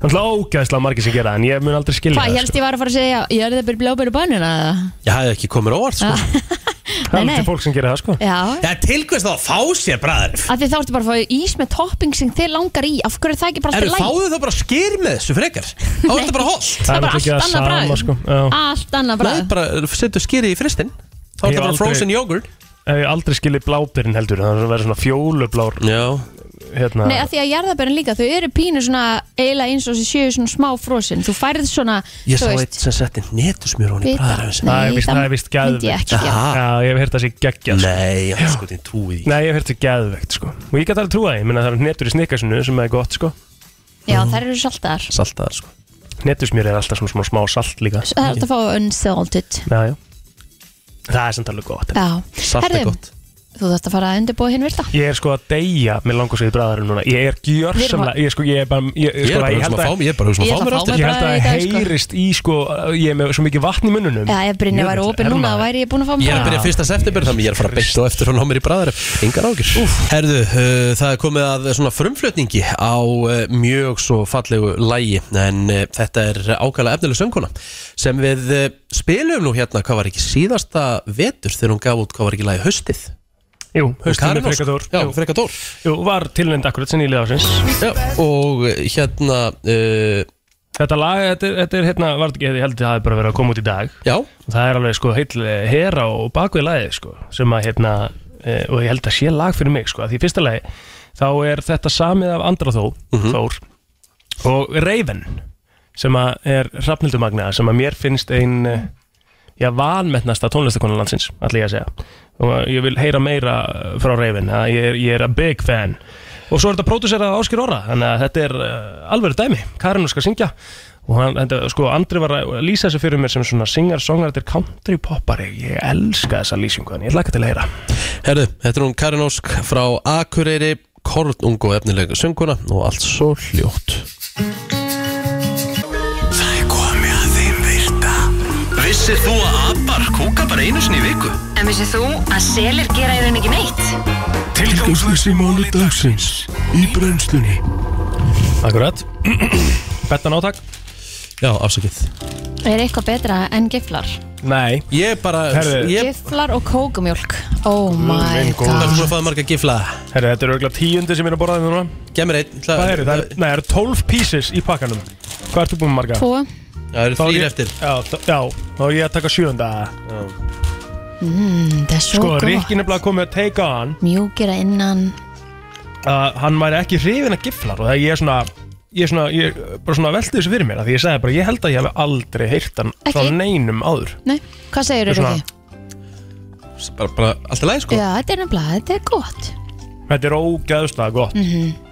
Það er alveg ógeðslega margir sem gera það En ég mun aldrei skilja Hvað, það helst ég var að fara að segja jarðabörun blóbæru bannina? Ég hafði ekki komið óvart sko Það er nei. alveg fólk sem gera það sko Já, Já, til hvers þá að fá sér bragðaref? af því þá ertu bara að fá ís með topping sem þið langar í af hverju er það ekki bara Eru alltaf læg? fáðu þá bara skýr með þessu frekar? Þá er þetta bara holt Það er bara allt náttúrulega ekki annað sama, bragð. sko. Já. Allt annað Nei, bræð bara setja skýri í fristinn Þá er Ég þetta hef bara aldrei- frozen yoghurt Ef ég aldrei skilji blábyrinn heldur Það er að vera svona fjólublár Já hérna, Nei, af því að jarðabörun líka, þau eru pínu svona eiginlega eins og þessi séu svona smá frosin. Þú færið svona, Ég þú sá veist eitt sem setti netusmjör hún í er Nei, vist, það það er vist myndi ég. Já, ég hef heyrt það sé geggjað sko. Nei, ég sko þín trúið því. Nei, ég hef heyrt það geðvegt sko. Og ég get alveg trúa því, ég minna það er netur í snikkasunu sem er gott sko. Já, þær eru saltar Saltaðar sko. Netusmjör er alltaf svona smá, smá salt líka. Það er alltaf að fá unsalted. Já, já. Það er samt alveg gott. Já, Salt er Herðu, gott þú þarfst að fara að undirbúa hinn virta. Ég er sko að deyja með í bræðarum núna. Ég er gjörsamlega Ég, sko, ég er bara Ég, Ég er sko, bara ég hugsa held að að fá mér Ég er bara hugsa Ég að fá ætla mér að fá eftir mér Ég held að bara það í dag, sko. heyrist í sko Ég er með svo mikið vatn í munnunum. Já, ef væri Jöfull, opinn er núna þá væri ég búin að fá Ég er að mér byrja fyrsta september þannig ég er að fara beitt og eftir hún á mér í bræðaref Engar ágjur Herðu, uh, það er komið að svona frumflutningi á uh, mjög svo fallegu lægi En uh, þetta er ákvæmlega efnileg sönguna Sem við uh, spilum nú hérna Hvað var ekki síðasta vetur Þegar hún gaf út hvað var ekki lægi haustið Jú, Karin með Ósk. Frekadór. Já, Frekadór. Jú, var tilnænd akkurat sem nýlega ásins Já, og uh, hérna uh, Þetta lag, þetta er, þetta er hérna, var ekki, ég held að það hefði bara verið að koma út í dag. Já. Það er alveg sko heil hera og bakvið lagið sko sem að hérna uh, og ég held að sé lag fyrir mig sko, því fyrsta lagi þá er þetta samið af Andra Þó, Þór og Raven sem að er Hrafnildumagna sem að mér finnst ein uh, já, vanmetnasta tónlistakonan landsins allir ég að segja. Og ég vil heyra meira frá Raven að ég, er- ég er a big fan. Og svo er þetta pródúserað af Áskir Orra þannig að þetta er uh, alveg dæmi. Karin skal syngja. Og hann, þetta, sko, Andri var að lýsa þessu fyrir mér sem svona singer-songwriter country poppari. Ég elska þessa lýsingu þannig ég hlaka til að heyra. Herðu, þetta er hún Karin Ósk frá Akureyri Kornung og efnilega sönguna og allt svo hljótt Vissir þú að abar kúka bara einu sinni í viku? En vissið þú að selir gera í raun ekki neitt? Tilgangslösi mánu dagsins í brennslunni Akkurat Bettan átak Já, afsakið Er eitthvað betra en giflar? Nei Ég bara Herðu, ég, Giflar og kókumjólk Oh my minn góður. Það er god búin að fáða marga gifla Herri, þetta er auðvitað tíundi sem ég er að borða þeim núna Gef mér einn Hvað eru? Það er, nei, það eru 12 pieces í pakkanum Hvað ertu búin með marga? Tvo Það eru er þrýr eftir. Já, þá- já, þá er ég að taka sjönda mm, Það er svo Sko, gott. Rikki nefnilega komið að take on Mjúkir að innan. Að hann væri ekki hrifin að giflar og það ég er svona ég er svona, ég er bara svona velti þessu fyrir mér af því ég sagði bara, ég held að ég hef aldrei heyrt hann frá Ekki? neinum áður. Nei, hvað segir þú er Rikki? Bara, bara allt í lagi sko. Já, þetta er nefnilega, þetta er gott. Þetta er ógæðslega gott. Mm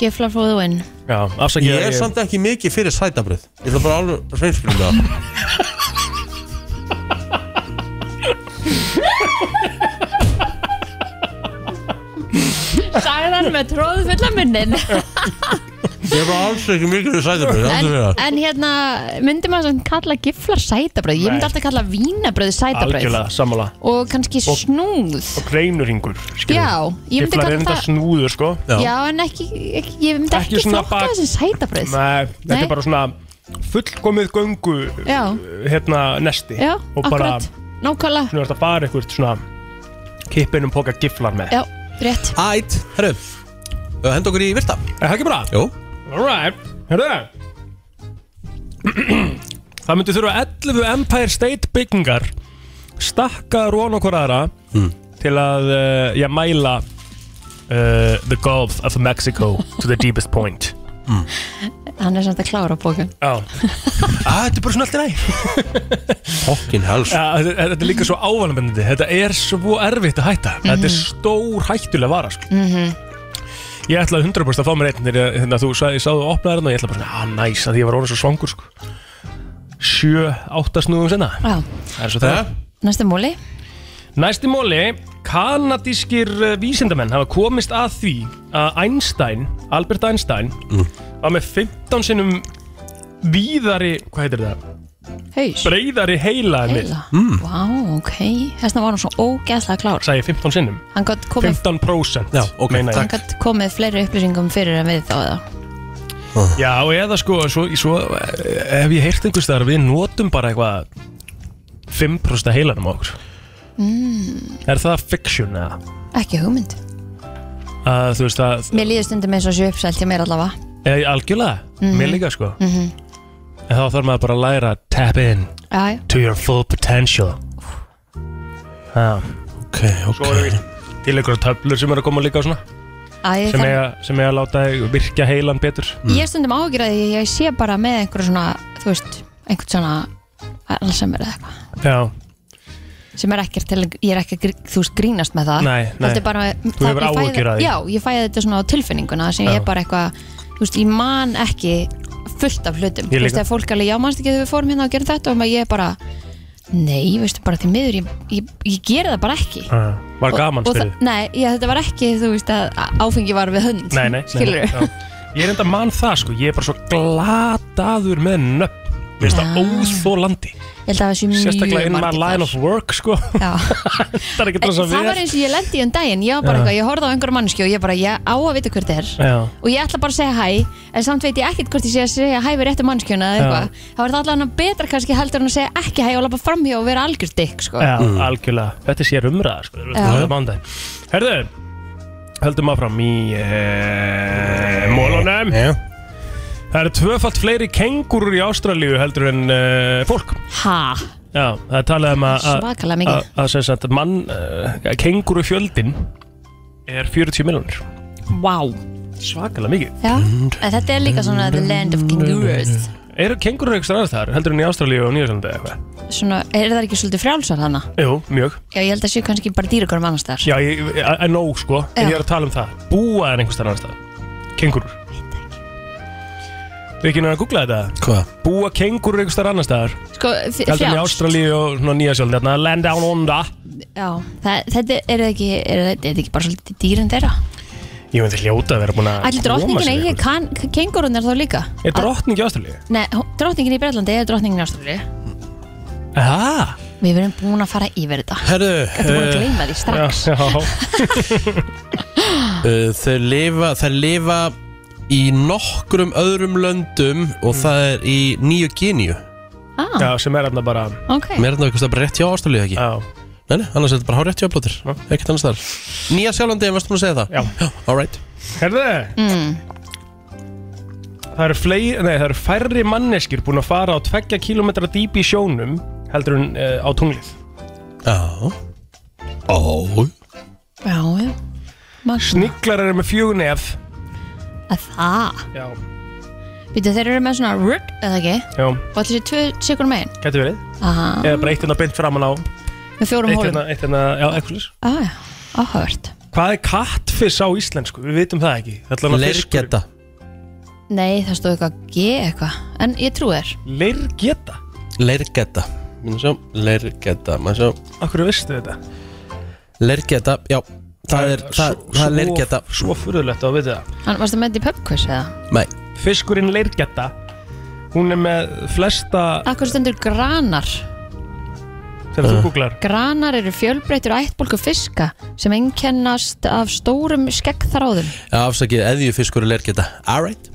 Giflar for the win Já, afsakið Ég er samt ekki mikið fyrir sætabröð Ég ætla bara alveg að reynskilja það. Sagðan með tróðu fulla munnin Ég er bara alls ekki fyrir sætabröð en, en hérna, myndi maður svona kalla giflar sætabröð Ég myndi alltaf kalla vínabröð sætabröð Algjörlega, sammála. Og kannski Og- snúð. Og greinurringur Já, ég myndi Giflar er kalla enda það snúður, sko. Já, en ekki, ekki ég myndi Ekki ekki, svona flokka bak- þessi sætabröð Nei, þetta Nei. er bara svona fullkomið göngu Já. hérna nesti. Já, og bara akkurat, nákvæmlega. Svona ertu að fara eitthvað svona kippinum póka giflar með. Já, rétt. Ætt, herru Henda okkur í virta. Er það ekki bara? Jú Alright, herru Það myndi þurfa 11 Empire State byggingar stakkaður von okkur aðra til að uh, ég mæla uh, the Gulf of Mexico to the deepest point. Hann er samt að klára bókun. Já. Ah, Þetta er bara svona allt í næ Fokkin hels ja, þetta, þetta er líka svo ávalnabendandi Þetta er svo erfitt að hætta. Þetta er stór hættulega vara sko. Mhm. Ég ætlaði 100% að fá mér einn þegar þegar þú sagði, ég sáðu að opna hérna og ég ætlaði bara svona, að næs að því ég var orðin svo svangur sko. Sjö, átta snúðum senna Já, Það er svo það. Næstu móli? Næsti móli, kanadískir uh, vísindamenn hafa komist að því að Einstein, Albert Einstein var með 15 sinnum víðari, hvað heitir það? Haus Breiðari heila en við. Heila? Vá, ok. Þessna var hann svo ógeðslega klár. Sæði 15 sinnum. Hann gætt komið, 15% Já, ok, meina hann ég. gat komið fleiri upplýsingum fyrir en við þá eða? Já, og eða sko, svo, svo eh, hef ég heyrt einhvers að við notum bara eitthvað 5% af heilanum á okkur. Mm, Er það fiction eða? Ekki hugmynd. Að þú veist að, Mér líður stundum eins og sé uppselt hjá mér allavega. Eða algjörlega, Mhm. mér líka sko. Mm En þá þarf maður bara að læra að tap in Já, já. to your full potential. Já, Ok, ok. Svo erum við til einhverja töflur sem eru að koma líka og svona. Æ, ég, sem þarf, eiga, sem eiga að láta þig virkja heilan betur. Ég er stundum áhyggjur að ég, ég sé bara með einhver svona, þú veist, einhvern svona Alzheimer eða eitthvað. Já, sem er ekkert til, ég er ekki að grí- þú veist, grínast með það. Nei, nei. Þetta er bara, Þú það- hefur ég fæ áhyggjur af því. Já, ég fæði þetta svona á tilfinninguna sem Já. ég er bara eitthvað, þú veist, ég man ekki fullt af hlutum, þú veist, að fólk alveg, já, manst ekki þegar við fórum hérna og gerum þetta? Og maður ég er bara, nei, veistu, bara því miður ég, ég, ég geri það bara ekki. Ah, var gaman það- Nei, já, þetta var ekki, þú veist, að áfengi var við hönd Nei, nei, nei, skilur nei. Ég er enda mann það sko, ég er bara svo glataður með Mér finnst það óþólandi Ég held að það sé mjög Sérstaklega in my margir line of work sko. Já. Það er ekki En það það var eins og ég lendi í um daginn. Ég var bara Já. eitthvað, ég horfði á einhverja mannskju og ég bara, ég á að vita hver þetta er. Já. og ég ætla bara að segja hæ en samt veit ég ekkert hvort ég sé að segja hæ við réttu mannskjuna eða eitthvað, það var það allavega betra kannski heldur en að segja ekki hæ og lappa framhjá og vera algjör dykk sko. Já, algjörlega, þetta sér umræða sko, það mándaginn Herðu, höldum áfram í uh, mólunum Já Það eru tvöfalt fleiri kengurur í Ástralíu heldur en uh, fólk Ha? Já, það er talað um að Svakalega mikið. að- að sem sagt mann, uh, kenguru fjöldin er 40 miljonir Vá Svakalega mikið Já, en þetta er líka svona the land of kangaroos Eru kengurur eitthvað aðeins þar, heldur en í Ástralíu og Nýjasandi eða eitthvað? Svona, er það ekki svolítið frjálsar hana? Jú, mjög Já, ég held að séu kannski bara dýrakorum annars þar Já, ég, ég, I know sko, en Já. ég er að tala um það Búa en einhvers þar annars stað Kengurur Við ekki náttúrulega að googla þetta Hvað? Búa kengurur einhvers þar annars staðar Sko, Heldur en í frjálst Ástralíu og svona Nýjasandi Þarna land down under Já, það, þetta er ekki, er það, er ekki bara svolítið dýrin þeirra? Ég myndi hljóta að vera búin að Ætli drottningin eigi kan, kengurunir þá líka? Er drottning í Ástralíu? Nei, hó- drottningin í Breitlandi er drottningin í Ástralíu Aha. Við verðum búin að fara yfir þetta Herðu Þetta er búin að eh, gleyma því strax Já, já. uh, Þau lifa Þær lifa í nokkrum öðrum löndum og það er í Nýju Gíniu ah, Já, sem er hérna bara Ok, Mér er það eitthvað bara rétt hjá ástæðlega ekki? Já, Nei, nei, annars er þetta bara hár rétt hjá blóttir Ekkert annars þar Nýja sjálfandi, en varstu búin að segja það? Já, alright Herðu. Mm. Það eru, fleiri, nei, það eru færri manneskir búin að fara á tveggja kilometra dýpi í sjónum heldur en uh, á tunglið. Já. Ó. Já, já. Magna. Sniglar eru með fjögur nef Að það? Já, Býtu, þeir eru með svona rrrt, eða ekki? Já, Og allir sé tvö sikur megin. Getur verið. Aha, Eða bara eitt hérna beint framan á. Með fjórum Eitt hólum. hérna, eitt hérna, já, eitthvað slús ah, já, Áhugavert. Hvað er kattfiss á íslensku? Við vitum það ekki. Það er allavega fiskur. Leirgeta Nei, það stóð eitthvað G eitthvað. En ég trú þér. Leirgeta? Leirgeta Maður sjá. Leirgeta Maður sjá. Akkur veistu þetta? Leirgeta, já Það er, það, það er leirgeta Svo furðulegt að vita. Það Hann varst að með þetta í pubquiz eða? Nei. Fiskurinn leirgeta Hún er með flesta Akkur stendur granar? Þegar þú googlar. Granar eru fjölbreytur ættbólku fiska sem einkennast af stórum skeggþráðum. Já, afsakið, eðjufiskur er leirgeta Alright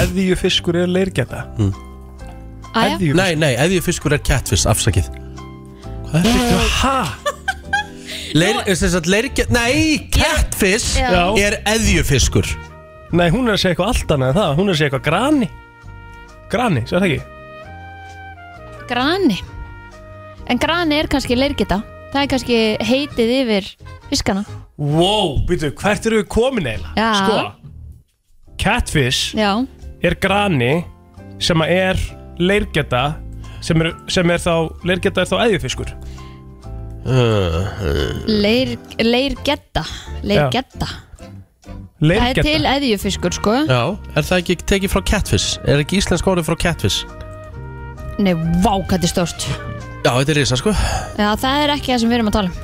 Eðju fiskur er leirgeta mm. Æja, Nei, nei, eðjufiskur er catfish, afsakið. Hvað er þetta? Hæ? Leir, þess að leirgeta Nei, catfish Já. er eðjufiskur. Nei, hún er að segja eitthvað allt annað en það. Hún er að segja eitthvað grani. Grani, sér það ekki? grani. En grani er kannski leirgeta Það er kannski heitið yfir fiskana. Wow, býtu, hvert eru við komin eiginlega? Já. Sko, catfish Já, er grani sem að er leirgeta sem er, sem er þá, leirgeta er þá eðjufiskur leir, leirgetta Leirgetta Það er til eðjufiskur sko. Já, er það ekki tekið frá catfish? Er ekki íslensk orðið frá catfish? Nei, vá, hvað þetta er stórt. Já, þetta er risa, sko. Já, það er ekki það sem við erum að tala um.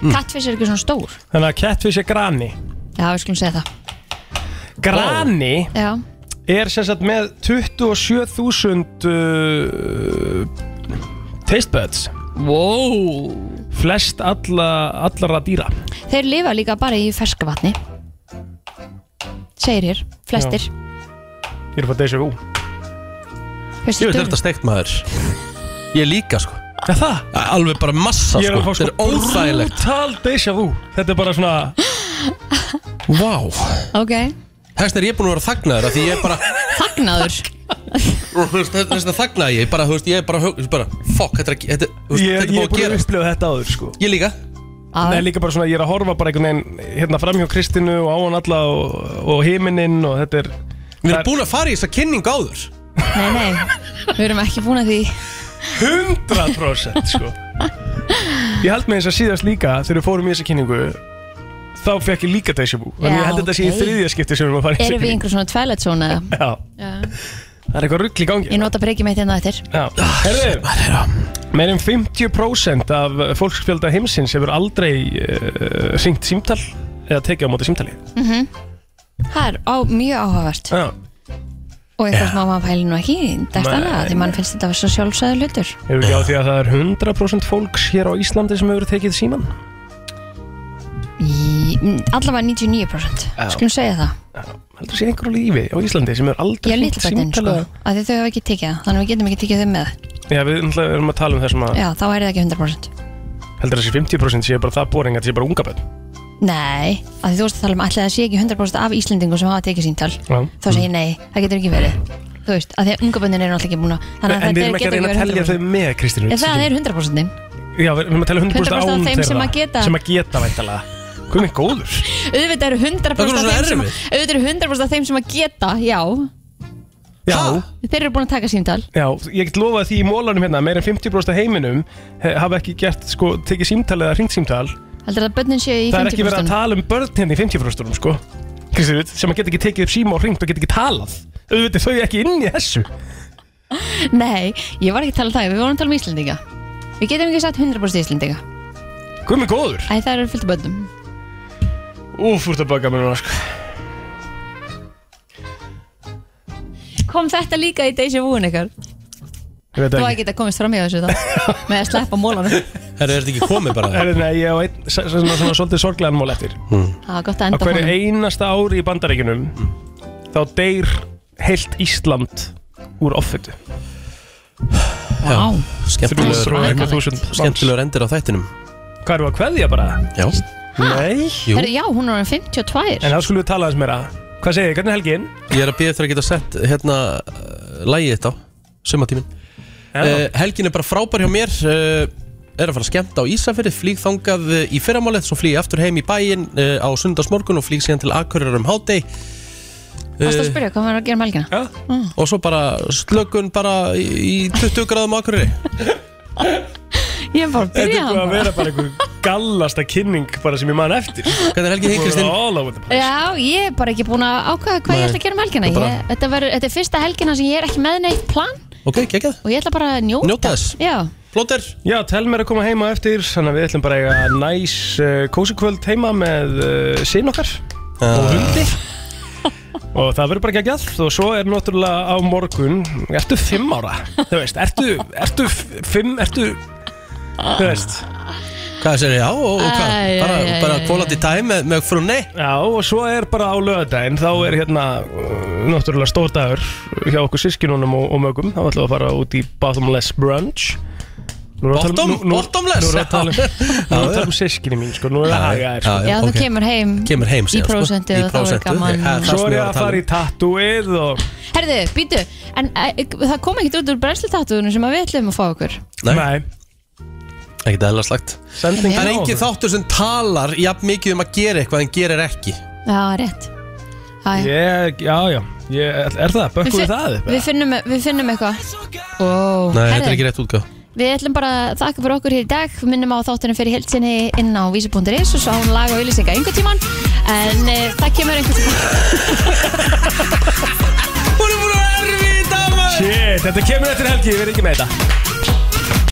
Mm. Catfish er ekki svona stór. Þannig að catfish er grani. Já, við skulum segja það. Grani Já, er sem sagt með 27.000 uh, taste buds. Wow Flest alla, allara dýra. Þeir lifa líka bara í ferskavatni Segir hér, flestir. Ég er að fá déjà vu. Ég veit þetta steikt maður. Ég líka, sko. Er það? Alveg bara massa, Ég er að sko. fá sko Þetta er óþægilegt. brutal déjà vu. Þetta er bara svona Vá. Ok, Þess er ég búin að vera þagnaður af Því ég er bara þagnaður? Þú veist, Þess vegna þagnaði ég. Bara, þú veist, Ég er bara, hug- bara Fuck, þetta er ekki Þetta, þú veist, Ég, þetta er ég búin er að búin að gera. upplifa þetta áður sko. Ég líka. Nei, líka bara svona, ég er að horfa bara einhvern veginn hérna fram hjá Kristinu og á hann alla og, og himinin og þetta er Við erum búin að fara í þessa kynning áður. Nei, nei, við erum ekki búin að því. 100% sko. Ég held með þess að síðast líka þegar við fórum í þessa kynningu þá fekk ég líka déjà vu. Þannig ég held að þetta sé í þriðja skipti sem við erum að fara í Erum við í einhver svona twilight zone eða? Já, Já. það er eitthvað rugl í gangi. Ég nota breykið mitt hérna eftir. Já, herðu Meir en 50% af fólksfjölda heimsins hefur aldrei uh, ringt símtal eða tekið á móti símtali. Mm Það er á, mjög áhugavert. Já. Og eitthvað sem á maður pæli nú ekki Dagstælega, Nei, því mann finnst þetta að vera svo sjálfsæður hlutur. Hefur ekki á því að það er 100% fólks hér á Íslandi sem hefur tekið síman? Allavega 99% Já. Skulum segja það. Heldur sé einhver á lífi á Íslandi sem hefur aldrei Ég er hringt litla bættin sko. símtal að Þau hafa ekki tekið það Þannig að við getum ekki tekið þau með. Já, við náttúrulega erum að tala um þessum að Já, þá er það ekki 100% heldur þessi 50% sé bara það boring að það sé bara unga bönn Nei, að því þú veist að tala um Ætli það sé ekki 100% af Íslendingum sem hafa tekið síntal. Þá segi ég nei, það getur ekki verið. Þú veist, að því að unga bönnin eru alltaf ekki búin að þannig að En við þetta erum ekki að getur reyna að telja 100%. þau með Kristín Ég, það er 100% Já, við erum að telja 100% 100% af án þeim sem þeirra að geta. Sem að geta væntalega Er góður? auðvitað eru 100% Það er af þeim sem erfitt. auðvitað eru 100% af þeim sem að geta, já. Já. Þeir eru búin að taka símtal. Já, ég get lofað því í mólanum hérna meir en 50% af heiminum he- hafa ekki gert, sko, tekið símtal eða hringt símtal. Heldur að bönnin séu í Það er ekki verið að 50% tala um börn hérna í 50% sko. Kristín, sem að geta ekki tekið upp síma og hringt og geta ekki talað. Auðvitað þau ekki inn í þessu. Nei, ég var ekki að tala um það, við vorum að tala um Íslendinga. Við getum ekki sagt 100% Íslendinga. Hvað með góður? Æ, það eru fullt af bönnum Úf, úr það baka mér núna sko. Kom þetta líka í Deja Vu-un ykkar? Ég veit Þú ekki. að geta komist fram í þessu þá Með að sleppa mólanum Herru, er þetta ekki komið bara? Herri, Nei, ég á einn s- svona, svona svolítið sorglegan mól eftir. Það var gott að Á enda hverju honum. einasta ári í bandaríkunum þá deyr heilt Ísland úr offetu Já, skemmtilegur, Þrjú og eitthvað þúsund manns. skemmtilegur endir á þættinum. Hvað eru að kveðja bara? Já Nei. Jú. Herri, Já, hún er orðin 52 En þá skulum við tala aðeins meira? Hvað segir þið, hvernig er helgin? Ég er að býða eftir að geta sett hérna uh, lægið þetta á sumatímin uh, Helgin er bara frábær hjá mér uh, Er að fara að skemmta á Ísafirði Flýg þangað í fyrramálið Svo flýg ég aftur heim í bæinn uh, á sundagsmorgun Og flýg síðan til Akureyrar um hádeg Varstu að spyrja hvað maður er að gera með helgina? Já. Og svo bara slökun bara í, í 20 gráðum Akureyri Ég er bara að Þetta byrja er búið að vera bara einhver gallasta kynning bara sem ég man eftir. Hvernig er helgin þín, Kristín? All over the place. Já, ég er bara ekki búin að ákvæða hvað ég Nei. ætla að gera með helgina. Þú bara- ég, þetta, ver, þetta er fyrsta helgina sem ég er ekki með neitt plan. Ok, geggjað. Og ég ætla bara að njóta. Njóta þess. Já, Plóter Já, tel mér að koma heima eftir Þannig að við ætlum bara að eiga næs uh, kósikvöld heima með uh, sín okkar og hundi og það verður bara geggjað. Og svo er náttúrulega á morgun ertu fimm ára, þú veist ertu, ertu fimm, ertu þú veist. Hvað segir ég? Á og, og hvað? Æ, Bara, æ, æ, bara quality time með, með frunni Já, og svo er bara á lögadaginn þá er hérna uh, náttúrulega stór dagur hjá okkur sískinunum og, og mögum. Þá ætlum við að fara út í Bottomless Brunch Bottom- bottomless? Nú erum við að tala um- tala um sískinni mín sko, nú erum við að haga þér sko. já, þú kemur heim. Kemur heim í síðan, sko. prósentu Í og þá er gaman. Það er það Svo er ég að fara í tattooið og Herðu, býtu, en e, það kom ekkert út úr brennslutatúðunum sem að við ætlum að fá okkur. Nei, ekkert eðla slagt Sending Það er engin þáttur sem talar jafn mikið um að gera eitthvað en gerir ekki. Já, rétt. Hæ. Ég, já, já, ég, er það, bökkum við það upp? Við finnum, við finnum eitthvað. Ó, Nei, þetta er ekki rétt útgáð Við ætlum bara að þakka fyrir okkur hér í dag. Við minnum á þáttunum fyrir heilsinni inn á vísi.is og svo án lag og auðlýsinga einhvern tíman en e, það kemur einhvern tíman Hún er búin að erfið Shit, þetta kemur eftir helgi, við erum ekki með þetta